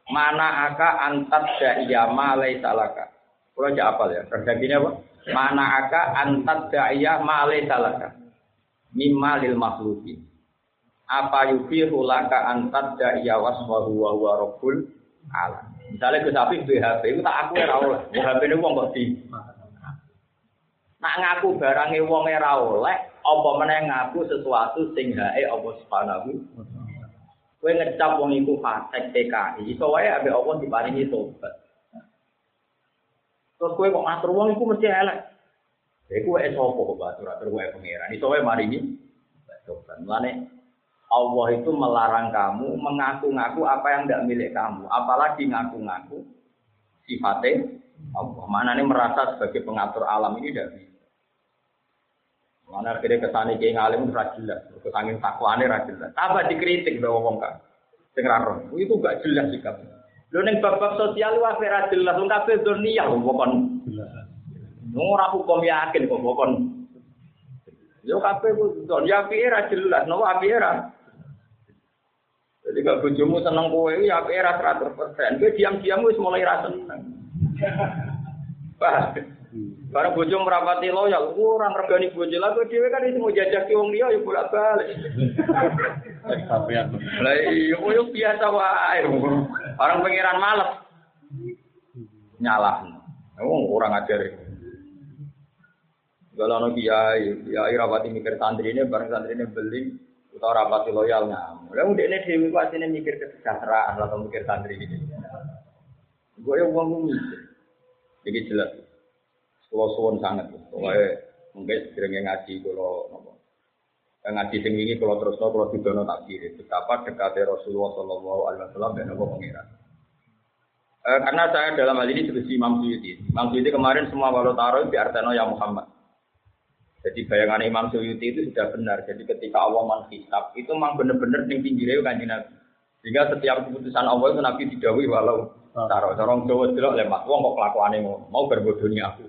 [SPEAKER 1] Mana aka antat da'iyya ma laisa laka. Kalau aja apal ya, terjadinya apa? Mana aka antat da'iyya ma laisa laka. Mimma lil. Apa yufihu laka antat da'iyya waswahu wa huwa rabbul alam. Misalnya ke sapi BHP itu tak aku ora oleh. BHP ini wong kok di. Nak ngaku barangnya wong ora oleh, apa meneh ngaku sesuatu sing hae apa subhanahu Kowe ngecap wong iku fasik TKI, iso wae ambek apa diparingi tobat. Terus kowe kok ngatur wong iku mesti elek. Iku wae sapa kok batur atur wae pangeran. Iso wae maringi tobat. Mulane Allah itu melarang kamu mengaku-ngaku apa yang tidak milik kamu, apalagi ngaku-ngaku sifatnya Allah. Mana ini merasa sebagai pengatur alam ini tidak bisa. Mana akhirnya ke sana kayak ngalim ora jelas, kesangin takwane ora jelas. Dikritik bawa wong kan. Sing itu gak jelas sikap. Lho ning bab-bab sosial wae ora jelas, wong kabeh dunia wong kon. Ora hukum yakin kok kon. Yo kabeh ku dunia piye ora jelas, nopo api ora. Jadi gak bojomu seneng kowe ya api ora 100%. Kowe diam-diam wis mulai ra seneng. Bah, Barang bojo merapati loyal, orang regani bojo lah, dhewe kan itu mau jajak wong liya ya bolak-balik. Lah iya koyo biasa wae. Orang pengiran males. Nyalah. Wong orang ajar. Kalau ono kiai, kiai rapati mikir santri ini, bareng santri ini beli, atau rapati loyal ngamuk. Lalu dia ini dewi pasti mikir kesejahteraan atau mikir santri ini. Gue yang uang mikir. Jadi jelas. Kalau suwon sangat, pokoknya mungkin sering ngaji kalau nopo. Ngaji sing ini kalau terus kalau tidak tak kiri. Betapa dekatnya Rasulullah Shallallahu Alaihi Wasallam dan pengiran. Eh, karena saya dalam hal ini seperti Imam Suyuti. Imam Suyuti kemarin semua walau taruh di Arteno ya Muhammad. Jadi bayangan Imam Suyuti itu sudah benar. Jadi ketika Allah menghisap itu memang benar-benar tinggi dari kanji Nabi. Sehingga setiap keputusan Allah itu Nabi didawi walau taruh. Corong Jawa jelok lemak. Wong kok kelakuannya mau, mau berbodohnya aku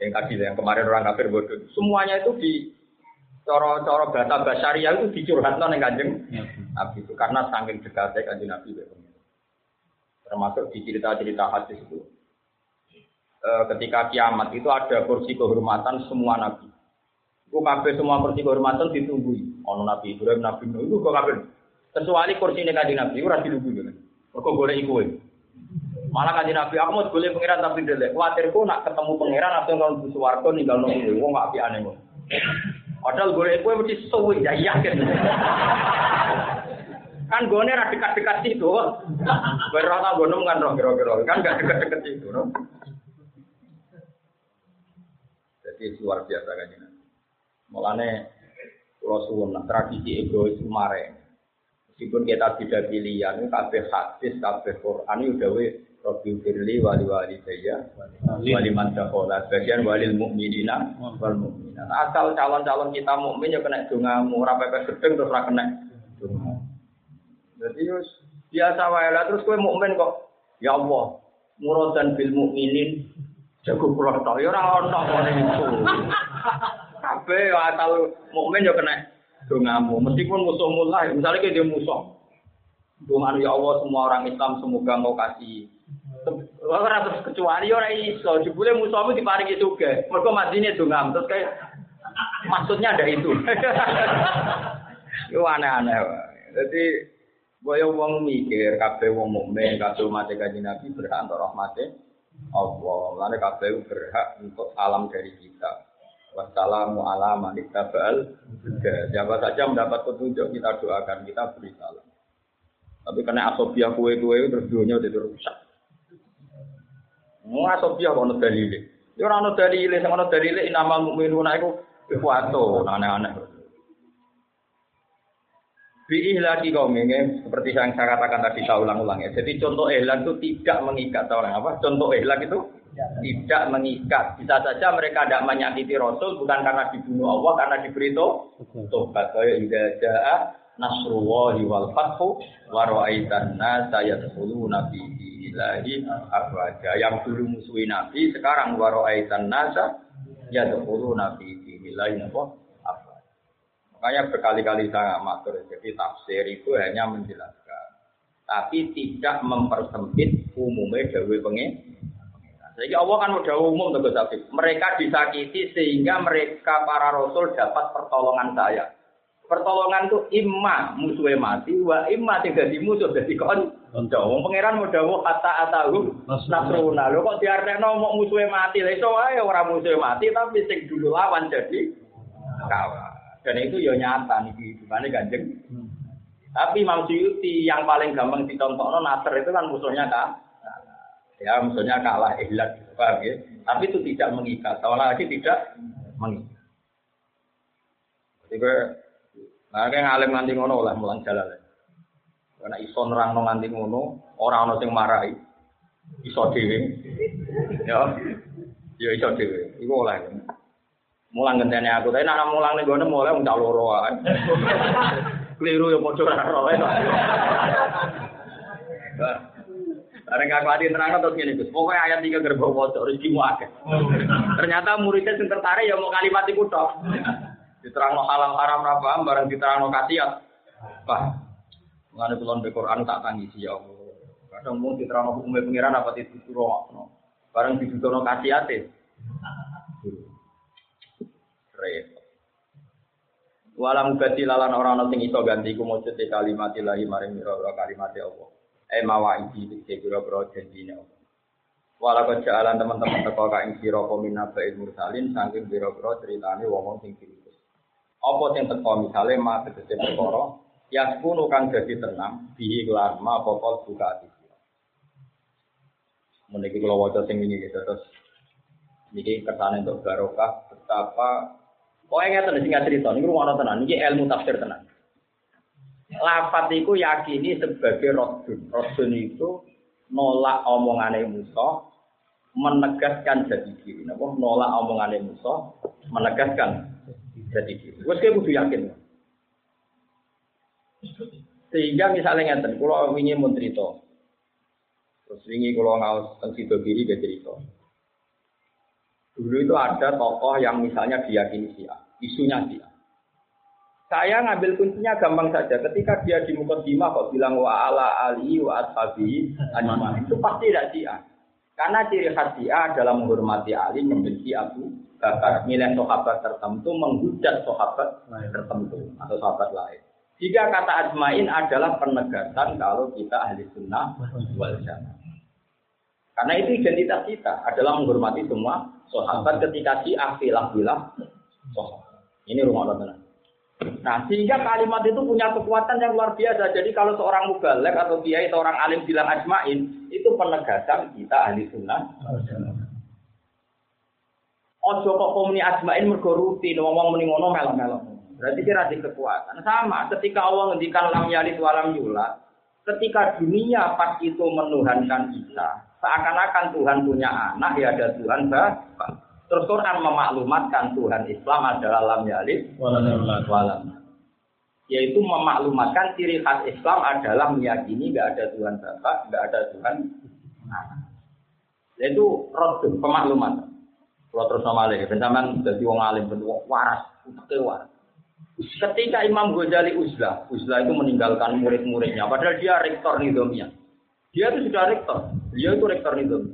[SPEAKER 1] yang tadi yang kemarin orang kafir bodoh semuanya itu di coro-coro bahasa basaria itu dicurhat yang kanjeng Nabi itu karena saking dekatnya kanjeng Nabi termasuk di cerita-cerita hadis itu e, ketika kiamat itu ada kursi kehormatan semua Nabi itu kabeh semua kursi kehormatan ditunggu ono Nabi Ibrahim Nabi Nuh itu kok kabeh kecuali kursi ini kanjeng Nabi rasi ditunggu kan kok boleh ikut Malah kan Nabi, aku mau boleh pangeran tapi delek. Khawatirku nak ketemu pangeran atau di suwargo ninggal nunggu. Wong nggak api aneh kok. Padahal gue gue mesti suwi ya yakin. kan gue nih dekat-dekat situ. Berapa gue kan roh kira-kira kan gak dekat-dekat situ. Jadi luar biasa kan ini. Mulane kalau suwun tradisi egois kemarin. Meskipun kita tidak pilihan, kabeh hadis, kabeh Quran ini udah Rabbi firli wali wali saya wali man dakhala bagian walil mukminina wal mukminat. Asal calon-calon kita mukmin ya kena dongamu, ora pepes gedeng terus ora kena. Jadi wis biasa wae lah terus kowe mukmin kok ya Allah muradan bil mukminin jago kula tok ya ora ono ngene iku. Kabeh asal mukmin ya kena dongamu meskipun musuh mulai misalnya kayak dia musuh. Doa ya Allah semua orang Islam semoga mau kasih Ora terus kecuali ora iso, jebule musuhmu diparingi juga. Mergo madine dongam terus kayak maksudnya ada itu. Yo aneh-aneh. Jadi boyo wong mikir kabeh wong mukmin kabeh umat kanjeng Nabi berhak untuk rahmate Allah. Lalu kabeh berhak untuk salam dari kita. Wassalamu ala man ittaba'al Siapa saja mendapat petunjuk kita doakan, kita beri salam. Tapi karena asobia kue-kue terus dunia udah rusak. Mau asobia kok ono dalile. Ya ora ono dalile, sing ono dalile inamal mukminuna iku iku aneh-aneh. Lagi kaum ini seperti yang saya katakan tadi saya ulang-ulang ya. Jadi contoh ihlan itu tidak mengikat orang apa? Contoh ihlan itu tidak mengikat. Bisa saja mereka tidak menyakiti Rasul bukan karena dibunuh Allah, karena diberi tobat. Kayak ida jaa nasrullahi wal fathu wa ra'aitan nasa yadkhuluna fi afwaja. Yang dulu musuhi Nabi, sekarang wa ra'aitan nasa yadkhuluna fi? Makanya berkali-kali saya matur, jadi tafsir itu hanya menjelaskan. Tapi tidak mempersempit umumnya dawe pengen. Jadi Allah kan udah umum tuh tapi mereka disakiti sehingga mereka para rasul dapat pertolongan saya. Pertolongan itu imma musuhnya mati, wa imma tidak di musuh jadi kon. Wong pangeran mau dawuh kata atahu nasruna. Lho kok diartekno mau musuhnya mati. Lah iso wae ora musuhnya mati tapi sing dulu lawan jadi kawan. Dan itu ya nyata nih kehidupannya ganjeng. Hmm. Tapi Imam Suyuti yang paling gampang ditonton Nasr itu kan musuhnya kak. Ya musuhnya kalah ihlat, paham ya? Tapi itu tidak mengikat, soalnya lagi tidak mengikat. Jadi gue, nah kayak ngalim nganti ngono lah mulang jalan. Karena iso nerang nganti ngono, orang orang yang marahi, iso dewi, ya, ya iso dewi, itu oleh. Mulang gentene aku, tapi nak mulang ning gone mulai loro wae. Keliru ya padha ora roe. Bareng aku ati nerang terus ngene Gus. Pokoke ayat 3 gerbang waca rezekimu akeh. Ternyata muridnya sing tertarik ya mau kalimat iku tok. Diterangno halal haram ra paham bareng diterangno kasiat. Pak. Mengenai kulon be Quran tak tangisi ya Allah. Kadang mau diterangno hukum pengiran apa itu suruh. Bareng didudono kasiate repot. Walam gati lalan orang ana sing iso ganti ku mujud kalimat ilahi maring mira kalimat Allah. Eh mawaidi iki pira-pira janjine Allah. Wala jalan teman-teman teko ka ing sira komina ba'il mursalin saking pira-pira critane wong sing diutus. Apa sing teko misale ma tegese perkara yaskunu kang dadi tenang bihi kelan ma pokok buka ati. Meniki kula waca sing wingi terus niki kersane untuk barokah betapa Pokoknya ngerti singkat cerita, ini rumah tenan, ini ilmu tafsir tenan. Lafat itu yakini sebagai rodun. Rodun itu nolak omongannya Musa, menegaskan jadi diri. Napa nolak omongannya Musa, menegaskan jadi diri. Wes kayak kudu yakin. Sehingga misalnya ngeten, kalau wingi mun cerita. Terus wingi kalau ngawas tentang sido diri dia cerita. Dulu itu ada tokoh yang misalnya diyakini Syiah, isunya Syiah. Saya ngambil kuncinya gampang saja. Ketika dia di Mukaddimah kok bilang wa ala ali wa ashabi itu pasti tidak Syiah. Karena ciri khas Syiah adalah menghormati Ali, membenci Abu Bakar, milih sahabat tertentu, menghujat sahabat tertentu atau sahabat lain. Jika kata ajmain adalah penegasan kalau kita ahli sunnah wal jamaah. Karena itu identitas kita adalah menghormati semua sahabat ketika si afilah bilah Ini rumah Allah Nah, sehingga kalimat itu punya kekuatan yang luar biasa. Jadi kalau seorang mubalek atau kiai atau orang alim bilang ajmain, itu penegasan kita ahli sunnah. Ojo kok komuni ajmain mergo rutin ngomong muni ngono melo-melo. Berarti kira di kekuatan. Sama ketika Allah ngendikan lam yalit walam yula, ketika dunia pas itu menuhankan Isa, seakan-akan Tuhan punya anak, ya ada Tuhan Bapak. Terus Quran memaklumatkan Tuhan Islam adalah lam yalid walam. Yaitu memaklumatkan ciri khas Islam adalah meyakini gak ada Tuhan Bapak, gak ada Tuhan anak. Yaitu rodun, pemakluman. Kalau terus nama lagi, bencaman jadi wong alim, bentuk waras, waras. Ketika Imam Ghazali uzlah, uzlah itu meninggalkan murid-muridnya, padahal dia rektor nidomnya. Dia itu sudah rektor. Dia itu rektor itu.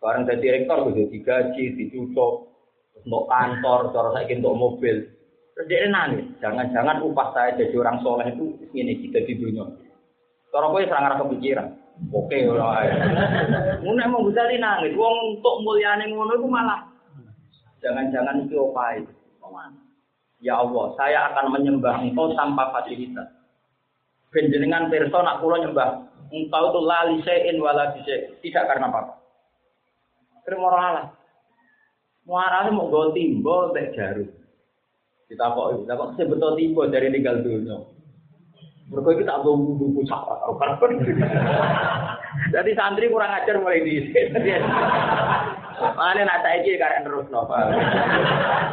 [SPEAKER 1] Barang jadi rektor, udah digaji, ditutup, untuk kantor, cara saya untuk mobil. Terus dia nangis. Jangan-jangan upah saya jadi orang soleh itu ini kita di dunia. Cara gue sangat kepikiran. Oke, ora. Mun mau bisa nangis, wong untuk mulyane ngono itu malah jangan-jangan itu opai. Ya Allah, saya akan menyembah Engkau tanpa fasilitas. Benjenengan perso nak nyembah engkau itu lali sein wala Tidak karena apa-apa. Terima Allah. Muarane mau gue timbo teh jarum. Kok kita kok betul timbo dari tinggal dunia. Mereka kita tak wudhu puncak Jadi santri kurang ajar mulai di Mana nak saya ini karena terus nopo.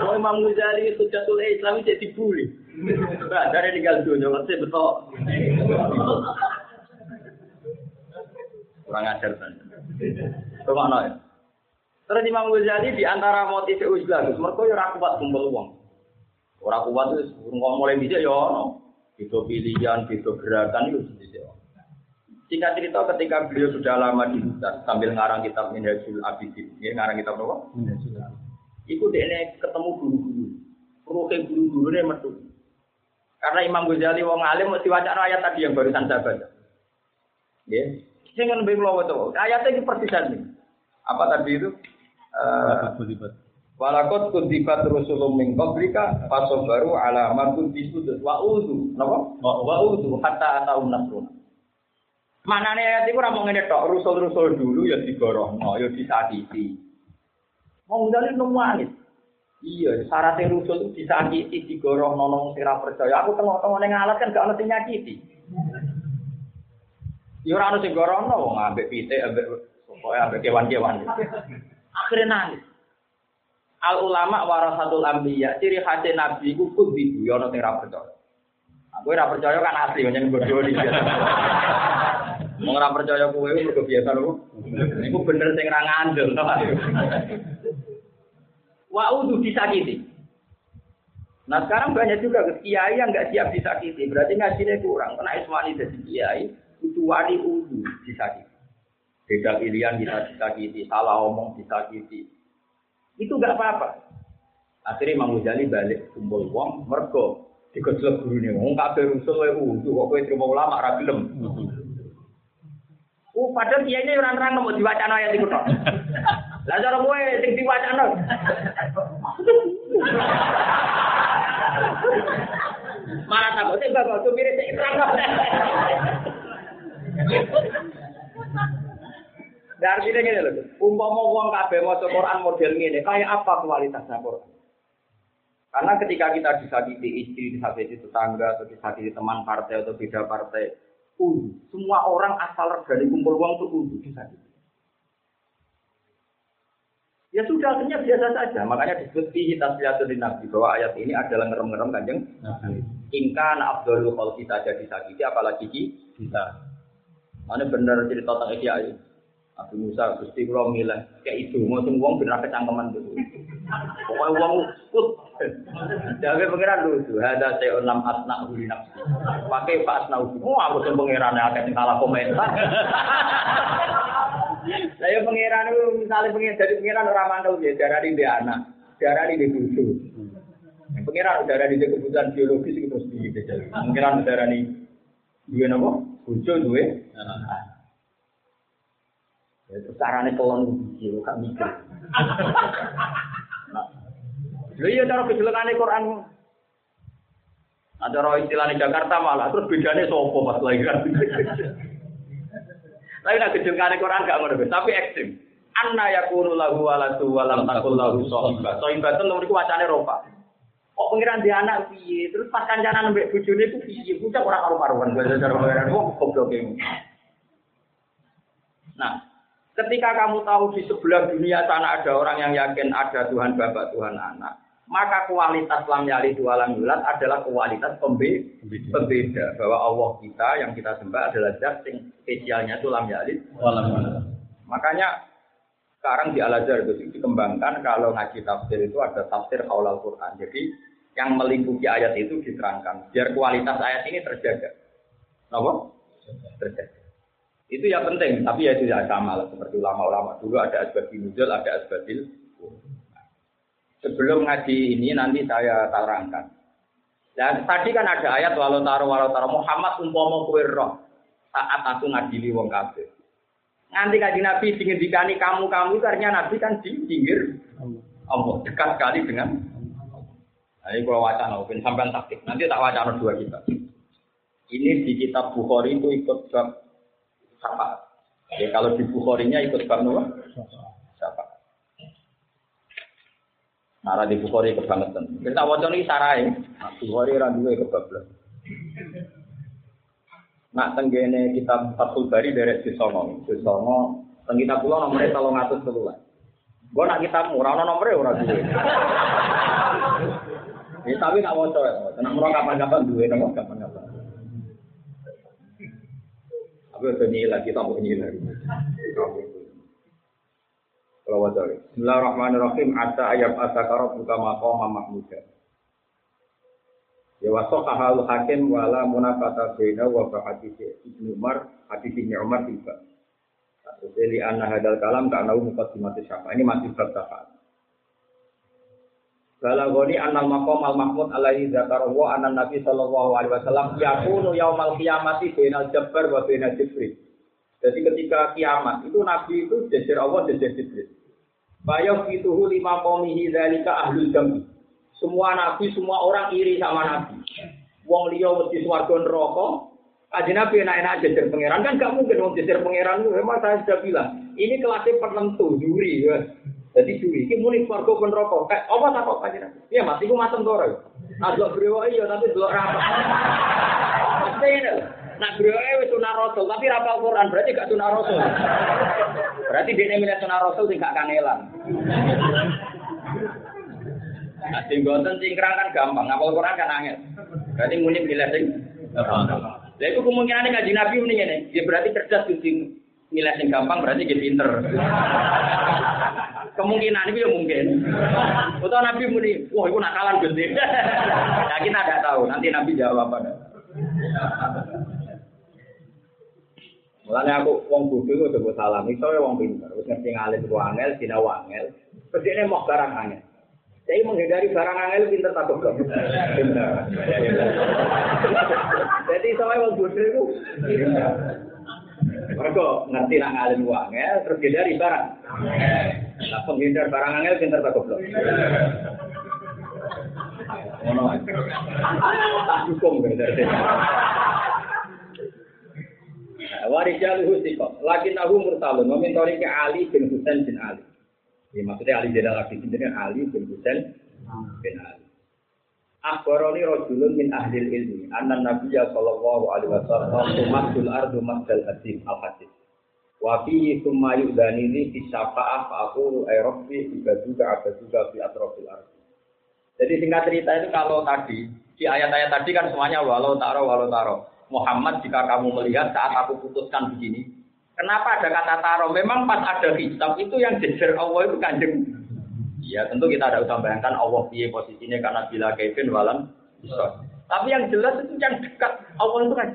[SPEAKER 1] Oh Imam Ghazali itu jatuh Islam jadi dibully. Nah, dari tinggal dunia masih betul. Kurang ajar kan. Ke mana ya? Terus Imam Ghazali di antara motif Uzlah, mereka ya rakuat kumpul uang. Orang kuat itu mulai bisa ya, itu pilihan, itu gerakan itu sendiri. Singkat cerita ketika beliau sudah lama di hutan sambil ngarang kitab Minhajul Abidin, ya ngarang kitab apa? Minhajul Iku dia ketemu guru-guru, ruhe guru-guru ini metu. Karena Imam Ghazali wong alim mesti waca ayat tadi yang barusan saya baca. Ya, sing lebih lowo itu. Ayatnya ini persisan. Apa tadi itu? Uh, Walakot kuntibat rusulum min qablika fasobaru ala ma kuntisudut wa uzu. Napa? Wa uzu hatta ataun nasrun. Manane ayat iku ora mung ngene tok, rusul-rusul dulu ya digorohno, ya disakiti. Mau ndali nemu angin. Iya, syaratnya rusul itu disakiti, digorohno nang sing percaya. Aku tengok-tengok ning alat kan gak ono sing nyakiti. Ya ora ono sing gorohno wong ambek pitik, ambek pokoke ambek kewan-kewan. Akhirnya nangis. al ulama warasatul anbiya ciri khas nabi iku kudu yo ono sing ra percaya aku ora percaya kan asli nyen bodoh iki Wong ora percaya kowe mergo biasa lho. Iku bener sing ra ngandel to. Wa udu disakiti. Nah sekarang banyak juga kiai yang nggak siap disakiti, berarti ngajinya kurang. Karena Ismani jadi kiai, itu wali udu disakiti. Beda pilihan kita disakiti, salah omong disakiti, itu nggak apa-apa. Akhirnya Imam Ghazali balik kumpul uang, mergo digojlok guru nih, wong kabeh rusuh wae udu, kok kowe terima ulama ra gelem. Oh, padahal kiainya orang orang mau diwacana ayat itu tok. Lah cara kowe sing diwacana. Marah takut sing bapak supir sing terang. Dan artinya gini loh, umpama wong kabeh maca Quran model ngene, kayak apa kualitasnya Quran? Karena ketika kita disakiti istri, disakiti tetangga, atau disakiti teman partai atau beda partai, uh, semua orang asal dari kumpul uang itu uh, disakiti. Ya sudah, artinya biasa saja. Makanya disebut fihi tasliyatul nabi bahwa ayat ini adalah ngerem-ngerem kanjeng. Ingka na abdul kalau kita jadi disakiti, apalagi kita. Mana benar cerita tentang Isyai. Abu Musa Gusti kula milih kayak itu mau wong bener kecangkeman dulu. Pokoknya wong ukut. Jaga pangeran lucu. Ada saya enam asna huli nafsi. Pakai pak asna huli. Oh aku sing pangeran akeh sing kalah komentar. Saya pangeran itu misalnya pangeran jadi pangeran orang mandau dia darah dia anak, darah di bojo. Pangeran darah di kebutuhan biologis itu terus di Pangeran darah di dua nopo, bojo dua. Itu carane kolon biji, gak mikir. Lha iya cara kejelengane Quran. Ada roh istilahnya Jakarta malah terus bedanya sopo pas lahiran. Tapi nak kejelengane Quran gak ngono tapi ekstrim. Anna yakunu lahu waladu walam takul lahu sohibah. Sohibah itu nomor wacane ropa. Kok pengiran di anak piye? Terus pas kancanan mbek bojone ku piye? Bocah ora karo-karuan bahasa cara pengiran kok goblok Nah, Ketika kamu tahu di sebelah dunia sana ada orang yang yakin ada Tuhan Bapak, Tuhan Anak, maka kualitas lam yali dua lam yulat adalah kualitas pembe pembeda bahwa Allah kita yang kita sembah adalah zat yang spesialnya itu lam yali. Makanya sekarang di Al Azhar itu dikembangkan kalau ngaji tafsir itu ada tafsir al Quran. Jadi yang melingkupi ayat itu diterangkan biar kualitas ayat ini terjaga. Apa? Terjaga. Itu ya penting, tapi ya itu ya sama lah. Seperti ulama-ulama dulu ada asbabil nuzul, ada asbabil Sebelum ngaji ini nanti saya terangkan. Dan tadi kan ada ayat walau taruh walau taruh Muhammad umpama kowe saat aku ngadili wong kafir. Nanti kaji Nabi dikani kamu kamu artinya Nabi kan di pinggir Allah dekat sekali dengan Nah, ini kalau wacana, mungkin sampai taktik. Nanti tak wacana dua kita. Ini di kitab Bukhari itu ikut syafaat. Ya kalau di Bukhari-nya ikut bab nopo? Syafaat. Nara di Bukhari kebangetan. Kita waca iki sarai. Nah, Bukhari ra duwe kebablas. Nak tenggene kitab Fathul Bari dari Sisongo. Sisongo, teng kitab kula nomornya tolong atus telulah. Gue nak kitab murah, no nomornya ora duwe. Ya, tapi nak waca ya. Nak murah kapan-kapan duwe, nomor kapan-kapan. Aku udah nilai, kita mau nilai. Kalau waca Bismillahirrahmanirrahim. Asa ayat asakara buka maqama mahmudah. Ya wasok kahal hakim wala munafata bina wa hadis Ibnu Umar hadis Ibnu Umar tiba. Jadi anna hadal kalam tak tahu mukadimati syafa. Ini masih syafaat. Balagoni anal makom al mahmud alaihi zakarahu anan nabi sallallahu alaihi wasallam yakunu yaumal qiyamati bainal jabbar wa bainal jibril. Jadi ketika kiamat itu nabi itu jejer Allah jejer jibril. Bayang fituhu lima komihi dalika ahlul jami. Semua nabi, semua orang iri sama nabi. Wong liya mesti swarga neraka. Kaji Nabi enak-enak jajar pangeran kan gak mungkin wong jajar pangeran memang saya sudah bilang ini kelasnya penentu juri ya. Jadi juri ini muni swarga pun rokok. Kayak apa tak kok Nabi? Iya mas, itu mateng tore. Adok brewa iya tapi delok. Pasti ini. Nak brewa wis sunah rasul tapi rapal Quran berarti gak sunah rasul. Berarti dia milih sunah rasul tidak kangelan. Nah, sing gonten cingkrang kan gampang, ngapal Quran kan angel. Berarti muni milih sing gampang. Lah itu kemungkinan ngaji Nabi muni ngene, ya berarti cerdas kudu milih sing gampang berarti dia pinter. Kemungkinan itu ya mungkin. Atau Nabi muni, wah itu nakalan gede. nah kita tidak tahu, nanti Nabi jawab apa. Mulanya aku wong bodoh itu udah salam, ya wong pinter, wis ngerti ngalir ku angel, dina wangel. Terus ini mau barang angel. Jadi menghindari barang angel pinter tak goblok. Pinter. Jadi sama wong bodoh itu mereka ngerti nak ngalim angel, terus hindari barang. Nah, penghindar barang angel pinter tak goblok. Ngono. Tak dukung berarti. Warijal husiko, lakin aku mursalun, memintori ke Ali bin Husain bin Ali. Ya, maksudnya Ali Jenderal Abdi sendiri Ali bin Husain bin Ali. Akhbaroni rojulun min ahlil ilmi, anna Nabiya sallallahu alaihi wasallam tumatul ardu masdal hadim al hadis. Wa summa yu'dhanini fi syafa'ah fa'akulu ay fi atrofil ardi. Jadi singkat cerita itu kalau tadi, di ayat-ayat tadi kan semuanya walau taro, walau taro. Muhammad jika kamu melihat saat aku putuskan begini. Kenapa ada kata taro? Memang pas ada hisab itu yang jejer Allah itu kanjeng. Ya tentu kita ada usah bayangkan Allah piye posisinya karena bila Kevin walam bisa. Tapi yang jelas itu yang dekat Allah itu kan.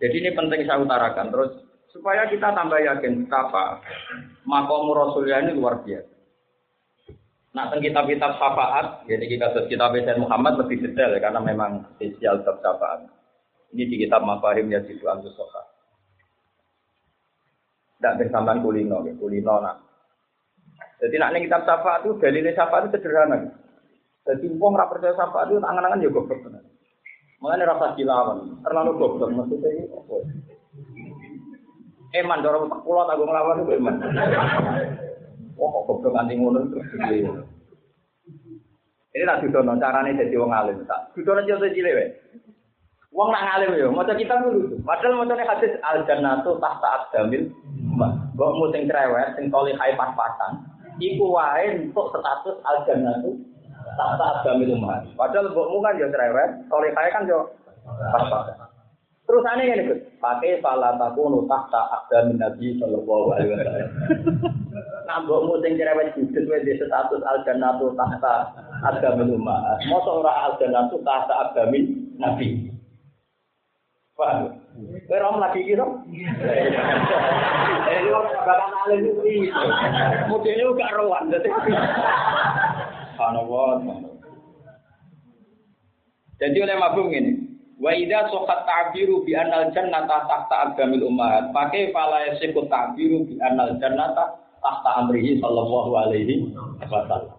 [SPEAKER 1] Jadi ini penting saya utarakan terus supaya kita tambah yakin betapa makom Rasulullah ini luar biasa. Nah, tentang kitab-kitab syafaat, jadi kita kitab Sayyid Muhammad lebih detail ya, karena memang spesial kitab syafaat. Ini di kitab Mafahim Yazid Antus Soha. Tidak bersamaan kulino, ya, kulino nah. Jadi nak ini kitab syafaat itu dalilnya syafaat itu sederhana. Jadi uang rak percaya syafaat itu angan-angan ya goblok benar. Mengenai rasa dilawan, terlalu goblok maksudnya ini apa? Eman dorong tak pulau tak ngelawan itu eman. Wah kok goblok nganti ngono terus. Ini tak dudono carane dadi wong alim tak. Dudono yo cilik wae. Wong nak ngalim yo, maca kitab dulu. Padahal macane hadis al jannatu tahta aqdamil. Mbok mu sing cerewet, sing toli hai pas-pasan, iku wae untuk status al jannatu tahta aqdamil umat. Padahal mbokmu kan yo cerewet, toli hai kan yo pas-pasan. Terus aneh ini Gus, pakai salah takunu tahta aqdamin Nabi sallallahu alaihi wasallam. Nah, mbokmu sing cerewet judul wis di status al jannatu tahta aqdamin umat. Mosok ora al jannatu tahta aqdamin Nabi. Paham? Kowe rom lagi iki dong. Eh, lu bakal alim iki. Modele gak rowan dadi. Subhanallah. Jadi oleh mabung ini, Wa idza sokat ta'biru bi anal jannata tahta agamil ummahat. Pakai fala yasikut ta'biru bi anal jannata tahta amrihi sallallahu alaihi wasallam.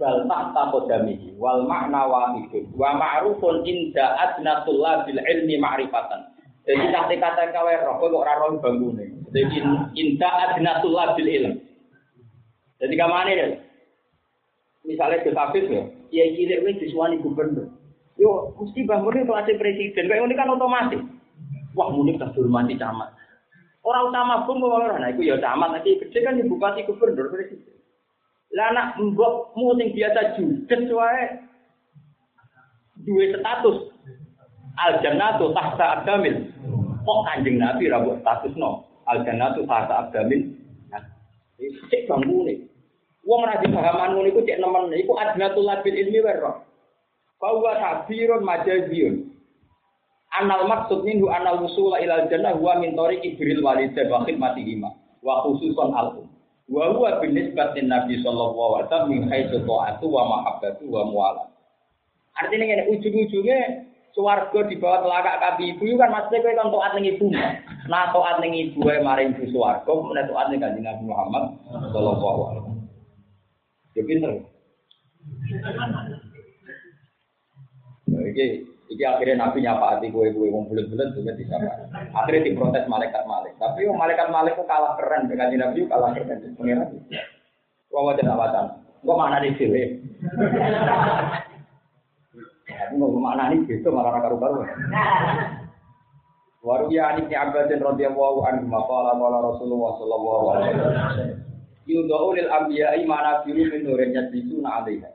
[SPEAKER 1] Bal tahta qadamihi wal makna wahidun wa ma'rufun inda adnatullah bil ilmi ma'rifatan. Jadi nanti kata kawe roh kok ora roh bangune. Jadi inda adnatullah bil ilm. Jadi kamane ya? Misalnya ke ya, kiai cilik wis disuwani gubernur. Yo mesti Mbah Muni kelas presiden, kayak ini kan otomatis. Wah Muni tak dihormati camat. Orang utama pun orang, nah itu ya camat nanti gede kan ibu gubernur presiden. Lah anak mbokmu sing biasa judes wae duwe status al jannatu tahta abdamil. Kok kanjeng Nabi ra mbok statusno al jannatu tahta abdamil. Nah, cek bangune. Wong ra dipahaman ngono iku cek nemen iku adnatul labil ilmi wae bahwa tabirun majaziyun. Anal maksud minhu anal wusula ilal jannah huwa min tariqi birril walidain wa khidmatihima wa khususan al. Wa huwa bin nisbatin Nabi sallallahu alaihi wasallam min haitsu ta'atu wa mahabbatu wa muwala. Artinya ngene ujung-ujungnya swarga di bawah telakak kaki ibu kan maksudnya kowe kan taat ning ibu. Nah taat ning ibu ae maring ibu swarga, menawa taat ning Kanjeng Nabi Muhammad sallallahu alaihi wasallam. Ya pinter. Iki iki akhirnya Nabi nyapa hati gue gue wong bulat-bulat juga bisa. Akhirnya diprotes malaikat malik. Tapi wong malaikat malik kok kalah keren dengan Nabi kalah keren pengiran. Wong wajan awatan. Kok mana di sini? Mau mana nih gitu malah karu-karu. Waru ya anik ni abadin radhiyallahu anhu maqala qala Rasulullah sallallahu alaihi wasallam. Yudau lil anbiya'i mana biru min nurin yasbisuna 'alaiha.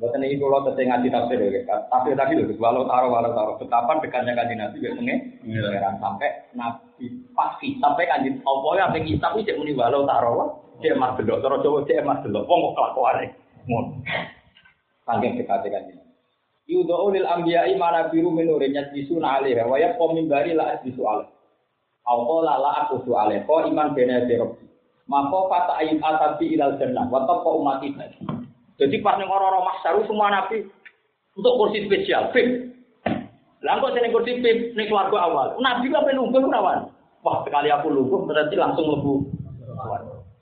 [SPEAKER 1] Buatan ini kalau teteh ngaji tafsir ya, tafsir tadi loh, walau taruh walau taruh. Betapa dekatnya kaji nabi biasanya pangeran sampai nabi pasti sampai kaji Allah yang pengen kitab ini muni walau taruh, dia mas delok, terus coba dia mas wong kok kelakuan Mun. Saking dekatnya kaji nabi. Yudau lil anbiya'i mana biru menurin yasbisuna alaiha wa yaqom min bari la asbisu alaih. Allah la aku su alaih. Kau iman bena derobbi. Maka fata ayat atabi ilal jannah. Wa tabqa umati tadi. Jadi pas ning orang-orang mahsaru semua nabi untuk kursi spesial, VIP. Lah kok sing kursi VIP ning keluarga awal. Nabi kok pengen nunggu nawan. Wah, sekali aku lungguh berarti langsung lebu.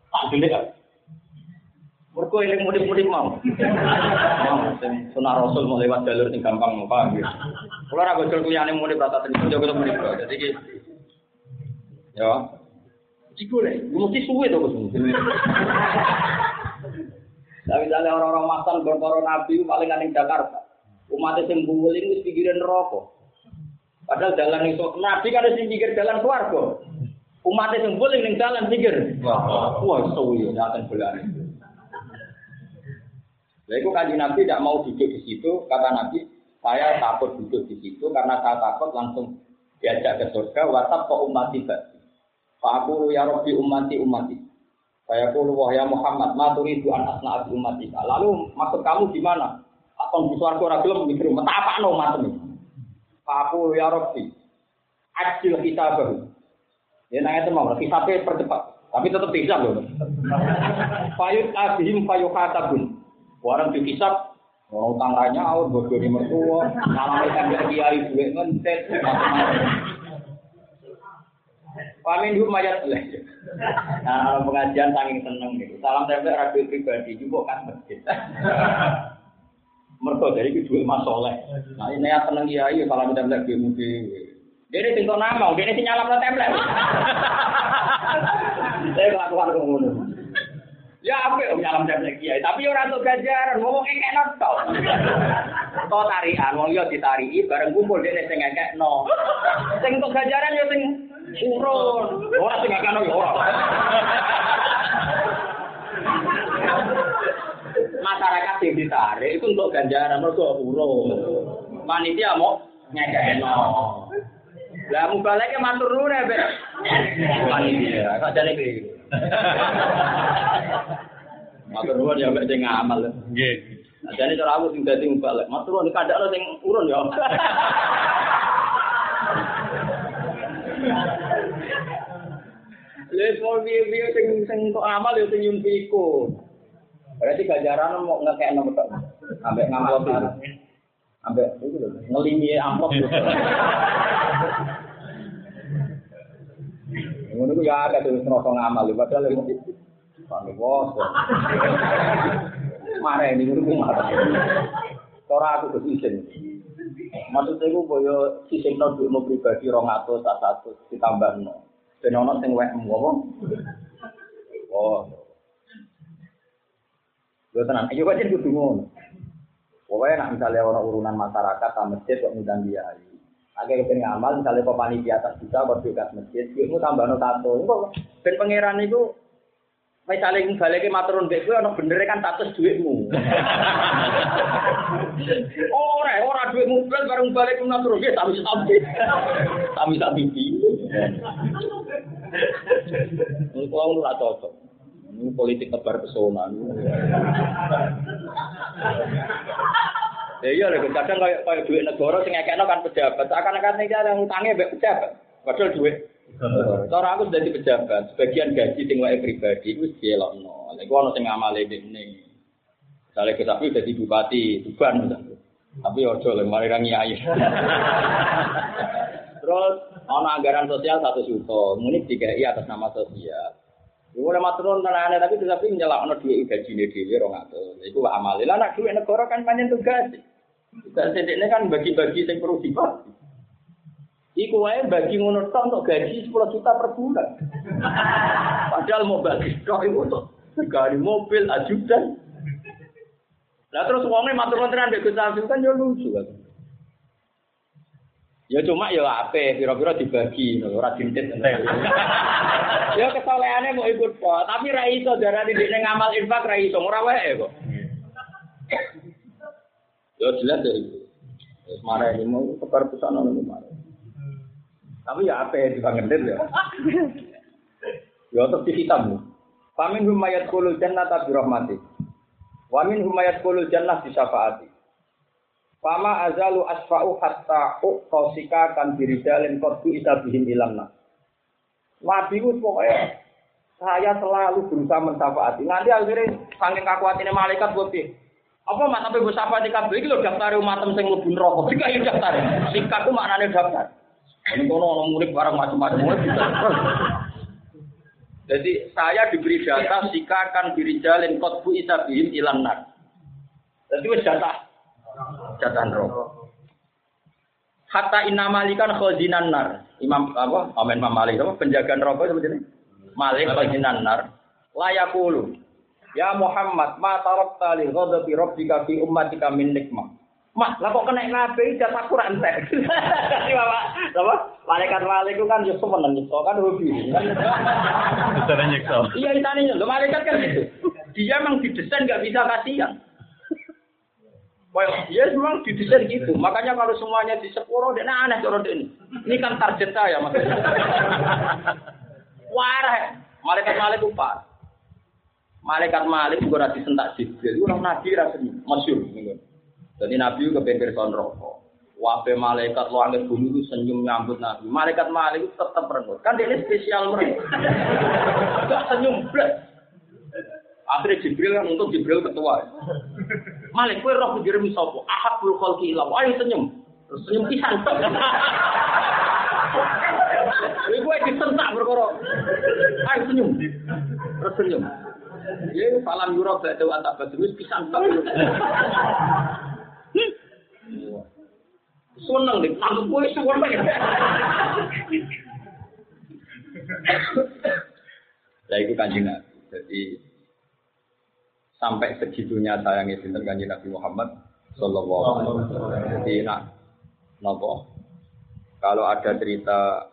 [SPEAKER 1] Tak gede kan. Mergo eling mudik-mudik mau. Sunah Rasul mau lewat jalur sing gampang mau paham ya. Kalau ora gojol kuyane mudik rata ketemu mudik. Jadi iki ya. Iku le, mesti suwe to Gus. Tapi misalnya orang-orang masan berkoro nabi paling aneh Jakarta. Umatnya sing bungul ini wis pikiran rokok. Padahal jalan itu nabi kan sing pikir jalan keluarga. Umatnya sing bungul ning jalan pikir. Wah, suwi ya akan bulan. Lah itu kanji Nabi tidak mau duduk di situ, kata Nabi, saya takut duduk di situ karena saya takut langsung diajak ke surga, WhatsApp kok umat tiba. Pak aku ya Rabbi umati umati. Saya puluh wahya Muhammad, maturi itu anak nabi umat kita. Lalu maksud kamu gimana? Akan bisa aku ragil mikir, apa no matem ini? Aku ya Rabbi, adil kita baru. Ya nanya itu mau, hisabnya percepat. Tapi tetap bisa loh. Payut abihim payuk katabun. Orang dihisab, Orang tangganya awal bodoh di mertua, ngalami tanda kiai duit ngentet. Pamin dulu mayat Nah, pengajian saking seneng nih. Salam tempel radio pribadi juga kan masjid. Mereka dari itu duit masoleh. Nah ini yang seneng iya iya salam tempel di mudi. Dia tinggal nama, dia ini nyalam tempel. Saya kelakuan kemudian. Ya apa yang nyalam tempel kiai, tapi orang tuh gajaran, ngomong kayak nonton. Kau tarian, wong yo ditari, bareng kumpul dia sing ngekek no. Sing gajaran yo sing urun. Ora sing ngekek yo ora. Masyarakat yang ditarik itu untuk ganjaran mergo urun. Panitia mau ngekek no. Lah mubalake matur nuwun ya, Bek. Panitia, kok jane iki. Matur nuwun ya mbek sing ngamal. Nggih. Jadi cara aku sing dadi balik, mas turun kadang sing urun ya. Les mau biye sing sing kok amal ya sing nyumpiku. Berarti gajaran mau ngekek nomor tok. Ambek ngamal itu. Ambek itu lho, ngelimi amplop lho. Ngono ku ya ada tuh serosong ngamal padahal Pak Bos. Marah ini guru marah. Tora aku Maksudnya aku boyo sisen no mau pribadi rong atau tak satu ditambah no. Dan ono sing wek apa? Oh. Yo tenan, ayo kok jadi kudu ngono. Pokoknya nak misalnya orang urunan masyarakat sama masjid kok ngundang dia. Agak kepengen ngamal, misalnya kok panitia atas buat juga masjid, duitmu tambah no tato. Kok ben pangeran itu Misalnya yang balik ke maturun dek gue, ono bener kan status duitmu. Ora, ora duitmu belas bareng balik ke maturun dek, tapi tapi tapi Ini kau nggak cocok. Ini politik tebar pesona. Ya iya lho, kadang kayak kayak duit negara sing ngekekno kan pejabat. Akan-akan iki yang utangnya mbek pejabat. Padahal duit Cara aku jadi pejabat, sebagian gaji sing wae pribadi wis dielokno. Lha iku ana sing ngamale dene. Misalnya ke sapi jadi bupati Tuban misalnya. Tapi ojo lho mari ra nyai. Terus ana anggaran sosial satu juta, muni dikai atas nama sosial. Iku mulai maturun tenane tapi tetapi nyelakno dhuwit gajine dhewe 200. Iku wae amale. Lah nek dhuwit negara kan pancen tugas. Tugas ini kan bagi-bagi sing perlu dibagi. Iku wae bagi ngono tok untuk gaji 10 juta per bulan. Padahal mau bagi tok itu untuk sekali mobil ajudan. Lah terus wonge matur nuwun tenan Gus kan yo lucu kan. Ya cuma ya ape, pira-pira dibagi, ora dintit. ya kesolehane mau ikut kok, tapi ra iso darani dene ngamal infak ra iso, ora wae kok. Ya jelas ya itu. Marah ini mau pesana ngono marah. Tapi ya apa ya dibangetin ya. Ya tetap hitam. Pamin humayat kulul jannah tabi rahmati. Wamin humayat kulul jannah di syafaati. Pama azalu asfa'u hatta uqsika kan biridalin qaddu isabihim ilamna. Nabi itu pokoknya saya selalu berusaha mensafaati. Nanti akhirnya saking kakuatinnya malaikat buat apa mak sampai gue sapa di kabel ini lo daftar umatem sing mlebu neraka. Ini daftar. Sikatku maknane daftar. Ini kono orang murid barang macam-macam. Jadi saya diberi data jika akan jalin kotbu isabihim ilan nar. Jadi wis data data rokok. Hatta inna malikan khazinan nar. Imam apa? Amin Imam Malik apa? Penjaga rokok seperti ini. Malik khazinan nar. Layakulu. Ya Muhammad, ma tarakta li ghadabi rabbika fi ummatika min nikmah. Mas, lah kok kena nabi jasa kurang entek. Kasih Bapak, apa? Malaikat malaikat kan justru menang nyiksa kan hobi.
[SPEAKER 3] Bisa nyiksa.
[SPEAKER 1] Iya, ini lo malaikat kan gitu. Dia memang didesain nggak bisa kasihan. Well, dia memang didesain gitu. Makanya kalau semuanya di sepuro, dia aneh cara ini. Ini kan target saya maksudnya. Warah, malaikat malaikat upah. Malaikat malaikat juga rasi sentak Jibril. Orang nabi rasanya masyur. Jadi Nabi ke pinggir son rokok. Wabe malaikat langit bumi itu senyum nyambut Nabi. Malaikat malaikat tetap merengut. Kan ini spesial mereka. Gak senyum blek. Akhirnya Jibril kan untuk Jibril ketua. Malik, kue roh dikirim sopo. Ahab bul khalki ilau. Ayo senyum. Terus senyum pisan. Kue gue disentak berkoro. Ayo senyum. Terus senyum. Ya, salam yurab gak tahu antak badrus pisan. Seneng deh, tangguh gue suwon banget. Nah itu kanjeng. Jadi sampai segitunya sayangnya sinten kanjeng Nabi Muhammad Sallallahu Alaihi Wasallam. Jadi nak nopo kalau ada cerita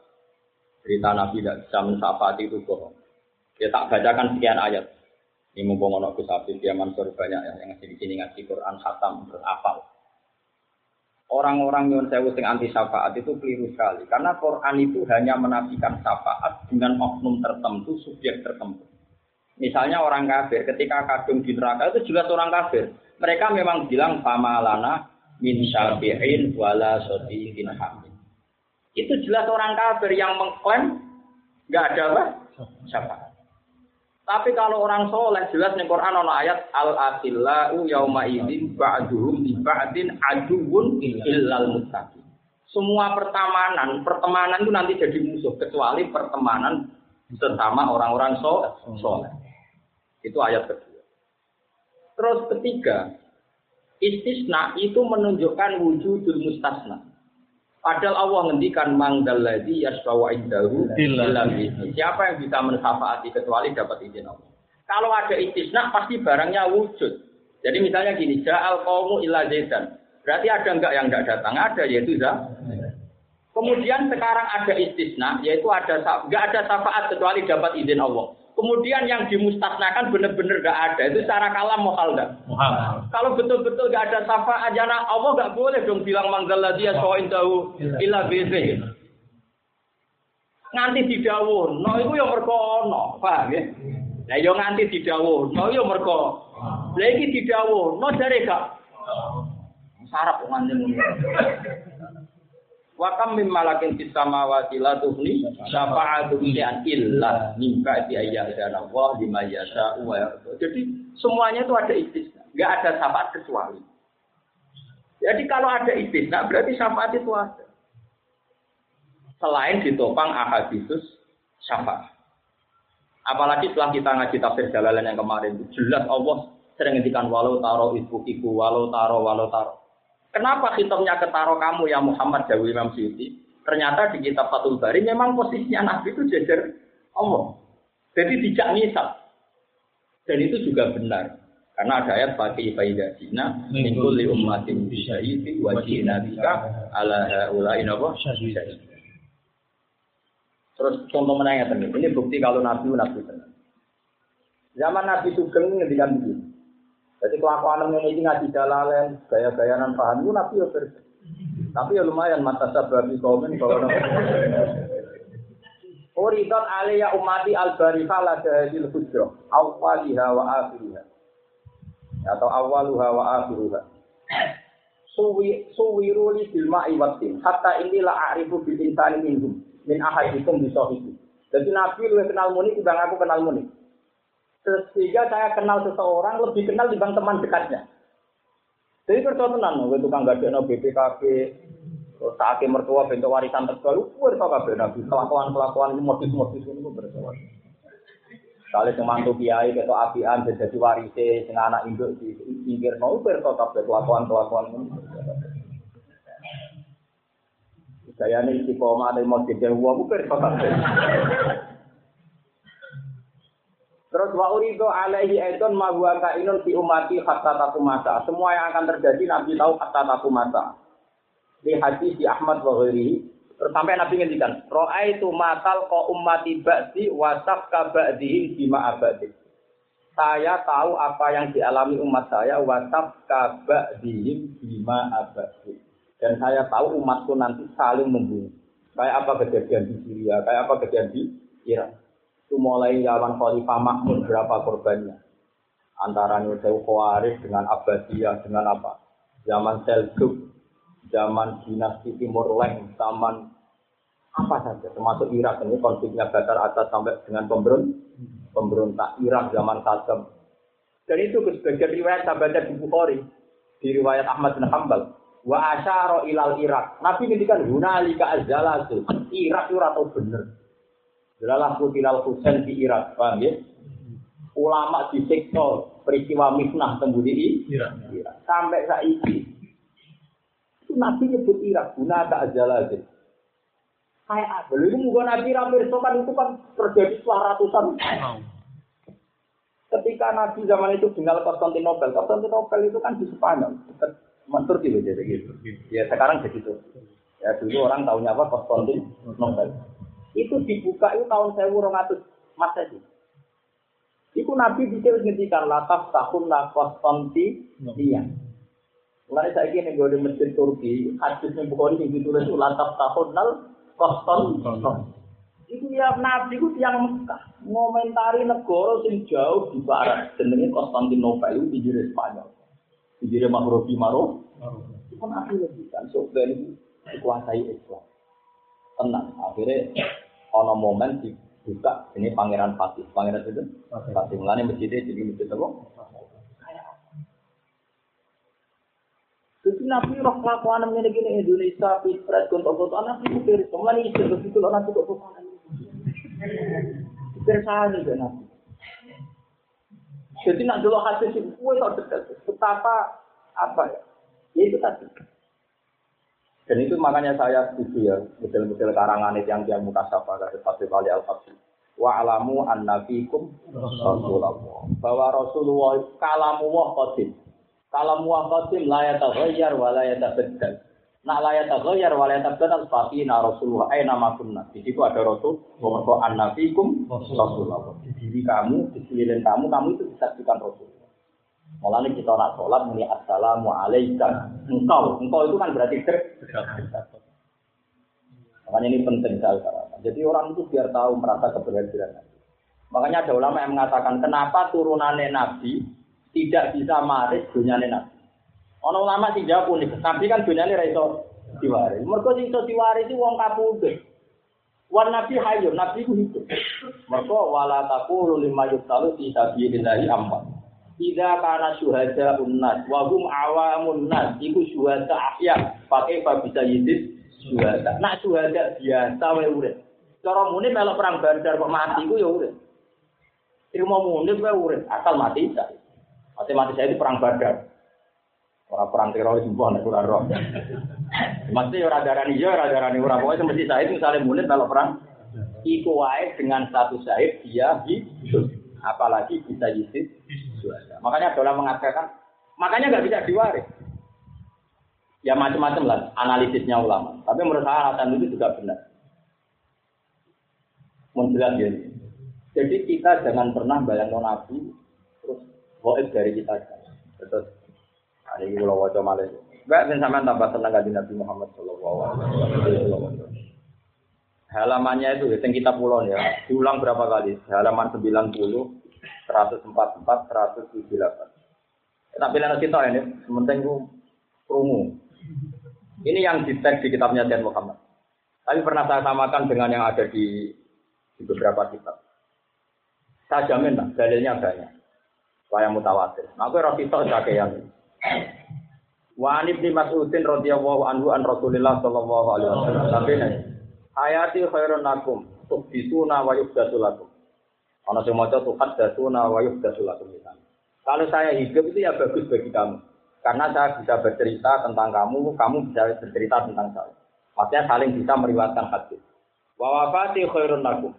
[SPEAKER 1] cerita Nabi tidak bisa mensafati itu bohong. Ya tak bacakan sekian ayat. Ini mumpung ono Gus dia Mansur banyak ya yang di sini ngaji Quran khatam berapal. Orang-orang yang sewu sing anti syafaat itu keliru sekali karena Quran itu hanya menafikan syafaat dengan oknum tertentu, subjek tertentu. Misalnya orang kafir ketika kadung di neraka itu jelas orang kafir. Mereka memang bilang pamalana min syafi'in wala sodiqin hamid. Itu jelas orang kafir yang mengklaim nggak ada apa? Syafaat. Tapi kalau orang soleh jelas nih Quran ono ayat al akhillau yauma idzin ba'duhum li ba'din aduwwun illal muttaqin. Semua pertemanan, pertemanan itu nanti jadi musuh kecuali pertemanan bersama orang-orang soleh. Itu ayat kedua. Terus ketiga, istisna itu menunjukkan wujudul mustasna. Padahal Allah ngendikan mangdalladzi yasfawa indahu illa Siapa yang bisa mensyafaati kecuali dapat izin Allah. Kalau ada istisna pasti barangnya wujud. Jadi misalnya gini, ja'al qaumu illa zaidan. Berarti ada enggak yang enggak datang? Ada yaitu za. Kemudian sekarang ada istisna, yaitu ada enggak ada syafaat kecuali dapat izin Allah. Kemudian yang dimustasnakan benar-benar enggak ada. Itu secara kalam mohal?
[SPEAKER 3] Muhammad.
[SPEAKER 1] Kalau betul-betul enggak ada syafaat, jana Allah enggak boleh dong bilang manggal dia soin tahu illa bizi. Nganti didawuh, no iku yang mergo ono, paham ya? Lah yo nganti didawuh, no yo mergo. Lah iki didawuh, no jare gak sarap nganti ngono. Wa kam mim malakin fis samawati la tuhni syafa'atu an illa min ba'di ayyadana Allah lima yasha wa. Jadi semuanya itu ada istisna, enggak ada syafaat kecuali. Jadi kalau ada istisna berarti syafaat itu ada. Selain ditopang ahadisus syafaat. Apalagi setelah kita ngaji tafsir jalalan yang kemarin jelas Allah sering ngendikan walau taro ibu ibu walau taro walau taro. Kenapa hitamnya ketaro kamu ya Muhammad Jawi Imam Syuuti? Ternyata di kitab Fathul Bari memang posisinya Nabi itu jajar Allah. Jadi tidak misal. Dan itu juga benar. Karena ada ayat pakai faidasina min kulli ummatin bisyahidi wa jina bika ala haula'i napa syahid. Terus contoh menanya tadi, ini bukti kalau Nabi Nabi benar. Zaman Nabi Sugeng ngendikan begini. Jadi kelakuan yang ini ngaji dalalen, gaya-gayanan paham itu Nabi ya versi. Tapi ya lumayan mata sababi komen kalau Uridan alaiya umati al-barika la jahil hujrah awwaliha wa akhiriha atau awaluha wa akhiruha. Suwi suwiruli bil ma'i watin hatta ini la a'rifu bil insani minhum. Min ahadikum bi sahibi jadi nabi lu kenal muni timbang aku kenal muni sehingga saya kenal seseorang lebih kenal dibanding teman dekatnya jadi percaya tenan gue tukang gadekno BPKB Saatnya mertua bentuk warisan terbaru, gue tau kabeh nabi kelakuan-kelakuan ini modus-modus ini gue bersoal. Kali semantu kiai ketok apian jadi warise sing anak induk di pinggir mau berto kabeh kelakuan-kelakuan ini. Saya ini si koma ada mau jadi uang bukan kabeh. Terus wa urido alaihi aidon ma huwa kainun fi umati hatta takumasa. Semua yang akan terjadi Nabi tahu hatta takumasa. Di hadis di Ahmad wa ghairihi Terus sampai Nabi ngendikan, roa itu matal ko ummati ba'di wasaf ka ba'dihim bima abadi. Saya tahu apa yang dialami umat saya wasaf ka ba'dihim bima abadi. Dan saya tahu umatku nanti saling membunuh. Kayak apa kejadian di Syria, kayak apa kejadian di Irak. Itu mulai zaman Khalifah Mahmud berapa korbannya. Antara Nusayu Khawarij dengan Abbasiyah dengan apa. Zaman Seljuk zaman dinasti Timur Leng, zaman apa saja, termasuk Irak ini konfliknya Batar atas sampai dengan pemberontak, pemberontak Irak zaman Saddam. Dan itu sebagian riwayat sahabatnya di Bukhari, di riwayat Ahmad bin Hambal. Wa asyara ilal Irak. Nabi ngendikan hunalika azalatu. Irak itu atau bener. Jalalah kutilal Husain di Irak, paham ya? Ulama di sektor peristiwa misnah tembudi Irak. Sampai saat ini Nabi nyebut Irak, guna tak aja Kayak apa? Lalu itu Nabi Ramir kan itu kan terjadi setelah ratusan Ketika Nabi zaman itu tinggal Konstantinopel, Konstantinopel itu kan di Spanyol, dekat Turki loh jadi gitu. Ya sekarang jadi itu. Ya dulu orang tahunya apa Konstantinopel. Itu dibuka itu tahun 1200 Masehi. Itu Nabi bisa ngendikan latas tahun la Konstantinia. Mulai saya ini gue di Turki, hadisnya bukan yang ditulis lantas tahun nal koston. Itu ya nabi itu yang Mekah ngomentari negara sing jauh di barat, jenenge Konstantinopel itu pinggir Spanyol, pinggir Mahrobi Maro. Itu kan nabi lebih kan, so itu dikuasai Islam. Tenang, akhirnya ono momen dibuka ini Pangeran Fatih, Pangeran itu Fatih. Mulanya masjidnya jadi masjid apa? Jadi Nabi roh kelakuan ini gini Indonesia, Pilpres, gontok-gontok, Nabi itu dari semua ini itu begitu loh Nabi kok bukan Bersani kan Nabi. Jadi nak dulu hadis itu, gue tak dekat. Betapa apa ya? Ya itu tadi. Dan itu makanya saya setuju ya, model-model karangan yang yang muka sapa dari Fatih Wali al fatih Wa alamu an nabikum Rasulullah. Bahwa Rasulullah kalamu wah qadim. Kalau muwaqatim la yataghayyar wa la yatabaddal. Nak la yataghayyar wa la yatabaddal fa na Rasulullah aina ma kunna. Di situ ada Rasul, wa annabikum Rasulullah. Di diri kamu, di sekeliling kamu, kamu itu disaksikan Rasul. Mulanya kita nak sholat muni assalamu alaikum. Engkau, engkau itu kan berarti dekat. Makanya ini penting sekali. Jadi orang itu biar tahu merasa keberhasilan. Makanya ada ulama yang mengatakan kenapa turunannya Nabi tidak bisa maris dunia Nabi. Orang ulama sih jawab nih, Nabi kan dunia ini raiso diwaris. Mereka sing iso diwaris itu wong kapundhut. Wan Nabi hayu, Nabi itu hidup. Mereka wala taqulu lima yuktalu fi sabilillahi amwat. Ida karena syuhada unnas, wahum awamun nas, iku syuhada ahya, pakai bisa yidis syuhada. Nak syuhada biasa wae urip. Cara muni melok perang Badar kok mati iku ya urip. Ilmu muni wae urip, asal mati bisa. Mati mati saya itu perang Badar. Orang perang teroris mbah nek ora roh. Mesti ora darani yo ora darani ora pokoke mesti saya misalnya muni melok perang iku wae dengan satu Said dia hidup. Apalagi bisa yidis Makanya dola mengatakan, makanya nggak bisa diwaris. Ya macam-macam lah analisisnya ulama. Tapi menurut saya alasan itu juga benar. Menjelaskan ya. Jadi kita jangan pernah bayang nabi terus goib dari kita. Terus hari ini kalau wajah malah. Gak dan sama tambah senang gaji Nabi Muhammad Shallallahu Alaihi Wasallam. Halamannya itu, yang kita pulau ya, diulang berapa kali? Halaman 90, 144, 178. Tapi lain kita ini, sementing itu. Ini yang di di kitabnya Dan Muhammad. Tapi pernah saya samakan dengan yang ada di, di beberapa kitab. Saya jamin lah, dalilnya banyak. Saya mutawatir. Nah, aku roti tok yang Wa an ibni Mas'udin radhiyallahu anhu an Rasulillah sallallahu alaihi wasallam. Tapi nih, hayati khairun lakum, tubdisuna wa yubdasu lakum. Ana sing maca tuhat dasuna wa yuhdatsu lakum Kalau saya hidup itu ya bagus bagi kamu. Karena saya bisa bercerita tentang kamu, kamu bisa bercerita tentang saya. Maksudnya saling bisa meriwayatkan hadis. Wa wafati khairun lakum.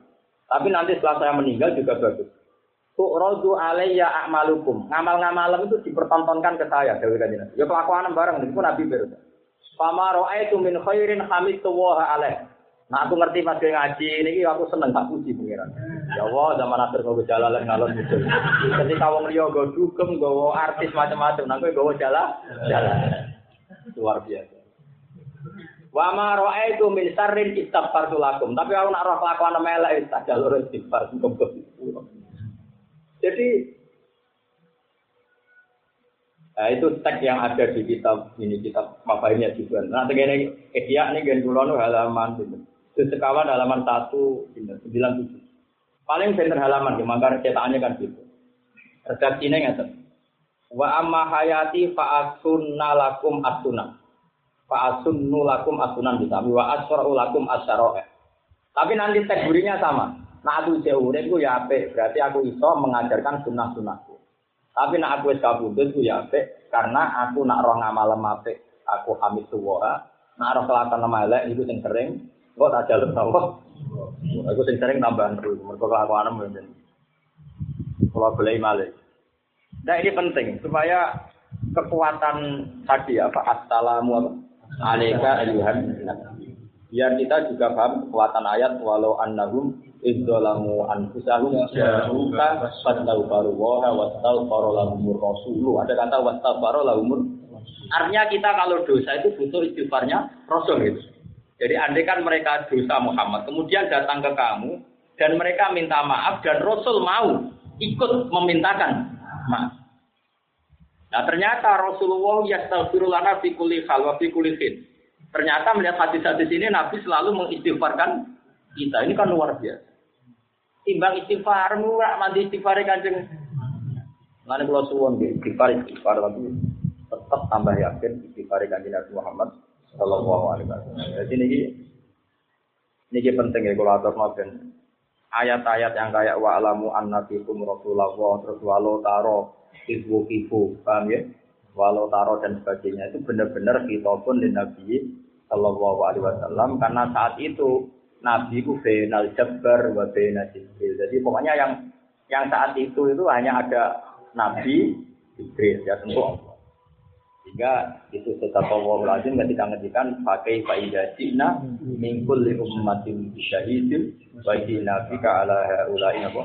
[SPEAKER 1] Tapi nanti setelah saya meninggal juga bagus. Tu'radu alayya a'malukum. Ngamal-ngamal itu dipertontonkan ke saya. Ya kelakuan bareng. Itu Nabi berkata. Fama ro'aitu min khairin hamid tuwaha alaih. Nah aku ngerti mas ngaji ini aku seneng tak puji pengiran. Ya Allah zaman akhir gue jalan ngalon itu. Ketika wong liya gue dugem gue artis macam-macam, nah gue jalan jalan. Luar biasa. Wa ma ra'aitu min sarrin istaghfartu lakum. Tapi aku nak roh kelakuan melek tak jalur istighfar Jadi Nah, itu teks yang ada di kitab ini kitab Mafahimnya juga. Nah, tegene Ihya ini gen halaman itu. Itu sekawan halaman 1, 97. Paling center halaman, ya, maka cetakannya kan gitu. Redaksinya nggak Wa amma hayati fa'asunna lakum asuna. Fa'asunnu lakum asunan bisa. Wa asra'u lakum asyaro'e. Tapi nanti tegurinya sama. Nah aku jauh itu ya ape. Berarti aku iso mengajarkan sunnah-sunnahku. Tapi nak aku kabudut itu ya ape. Karena aku nak roh ngamal ape. Aku hamid suwara. Nak roh kelatan elek itu yang sering. Kok tak jalur apa? Aku sing sering tambahan dulu, mereka kelakuan mungkin. Kalau boleh malik. Nah ini penting supaya kekuatan tadi apa assalamu apa alaika ayuhan biar kita juga paham kekuatan ayat walau annahum idzalamu anfusahum ja'uka fastaghfiru wa wastaghfara lahumur rasulu ada kata wastaghfara lahumur artinya kita kalau dosa itu butuh istighfarnya rasul gitu jadi andai kan mereka dosa Muhammad, kemudian datang ke kamu dan mereka minta maaf dan Rasul mau ikut memintakan maaf. Nah ternyata Rasulullah yastaghfirullah fi kulli hal wa fi kulli Ternyata melihat hadis-hadis ini Nabi selalu mengistighfarkan kita. Ini kan luar biasa. Timbang istighfar murah mandi istighfar kanjeng. Lalu kalau suwon istighfar istighfar tapi tetap tambah yakin istighfar kanjeng Nabi Muhammad Sallallahu alaihi wasallam. Jadi ini ini penting ya kalau atur noben. Ayat-ayat yang kayak wa alamu annabikum rasulullah terus walau taro ibu ibu paham ya? Walau taro dan sebagainya itu benar-benar kita pun di Nabi Sallallahu alaihi wasallam karena saat itu Nabi itu benal jabbar wa benal jibril. Jadi pokoknya yang yang saat itu itu hanya ada Nabi Jibril ya tentu Sehingga itu tetap Allah lazim ketika ngedikan pakai faidah cina mingkul li ummatin syahidin wa idina bika ala apa